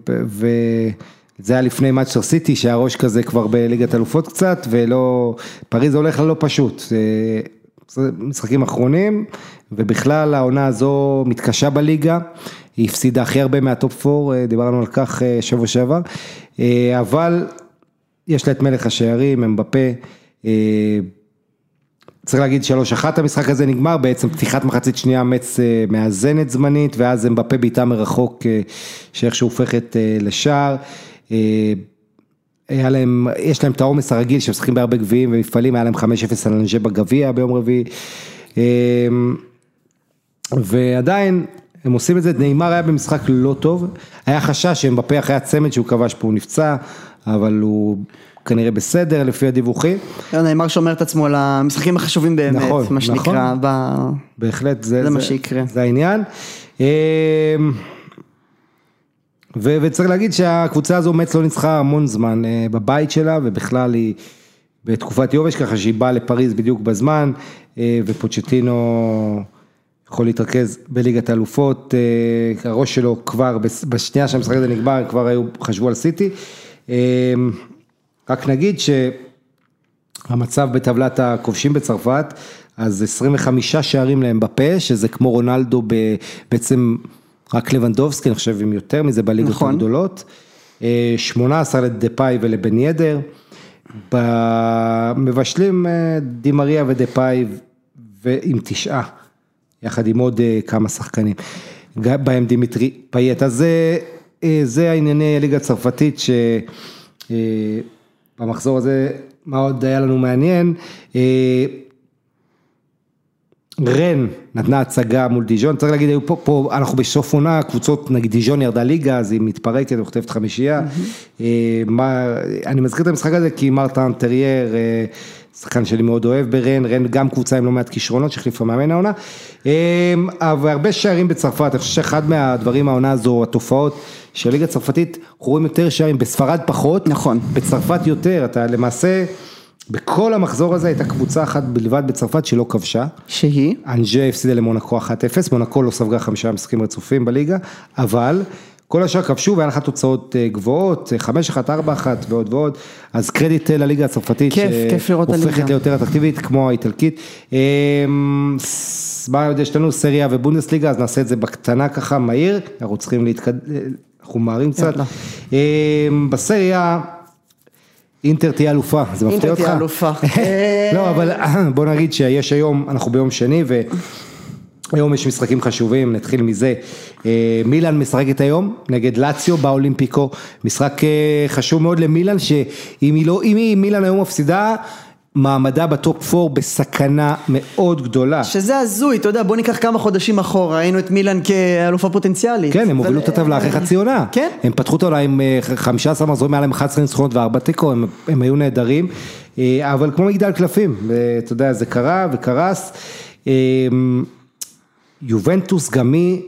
ב- וזה היה לפני מאצ'ר סיטי שהראש כזה כבר בליגת אלופות קצת, ולא, פריז הולך לה לא פשוט. אה, זה משחקים אחרונים, ובכלל העונה הזו מתקשה בליגה, היא הפסידה הכי הרבה מהטופ 4, דיברנו על כך אה, שבוע שעבר, אה, אבל יש לה את מלך השערים, אמבפה, אה, צריך להגיד שלוש אחת המשחק הזה נגמר, בעצם פתיחת מחצית שנייה אה, מאזנת זמנית, ואז אמבפה בעיטה מרחוק אה, שאיכשהו הופכת אה, לשער. אה, היה להם, יש להם את העומס הרגיל שהם משחקים בהרבה גביעים ומפעלים, היה להם 5-0 על אנג'ה בגביע ביום רביעי. אה, ועדיין, הם עושים את זה, נאמר היה במשחק לא טוב, היה חשש שאמבפה אחרי הצמד שהוא כבש פה הוא נפצע, אבל הוא כנראה בסדר לפי הדיווחים. נאמר שומר את עצמו למשחקים החשובים באמת, נכון, מה שנקרא, נכון. ב... בהחלט, זה, זה מה שיקרה. זה העניין. ו- וצריך להגיד שהקבוצה הזו, מצ לא ניצחה המון זמן אה, בבית שלה, ובכלל היא בתקופת יובש, ככה שהיא באה לפריז בדיוק בזמן, אה, ופוצ'טינו יכול להתרכז בליגת האלופות, אה, הראש שלו כבר, בשנייה שהמשחק הזה נגמר, כבר היו, חשבו על סיטי. רק נגיד ש... המצב בטבלת הכובשים בצרפת, אז 25 שערים להם בפה, שזה כמו רונלדו ב- בעצם רק לבנדובסקי, אני חושב עם יותר מזה בליגות נכון. הגדולות. אה, 18 לדפאי ולבן ידר. במבשלים אה, די מריה ודפאי ועם תשעה, יחד עם עוד אה, כמה שחקנים. בהם דימיטרי פאייט. אז זה, אה, זה הענייני הליגה הצרפתית ש... אה, במחזור הזה, מה עוד היה לנו מעניין? רן נתנה הצגה מול דיז'ון, צריך להגיד, היו פה, פה אנחנו בסוף עונה, קבוצות, נגיד דיז'ון ירדה ליגה, אז היא מתפרקת וחוטפת חמישייה. אה, מה, אני מזכיר את המשחק הזה כי מרטן טרייה, אה, שחקן שלי מאוד אוהב ברן, רן גם קבוצה עם לא מעט כישרונות שהחליפה מאמן העונה. אה, אבל הרבה שערים בצרפת, אני חושב שאחד מהדברים העונה הזו, התופעות של הליגה הצרפתית, אנחנו רואים יותר שערים, בספרד פחות, נכון. בצרפת יותר, אתה למעשה, בכל המחזור הזה הייתה קבוצה אחת בלבד בצרפת שלא כבשה. שהיא? אנג'ה הפסידה למונקו 1-0, מונקו לא ספגה חמישה משחקים רצופים בליגה, אבל כל השאר כבשו והיה לך תוצאות אה, גבוהות, אה, 5-1, 4-1 ועוד ועוד, אז קרדיט אה, לליגה הצרפתית, כיף, כיף לראות את שהופכת הליגה. ליותר אטרקטיבית כמו האיטלקית. אה, מה עוד יש לנו סריה ובונדסליגה, אז נעשה את זה בקטנה ככה, מהיר, אנחנו צריכים להתקדם, אנחנו מהרים קצת. אה, בסריה, אינטר תהיה אלופה, זה מפתיע אינטר אותך? תהיה אלופה. לא, אבל בוא נגיד שיש היום, אנחנו ביום שני והיום יש משחקים חשובים, נתחיל מזה. אה, מילאן משחקת היום נגד לאציו באולימפיקו, משחק אה, חשוב מאוד למילאן, שאם היא לא, אם היא מילאן היום מפסידה, מעמדה בטופ 4 בסכנה מאוד גדולה. שזה הזוי, אתה יודע, בוא ניקח כמה חודשים אחורה, ראינו את מילאן כאלופה פוטנציאלית. כן, הם הובילו את הטבלה אחרי חצי עונה. כן. הם פתחו את העונה עם אה, 15 מחזורים, היה להם 11 ניצחונות וארבע תיקו, הם, הם היו נהדרים, אה, אבל כמו מגדל קלפים, אה, אתה יודע, זה קרה וקרס. אה, יובנטוס גם היא,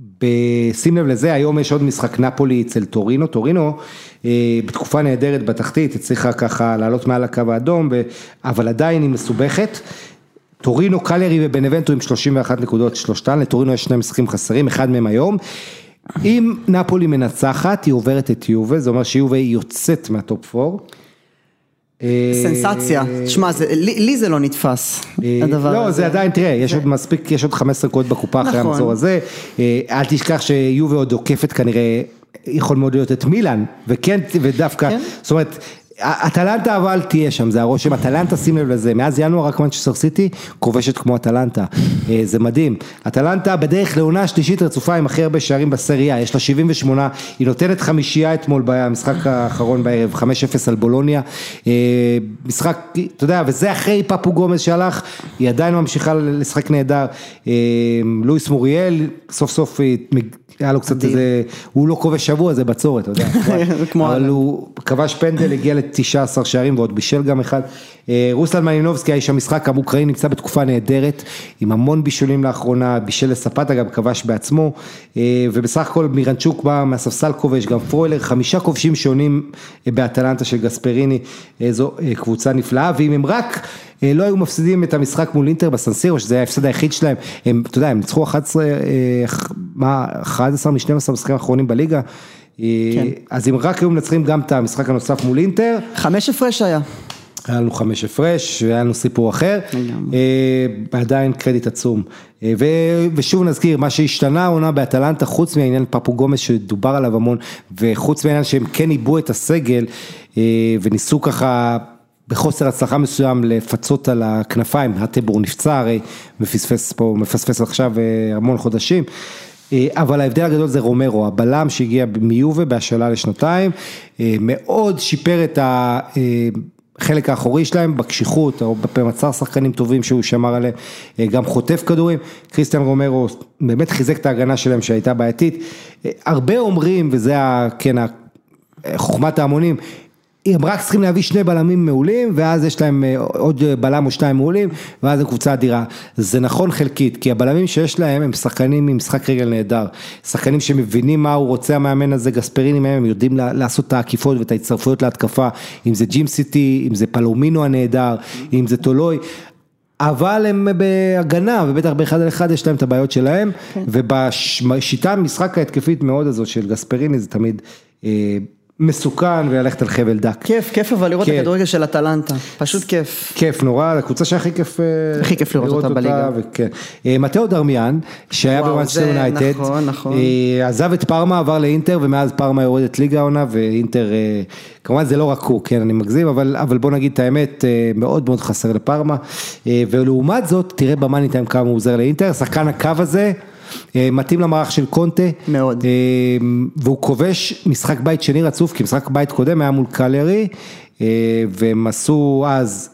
בשים לב לזה, היום יש עוד משחק נפולי אצל טורינו, טורינו אה, בתקופה נהדרת בתחתית, הצליחה ככה לעלות מעל הקו האדום, אבל עדיין היא מסובכת. טורינו, קליירי ובנבנטו עם 31 נקודות שלושתן, לטורינו יש שני משחקים חסרים, אחד מהם היום. אם נפולי מנצחת, היא עוברת את יובה, זה אומר שיובה יוצאת מהטופ 4. סנסציה, שמע, לי, לי זה לא נתפס, הדבר לא, הזה. זה עדיין, תראה, יש עוד מספיק, יש עוד 15 נקודות בקופה אחרי נכון. המחזור הזה. אה, אל תשכח שיובה עוד עוקפת כנראה, יכול מאוד להיות את מילאן, וכן, ודווקא, כן. זאת אומרת, אטלנטה אבל תהיה שם, זה הרושם, אטלנטה שים לב לזה, מאז ינואר רק מנצ'סטר סיטי כובשת כמו אטלנטה, אה, זה מדהים, אטלנטה בדרך לעונה שלישית רצופה עם הכי הרבה שערים בסריה, יש לה 78, היא נותנת חמישייה אתמול במשחק האחרון בערב, 5-0 על בולוניה, אה, משחק, אתה יודע, וזה אחרי פפו גומז שהלך, היא עדיין ממשיכה לשחק נהדר, אה, לואיס מוריאל, סוף סוף. היה לו קצת איזה, הוא לא כובש שבוע, זה בצורת, אתה יודע, אבל. הוא כבש פנדל, הגיע ל-19 שערים ועוד בישל גם אחד. אה, רוסלן מלינובסקי, האיש המשחק, המוקראי נמצא בתקופה נהדרת, עם המון בישולים לאחרונה, בישל לספטה גם כבש בעצמו, אה, ובסך הכל מירנצ'וק בא מהספסל כובש, גם פרוילר, חמישה כובשים שונים אה, באטלנטה של גספריני, זו אה, קבוצה נפלאה, ואם הם רק... לא היו מפסידים את המשחק מול אינטר בסנסירו, שזה היה ההפסד היחיד שלהם, הם, אתה יודע, הם ניצחו 11, אה, מה, 11 מ-12 המשחקים האחרונים בליגה, אה, כן. אז אם רק היו מנצחים גם את המשחק הנוסף מול אינטר, חמש הפרש היה. היה לנו חמש הפרש, היה לנו סיפור אחר. אה, עדיין קרדיט עצום. אה, ושוב נזכיר, מה שהשתנה העונה באטלנטה, חוץ מהעניין פפו גומס שדובר עליו המון, וחוץ מהעניין שהם כן עיבו את הסגל, וניסו ככה... בחוסר הצלחה מסוים לפצות על הכנפיים, הטבור נפצע הרי, מפספס פה, מפספס עכשיו המון חודשים, אבל ההבדל הגדול זה רומרו, הבלם שהגיע מיובה בהשאלה לשנתיים, אה, מאוד שיפר את החלק האחורי שלהם בקשיחות, או במצר שחקנים טובים שהוא שמר עליהם, אה, גם חוטף כדורים, קריסטיאן רומרו באמת חיזק את ההגנה שלהם שהייתה בעייתית, אה, הרבה אומרים, וזה כן, חוכמת ההמונים, הם רק צריכים להביא שני בלמים מעולים, ואז יש להם אה, עוד בלם או שניים מעולים, ואז הם קבוצה אדירה. זה נכון חלקית, כי הבלמים שיש להם הם שחקנים עם משחק רגל נהדר. שחקנים שמבינים מה הוא רוצה המאמן הזה, גספריני מהם, הם יודעים לעשות את העקיפות ואת ההצטרפויות להתקפה, אם זה ג'ים סיטי, אם זה פלומינו הנהדר, אם זה טולוי. אבל הם בהגנה, ובטח באחד על אחד יש להם את הבעיות שלהם, ובשיטה המשחק ההתקפית מאוד הזאת של גספריני זה תמיד אה, מסוכן וללכת על חבל דק. כיף, כיף אבל לראות את. הכדורגל של אטלנטה, פשוט כיף. כיף נורא, הקבוצה שהכי כיף, אה, הכי כיף לראות אותה בליגה. אה, מתאו דרמיאן, שהיה זה יונייטד, נכון, נכון. אה, עזב את פארמה, עבר לאינטר, ומאז פארמה יורדת ליגה העונה, ואינטר, כמובן זה לא רק הוא, כן, אני מגזים, אבל, אבל בוא נגיד את האמת, מאוד מאוד חסר לפארמה, ולעומת זאת, תראה במאני טיים כמה הוא עוזר לאינטר, שחקן הקו הזה, מתאים למערך של קונטה, מאוד. אה, והוא כובש משחק בית שני רצוף, כי משחק בית קודם היה מול קלרי, אה, והם עשו אז,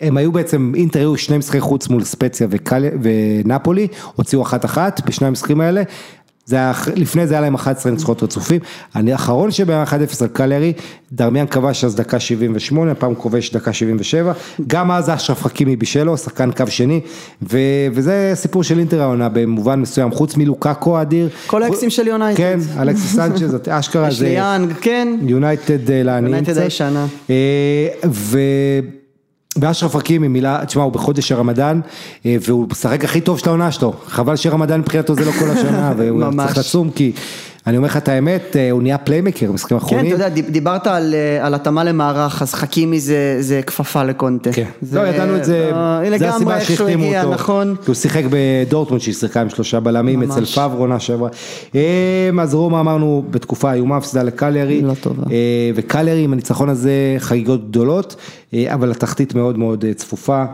הם היו בעצם, אינטר היו שני משחקי חוץ מול ספציה וקל... ונפולי, הוציאו אחת אחת בשני המשחקים האלה. זה היה, לפני זה היה להם 11 ניצחונות רצופים, אני האחרון שבהם 1-0 על קלרי, דרמיאן כבש אז דקה 78, הפעם כובש דקה 77, גם אז אשרף חכימי בישל לו, שחקן קו שני, ו, וזה סיפור של אינטר העונה במובן מסוים, חוץ מלוקאקו האדיר. כל האקסים של יונייטד. כן, אלכסיס סנצ'ז, אשלי זה יאנג, כן. יונייטד אה, לעניים יונייטד. הישנה. אה, ו... ואשרף חכימי מילה, תשמע הוא בחודש הרמדאן אה, והוא משחק הכי טוב של העונה שלו, חבל שרמדאן מבחינתו זה לא כל השנה והוא. צריך לצום כי אני אומר לך את האמת, אה, הוא נהיה playmaker במשחקים כן, האחרונים. אתה יודע, דיב- דיברת על, אה, על התאמה למערך, אז חכימי זה, זה כפפה לקונטה. כן, זה- לא ידענו את זה, אה, זה הסיבה שהחתימו אותו, נכון. כי הוא שיחק בדורטמונד שהיא שיחקה עם שלושה בלמים ממש. אצל פאב עונה שעברה, אה, אז רומא אמרנו בתקופה איומה, הפסידה לקליירי, לא טובה. וקליירי עם הניצחון הזה חגיגות גדולות, אבל התחתית מאוד מאוד צפופה,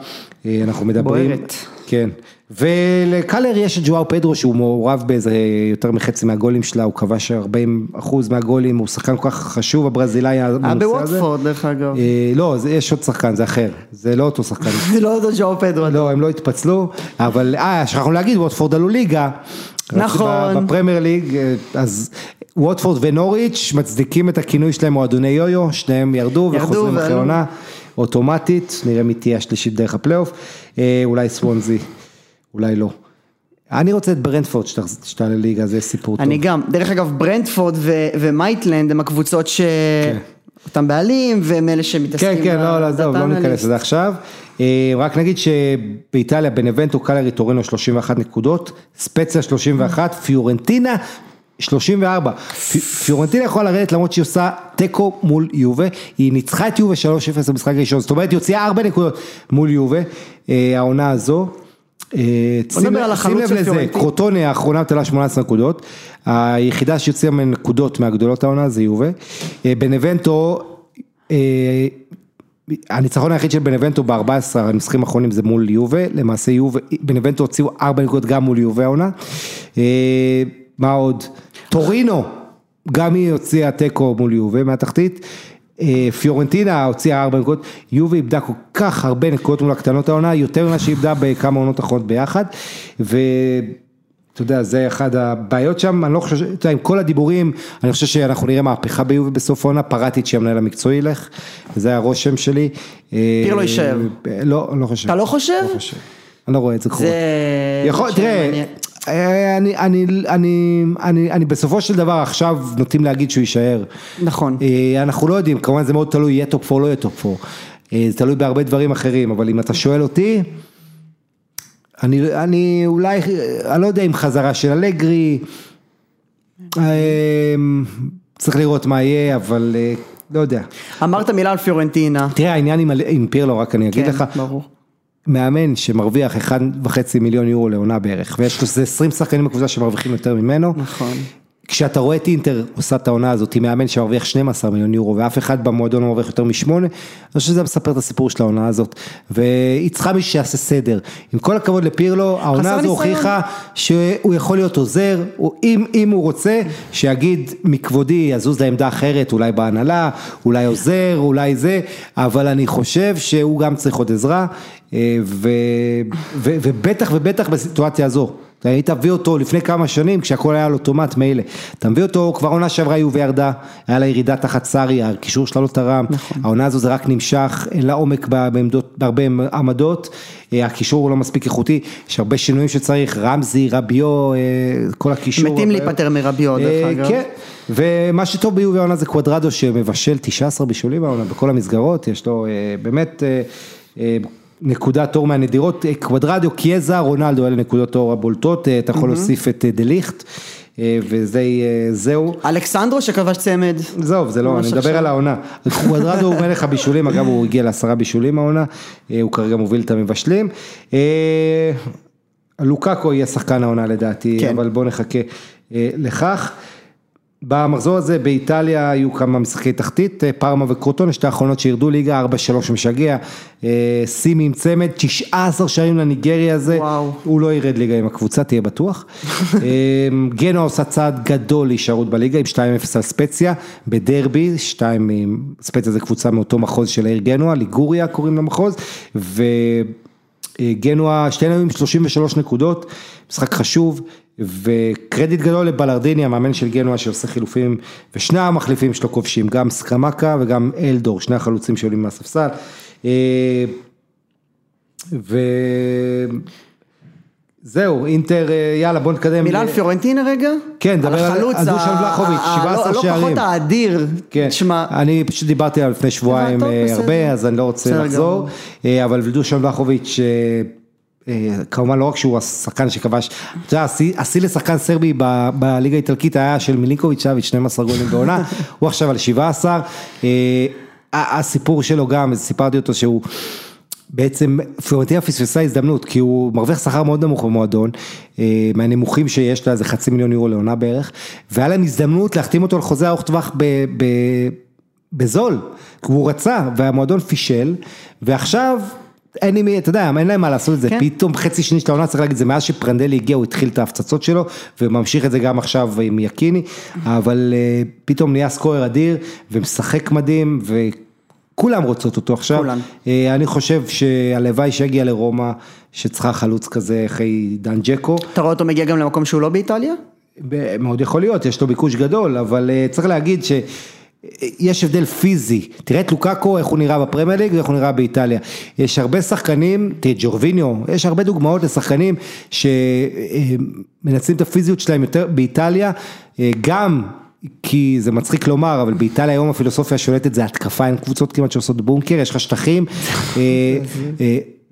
אנחנו מדברים, בוערת. כן, ולקליירי יש את ג'ואר פדרו שהוא מעורב באיזה יותר מחצי מהגולים שלה, הוא כבש 40 אחוז מהגולים, הוא שחקן כל כך חשוב הברזילאי היה בנושא הזה. בוואטפורד דרך אגב. אה, לא, זה- יש עוד שחקן, זה אחר, זה לא אותו שחקן. זה לא אותו ז'ואאו פדרו. לא, הם לא התפצלו, אבל אה, שכחנו להגיד, ווטפורד עלו ליגה. נכון. בפרמייר ליג, אה, אז ווטפורד ונוריץ' מצדיקים את הכינוי שלהם מועדוני יויו, שניהם ירדו ירדו וחוזרים אחרי. עונה, אוטומטית, נראה מי תהיה השלישית דרך הפלייאוף, אה, אולי סוונזי, אולי לא. אני רוצה את ברנטפורד שתעלה ליגה, זה סיפור טוב. אני גם, דרך אגב ברנטפורד ו- מיטיולנד הם הקבוצות ש... כן. אותם בעלים, והם אלה שמתעסקים כן, כן, לא, לא, עזוב, לא ניכנס לזה עכשיו. אה, רק נגיד שבאיטליה בנבנטו קלרי טורינו 31 נקודות, ספציה 31, פיורנטינה 34. פיורנטינה יכולה לרדת למרות שהיא עושה תיקו מול יובה, היא ניצחה את יובה 3-0 במשחק הראשון, זאת אומרת היא הוציאה 4 נקודות מול יובה, אה, העונה הזו. אה, שים לב- לזה. קרוטונה האחרונה נטלה 18 נקודות, היחידה שהוציאה מהן נקודות מהגדולות העונה זה יובה, אה, בנבנטו, אה, הניצחון היחיד של בנבנטו ב-14 המשחקים האחרונים זה מול יובה, למעשה יובה, בנבנטו הוציאו 4 נקודות גם מול יובה העונה, מה עוד? טורינו, גם היא הוציאה תיקו מול יובה מהתחתית. אה, פיורנטינה הוציאה ארבע נקודות, יובה איבדה כל כך הרבה נקודות מול הקטנות העונה, יותר ממה שאיבדה בכמה עונות אחרונות ביחד, ואתה יודע, זה אחד הבעיות שם, אני לא חושב, אתה יודע, עם כל הדיבורים, אני חושב שאנחנו נראה מהפכה ביובה בסוף העונה, פאראטיצ'י שהמנהל המקצועי ילך, וזה הרושם שלי. אה, פירלו יישאר. לא, אני לא חושב. אתה לא חושב? לא חושב. אני לא רואה את זה קורה. זה... יכול, זה תראה. אה, אני, אני, אני, אני, אני בסופו של דבר עכשיו נוטים להגיד שהוא יישאר. נכון. אה, אנחנו לא יודעים, כמובן זה מאוד תלוי, יהיה top 4 לא יהיה top 4. אה, זה תלוי בהרבה דברים אחרים, אבל אם אתה שואל אותי, אני, אני אולי, אני לא יודע אם חזרה של אלגרי, אה, צריך לראות מה יהיה, אבל אה, לא יודע. אמרת מילה על פיורנטינה. תראה העניין עם, עם פירלו, רק אני אגיד כן, לך, ברור. מאמן שמרוויח 1.5 מיליון יורו לעונה בערך, ויש לו איזה 20 שחקנים בקבוצה שמרוויחים יותר ממנו, נכון. כשאתה רואה את אינטר עושה את העונה הזאת עם מאמן שמרוויח 12 מיליון יורו ואף אחד במועדון לא מרוויח יותר משמונה, אני חושב שזה מספר את הסיפור של העונה הזאת והיא צריכה מישהו שיעשה סדר. עם כל הכבוד לפירלו, העונה הזו. הוכיחה שהוא יכול להיות עוזר, הוא- אם, אם הוא רוצה, שיגיד מכבודי יזוז לעמדה אחרת, אולי בהנהלה, אולי עוזר, אולי זה, אבל אני חושב שהוא גם צריך עוד עזרה אה, ו, ו, ובטח ובטח בסיטואציה הזו. אתה היית מביא אותו לפני כמה שנים כשהכל היה על אוטומט מילא, אתה מביא אותו כבר עונה שעברה יובי ירדה, היה לה ירידה תחת סארי, הקישור שלה לא תרם, העונה הזו זה רק נמשך, אין לה עומק ב- בעמדות, בהרבה עמדות, אה, הקישור הוא לא מספיק איכותי, יש הרבה שינויים שצריך, רמזי, רביו, אה, כל הקישור. מתים להיפטר מרביו, דרך אה, אגב. כן, ומה שטוב ביובי העונה זה קוודרדו שמבשל 19 בישולים העונה בכל המסגרות, יש לו באמת נקודת אור מהנדירות, אה, קוודרדיו, קיאזה, רונלדו, אלה נקודות אור הבולטות, אה, אתה יכול להוסיף את דה ליכט, אה, וזה, אה, זהו. אלכסנדרו שכבש צמד. עזוב, זה לא, אני מדבר. על העונה. קוודרדו הוא מלך הבישולים, אגב הוא הגיע לעשרה בישולים העונה, הוא כרגע מוביל את המבשלים. לוקאקו יהיה שחקן העונה לדעתי, כן. אבל בוא נחכה לכך. במחזור הזה באיטליה היו כמה משחקי תחתית, אה, פארמה וקרוטון, שתי האחרונות שירדו ליגה, 4-3 משגע, אה, סימי עם צמד, 19 שערים לניגרי הזה, וואו. הוא לא ירד ליגה עם הקבוצה, תהיה בטוח. אה, גנוע עושה צעד גדול להישארות בליגה עם 2-0 על ספציה, בדרבי, 2 עם, ספציה זה קבוצה מאותו מחוז של העיר גנוע, ליגוריה קוראים למחוז, וגנוע, שתינו עם 33 נקודות, משחק חשוב. וקרדיט גדול לבלרדיני, המאמן של גנוע שעושה חילופים, ושני המחליפים שלו כובשים, גם סקרמקה וגם אלדור, שני החלוצים שעולים מהספסל. אה, וזהו, אינטר, אה, יאללה בוא נתקדם. מילה על פיורנטינה רגע? כן, דבר על- החלוץ על דושאן ולאחוביץ', ה- 17 לא- שערים. לא פחות האדיר. כן, תשמע, אני פשוט דיברתי עליו לפני שבועיים אה. הרבה, אז אני לא רוצה לחזור, אבל דושאן ולאחוביץ', אה, כמובן לא רק שהוא השחקן שכבש, אתה יודע, השיא- לשחקן סרבי בליגה האיטלקית היה של מילינקוביץ' סאביץ', 12 גולים בעונה, הוא עכשיו על 17, אה, הסיפור שלו גם, סיפרתי אותו שהוא... בעצם פיורנטינה פספסה הזדמנות, כי הוא מרוויח שכר מאוד נמוך במועדון, אה, מהנמוכים שיש לה, איזה חצי מיליון יורו לעונה בערך, והיה להם הזדמנות להחתים אותו על חוזה ארוך טווח בזול, כי הוא רצה, והמועדון פישל, ועכשיו... אין לי מי, אתה יודע, אין להם מה לעשות את זה, כן. פתאום חצי שני של העונה צריך להגיד, זה מאז שפרנדלי הגיע הוא התחיל את ההפצצות שלו, וממשיך את זה גם עכשיו עם יקיני, אבל אה, פתאום נהיה סקורר אדיר, ומשחק מדהים, וכולם רוצות אותו עכשיו. כולן. אה, אני חושב שהלוואי שיגיע לרומא, שצריכה חלוץ כזה אחרי דן ג'קו. אתה רואה אותו מגיע גם למקום שהוא לא באיטליה? מאוד יכול להיות, יש לו ביקוש גדול, אבל אה, צריך להגיד שיש הבדל פיזי, תראה את לוקאקו, איך הוא נראה בפרמייר ליג ואיך הוא נראה באיטליה. יש הרבה שחקנים, תראה ג'ורביניו, יש הרבה דוגמאות לשחקנים שמנצלים את הפיזיות שלהם יותר באיטליה, אה, גם כי זה מצחיק לומר, אבל באיטליה היום הפילוסופיה השולטת זה התקפה, אין קבוצות כמעט שעושות בונקר, יש לך שטחים.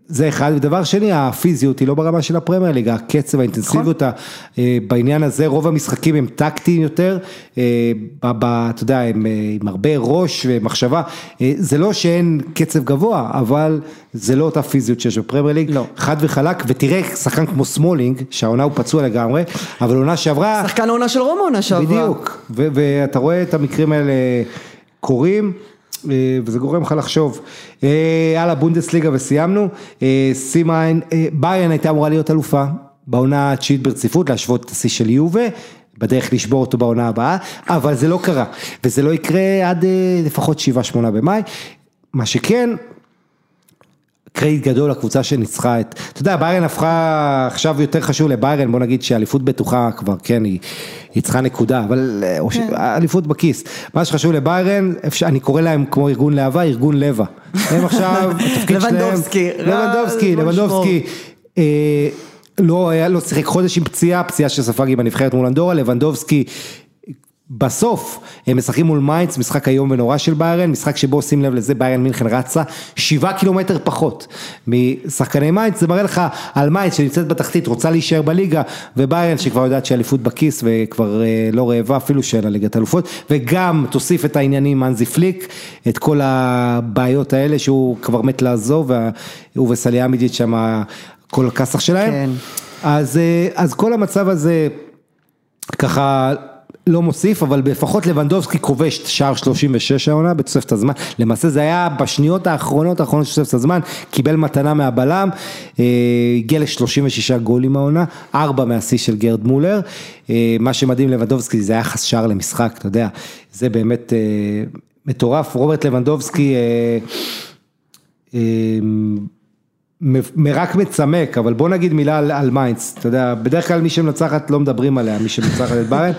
זה אחד, ודבר שני, הפיזיות היא לא ברמה של הפרמייר ליג, הקצב, האינטנסיביות, ה- אה, בעניין הזה רוב המשחקים הם טקטיים יותר, אה, אתה יודע, הם אה, עם הרבה ראש ומחשבה, זה לא שאין קצב גבוה, אבל זה לא אותה פיזיות שיש בפרמייר ליג, לא. חד וחלק, ותראה שחקן כמו סמולינג, שהעונה הוא פצוע לגמרי, אבל עונה שעברה, שחקן העונה של רומא עונה שעברה. בדיוק, ואתה רואה את המקרים האלה קורים, וזה גורם לך לחשוב. אה, יאללה, בונדסליגה וסיימנו. אה, שים עין, אה, ביירן הייתה אמורה להיות אלופה בעונה התשיעית ברציפות, להשוות את השיא של יובה. בדרך לשבור אותו בעונה הבאה, אבל זה לא קרה, וזה לא יקרה עד אה, לפחות 7-8 במאי. מה שכן, קרדיט גדול לקבוצה שניצחה את, אתה יודע, ביירן הפכה עכשיו יותר חשוב לביירן, בוא נגיד שאליפות בטוחה כבר, כן, היא, היא צריכה נקודה, אבל אה, או ש- אליפות בכיס. מה שחשוב לביירן, אפשר, אני קורא להם כמו ארגון להבה, ארגון לבה. הם עכשיו, התפקיד שלהם, לבנדובסקי, לבנדובסקי, לבנדובסקי. אה, לא היה, לא שיחק חודש עם פציעה, פציעה שספג עם הנבחרת מול אנדורה, לבנדובסקי בסוף הם משחקים מול מיינץ, משחק איום ונורא של ביירן, משחק שבו שים לב לזה ביירן מינכן רצה שבעה קילומטר פחות משחקני מיינץ, זה מראה לך על מיינץ שנמצאת בתחתית, רוצה להישאר בליגה, וביירן שכבר יודעת שאליפות בכיס וכבר אה, לא רעבה אפילו שאין לה ליגת אלופות, וגם תוסיף את העניינים אנזי פליק, את כל הבעיות האלה שהוא כבר מת לעזוב, והוא וסליאמיג'יץ' שם כל הכסח שלהם, כן. אז, אה, אז כל המצב הזה ככה לא מוסיף, אבל לפחות לבנדובסקי כובש שער 36 העונה בתוספת הזמן, למעשה זה היה בשניות האחרונות האחרונות של תוספת הזמן, קיבל מתנה מהבלם, אה, הגיע ל-36 גולים העונה, 4 מהשיא של גרד מולר, אה, מה שמדהים לבנדובסקי זה יחס שער למשחק, אתה יודע, זה באמת אה, מטורף, רוברט לבנדובסקי רק מצמק, אבל בוא נגיד מילה על, על מיינץ, אתה יודע, בדרך כלל מי שמנצחת לא מדברים עליה, מי שמנצחת את ביירן,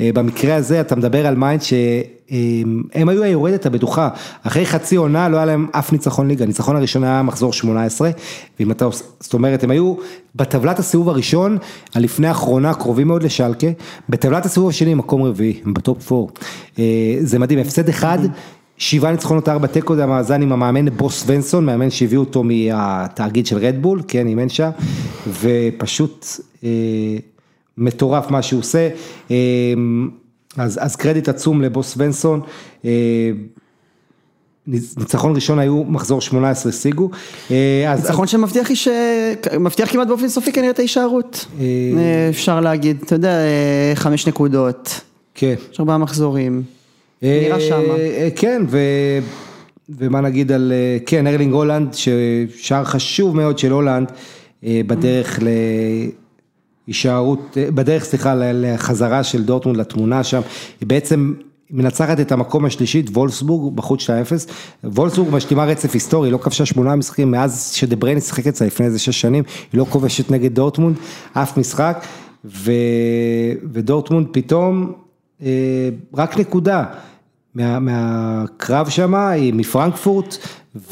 אה, במקרה הזה אתה מדבר על מיינץ שהם היו היורדת הבטוחה, אחרי חצי עונה לא היה להם אף ניצחון ליגה, הניצחון הראשון היה מחזור 18, ואם אתה, זאת אומרת הם היו בטבלת הסיבוב הראשון, הלפני האחרונה קרובים מאוד לשלקה, בטבלת הסיבוב השני מקום רביעי, הם בטופ 4, זה מדהים, הפסד אחד. שבעה ניצחונות ארבע תיקו זה המאזן עם המאמן בוס ונסון, מאמן שהביאו אותו מהתאגיד של רדבול, כן, אימן שם, ופשוט אה, מטורף מה שהוא עושה, אה, אז, אז קרדיט עצום לבוס ונסון, אה, ניצחון ראשון היו מחזור 18 השיגו, אה, אז, ניצחון שמבטיח איש- מבטיח כמעט באופן סופי כנראה את ההישארות. אה, אה, אפשר להגיד, אתה יודע, אה, חמש נקודות, כן. יש ארבעה מחזורים. נראה אה, שמה. אה, כן, ו... ומה נגיד על, אה, כן, ארלינג הולנד, ששער חשוב מאוד של הולנד, בדרך להישארות, אה, בדרך, סליחה, ל- לחזרה של דורטמונד לתמונה שם, היא בעצם מנצחת את המקום השלישית, וולסבורג, בחוץ 2-0, וולסבורג משלימה רצף היסטורי, לא כבשה שמונה משחקים מאז שדברייני שיחק אצלה לפני איזה שש שנים, היא לא כובשת נגד דורטמונד, אף משחק, ו... ודורטמונד פתאום, אה, רק נקודה. מה, מהקרב שם, היא מפרנקפורט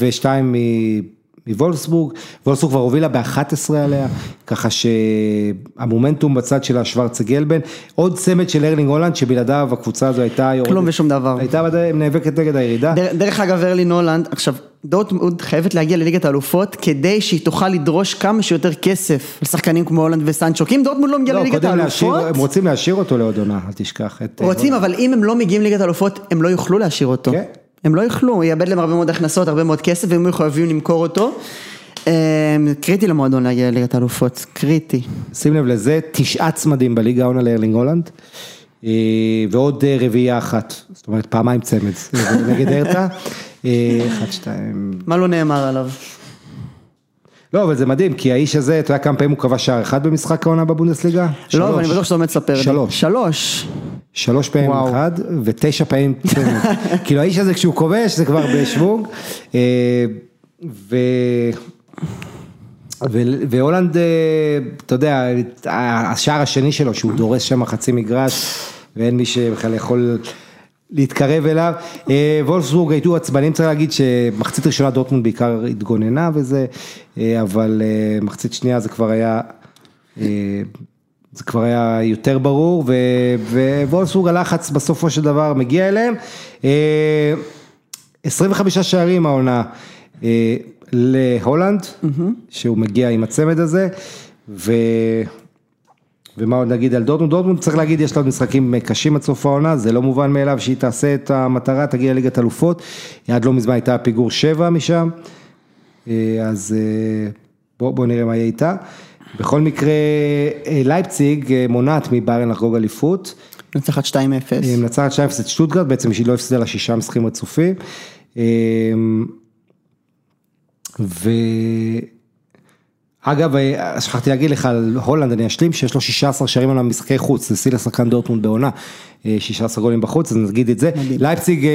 ושתיים מ- מוולפסבורג, וולפסבורג כבר הובילה ב-11 עליה, ככה שהמומנטום בצד של ה Schwarzgelben, עוד צמד של ארלינג הולנד שבלעדיו הקבוצה הזו הייתה כלום ושום דבר. הייתה נאבקת נגד הירידה, דר- דרך אגב, ארלין הולנד, עכשיו, דורטמונד חייבת להגיע לליגת האלופות כדי שהיא תוכל לדרוש כמה שיותר כסף לשחקנים כמו הולנד וסנצ'ו, כי אם דורטמונד לא מגיעה לא, לליגת האלופות, הם רוצים להשאיר אותו לעוד עונה, אל תשכח. את, אה, רוצים, אבל אם הם לא מגיעים לליגת האלופות, הם לא יוכלו להשאיר אותו. כן. הם לא יוכלו, הוא יאבד להם הרבה מאוד הכנסות, הרבה מאוד כסף, והם יהיו חייבים למכור אותו. אה, קריטי למועדון להגיע לליגת האלופות, קריטי. שים לב לזה, תשעה צמדים בליגה העונה לארלינג הולנד, אה, ועוד אה, רביעייה אחת, זאת אומרת פעמיים צמד, נגד הרטה, אחת, שתיים, מה לא נאמר עליו? לא, אבל זה מדהים, כי האיש הזה, אתה יודע כמה פעמים הוא כבש שער אחד במשחק העונה בבונדסליגה? לא. אבל אני בטוח שאתה עומד לספר. שלוש. שלוש. שלוש פעמים וואו. אחד, ותשע פעמים צמד. כאילו האיש הזה כשהוא כובש זה כבר בשוונג. אה, ו... ו- והולנד, אה, אתה יודע, השער השני שלו, שהוא דורס שם חצי מגרש, ואין מי שבכלל יכול להתקרב אליו. אה, וולפסבורג הייתו עצבנים, צריך להגיד שמחצית ראשונה דורטמונד בעיקר התגוננה וזה, אה, אבל אה, מחצית שנייה זה כבר היה זה כבר היה יותר ברור, ווולסבורג הלחץ בסופו של דבר מגיע אליהם. 25 שערים העונה להולנד, mm-hmm. שהוא מגיע עם הצמד הזה, ו... ומה עוד נגיד על דורטמונד, דורטמונד צריך להגיד יש לה עוד משחקים קשים עד סוף העונה, זה לא מובן מאליו שהיא תעשה את המטרה, תגיע לליגת אלופות, עד לא מזמן הייתה פיגור שבע משם, אז בואו בוא נראה מה יהיה איתה. בכל מקרה, לייפציג מונעת מביירן לחגוג אליפות. מנצחת 2-0. מנצחת 2-0 את שטוטגרד, בעצם שהיא לא הפסידה לה שישה משחקים רצופים. ו... אגב, שכחתי להגיד לך על הולנד, אני אשלים שיש לו 16 שערים על המשחקי חוץ, זה שיא לשחקן דורטמונד בעונה, 16 גולים בחוץ, אז נגיד את זה. לייפציג,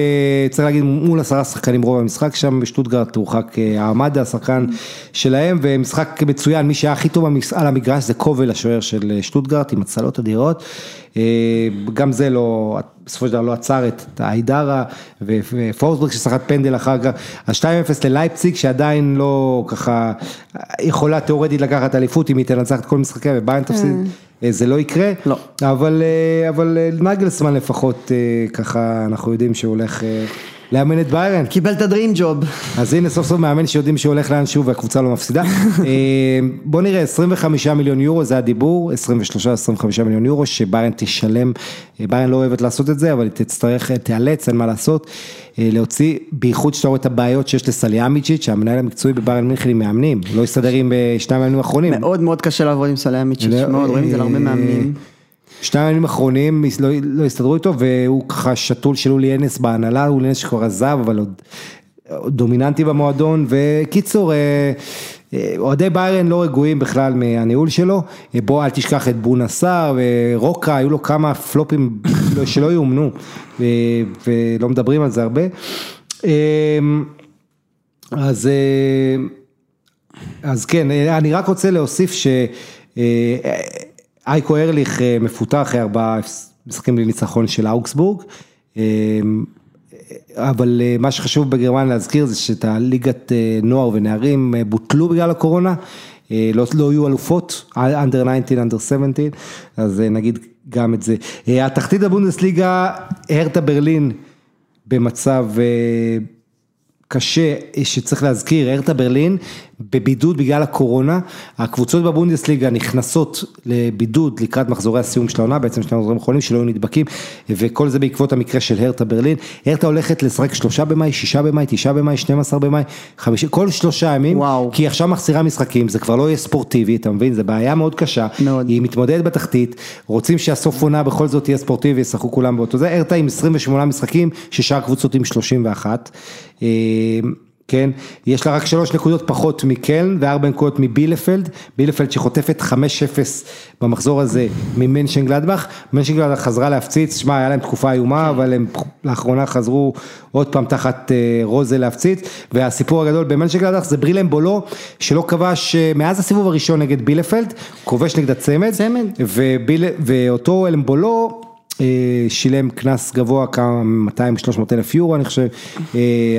צריך להגיד, מול עשרה שחקנים רוב המשחק, שם בשטוטגרט הורחק העמדה, השחקן שלהם, ומשחק מצוין, מי שהיה הכי טוב על המגרש זה קובל, השוער של שטוטגרט, עם הצלות אדירות. גם זה לא, בסופו של דבר לא עצר את האיידרה ופורסברג ששחט פנדל אחר כך, אז 2-0 ללייפציג שעדיין לא ככה יכולה תיאורטית לקחת אליפות אם היא תנצח את כל משחקיה וביין תפסיד, זה לא יקרה, לא. אבל, אבל נגלסמן לפחות ככה אנחנו יודעים שהוא הולך לאמן את ביירן. קיבל את הדרים ג'וב. אז הנה סוף סוף מאמן שיודעים שהוא הולך לאן שהוא והקבוצה לא מפסידה. בוא נראה 25 מיליון יורו זה הדיבור, 23-25 מיליון יורו שביירן תשלם, ביירן לא אוהבת לעשות את זה אבל היא תצטרך, תיאלץ, אין מה לעשות, להוציא, בייחוד שאתה רואה את הבעיות שיש לסליאמיצ'יץ', שהמנהל המקצועי בביירן מינכן עם מאמנים, לא הסתדר עם שניים הימים האחרונים. מאוד מאוד קשה לעבוד עם סליאמיצ'יץ', מאוד רואים את זה להרבה מאמנים. שני הימים האחרונים לא, לא הסתדרו איתו והוא ככה שתול של אולי אנס בהנהלה, אולי אנס שכבר עזב אבל עוד דומיננטי במועדון וקיצור אוהדי ביירן לא רגועים בכלל מהניהול שלו, בוא אל תשכח את בונה סער ורוקה, היו לו כמה פלופים שלא יאומנו ולא מדברים על זה הרבה. אז, אז כן, אני רק רוצה להוסיף ש... אייקו ארליך מפוטר אחרי ארבעה משחקים לניצחון של אוגסבורג, אבל מה שחשוב בגרמניה להזכיר זה שאת הליגת נוער ונערים בוטלו בגלל הקורונה, לא, לא יהיו אלופות, under 19, under 17, אז נגיד גם את זה. התחתית הבונדסליגה, הרטה ברלין במצב קשה שצריך להזכיר, הרטה ברלין בבידוד בגלל הקורונה, הקבוצות בבונדסליגה נכנסות לבידוד לקראת מחזורי הסיום של העונה, בעצם שני מחזורים האחרונים שלא היו נדבקים, וכל זה בעקבות המקרה של הרטה ברלין, הרטה הולכת לשחק שלושה במאי, שישה במאי, תשעה במאי, 12 במאי, חמישי, כל שלושה ימים, וואו. כי עכשיו מחסירה משחקים, זה כבר לא יהיה ספורטיבי, אתה מבין, זה בעיה מאוד קשה, מאוד. היא מתמודדת בתחתית, רוצים שהסוף עונה בכל זאת תהיה ספורטיבי, ישחקו כולם באותו זה, הרטה עם 28 משחקים, ששאר הקבוצות עם 31. כן, יש לה רק שלוש נקודות פחות מקלן וארבע נקודות מבילפלד, בילפלד שחוטפת 5-0 במחזור הזה ממנשן גלדבך, מנשן גלדבך חזרה להפציץ, שמע היה להם תקופה איומה, אבל הם לאחרונה חזרו עוד פעם תחת רוזה להפציץ, והסיפור הגדול במנשן גלדבך זה ברילם בולו, שלא כבש מאז הסיבוב הראשון נגד בילפלד, כובש נגד הצמד, צמד. וביל, ואותו אלמבולו, שילם קנס גבוה כמה 200-300 אלף יורו אני חושב,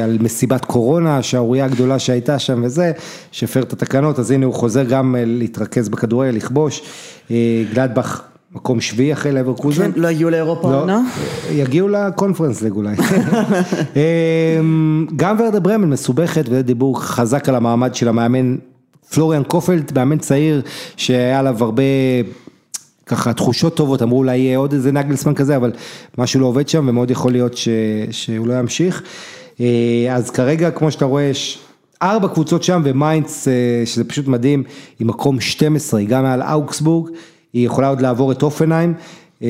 על מסיבת קורונה, שערורייה הגדולה שהייתה שם וזה, שהפר את התקנות, אז הנה הוא חוזר גם להתרכז בכדורגל, לכבוש, גלדבך מקום שביעי אחרי לאברקוזן. לא הגיעו לאירופה עונה? יגיעו לקונפרנס ליג אולי. גם ורדה ברמן מסובכת, וזה דיבור חזק על המעמד של המאמן פלוריאן קופלד, מאמן צעיר שהיה עליו הרבה... ככה תחושות טובות, אמרו אולי יהיה עוד איזה נגלסמן כזה, אבל משהו לא עובד שם ומאוד יכול להיות ש, שהוא לא ימשיך. אז כרגע, כמו שאתה רואה, יש ארבע קבוצות שם ומיינץ, שזה פשוט מדהים, היא מקום 12, היא גם מעל אוקסבורג, היא יכולה עוד לעבור את הופנהיים.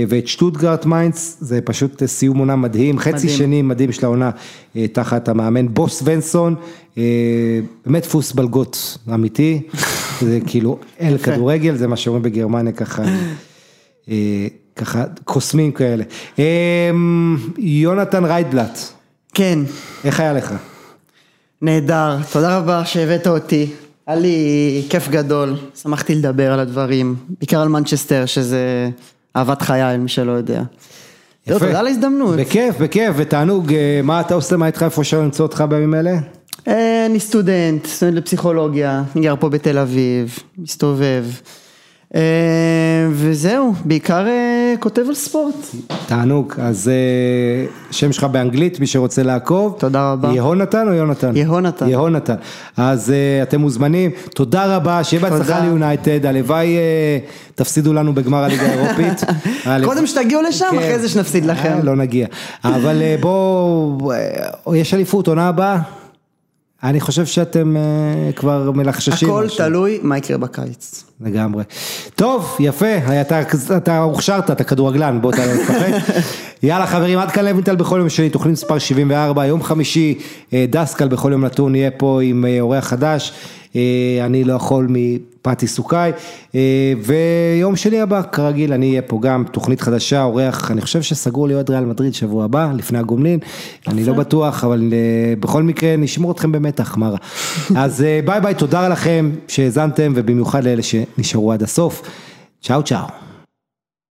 ואת שטוטגרט מיינץ, זה פשוט סיום עונה מדהים, חצי מדהים. שני מדהים של העונה תחת המאמן בו סוונסון, באמת דפוס בלגות אמיתי, זה כאילו אל כדורגל, זה מה שאומרים בגרמניה ככה, ככה קוסמים כאלה. יונתן ריידבלט. כן. איך היה לך? נהדר, תודה רבה שהבאת אותי, היה לי כיף גדול, שמחתי לדבר על הדברים, בעיקר על מנצ'סטר שזה... אהבת חיי, מי שלא יודע. יפה. תודה על ההזדמנות. בכיף, בכיף, ותענוג, מה אתה עושה, מה איתך, איפה אפשר למצוא אותך בימים אלה? אני סטודנט, סטודנט לפסיכולוגיה, אני גר פה בתל אביב, מסתובב. אה, וזהו, בעיקר אה, כותב על ספורט. תענוג, אז אה, שם שלך באנגלית, מי שרוצה לעקוב. תודה רבה. יהונתן או יונתן? יהונתן. יהונתן. אז אתם מוזמנים, תודה רבה, שיהיה בהצלחה. ליונייטד, הלוואי תפסידו לנו בגמר הליגה האירופית. קודם שתגיעו לשם, כן. אחרי זה שנפסיד לכם. לא נגיע. אבל בואו, יש אליפות עונה הבאה? אני חושב שאתם אה, כבר מלחששים. הכל משהו. תלוי מה יקרה בקיץ. לגמרי. טוב, יפה, אתה, אתה הוכשרת, אתה כדורגלן, בוא לא תשחק. יאללה חברים, עד כאן לוינטל בכל יום שני, תוכנית מספר 74, יום חמישי, אה, דסקל בכל יום נתון, יהיה פה עם אה, אורח חדש, אני לא יכול מפתי סוכאי, אה, ויום שני הבא, כרגיל, אני אהיה פה גם, תוכנית חדשה, אורח, אני חושב שסגור לי עוד ריאל מדריד שבוע הבא, לפני הגומלין, אני לא בטוח, אבל אה, בכל מקרה נשמור אתכם במתח, מה רע. אז אה, ביי ביי, תודה לכם שהאזנתם, ובמיוחד לאלה שנשארו עד הסוף. צ'או צ'או.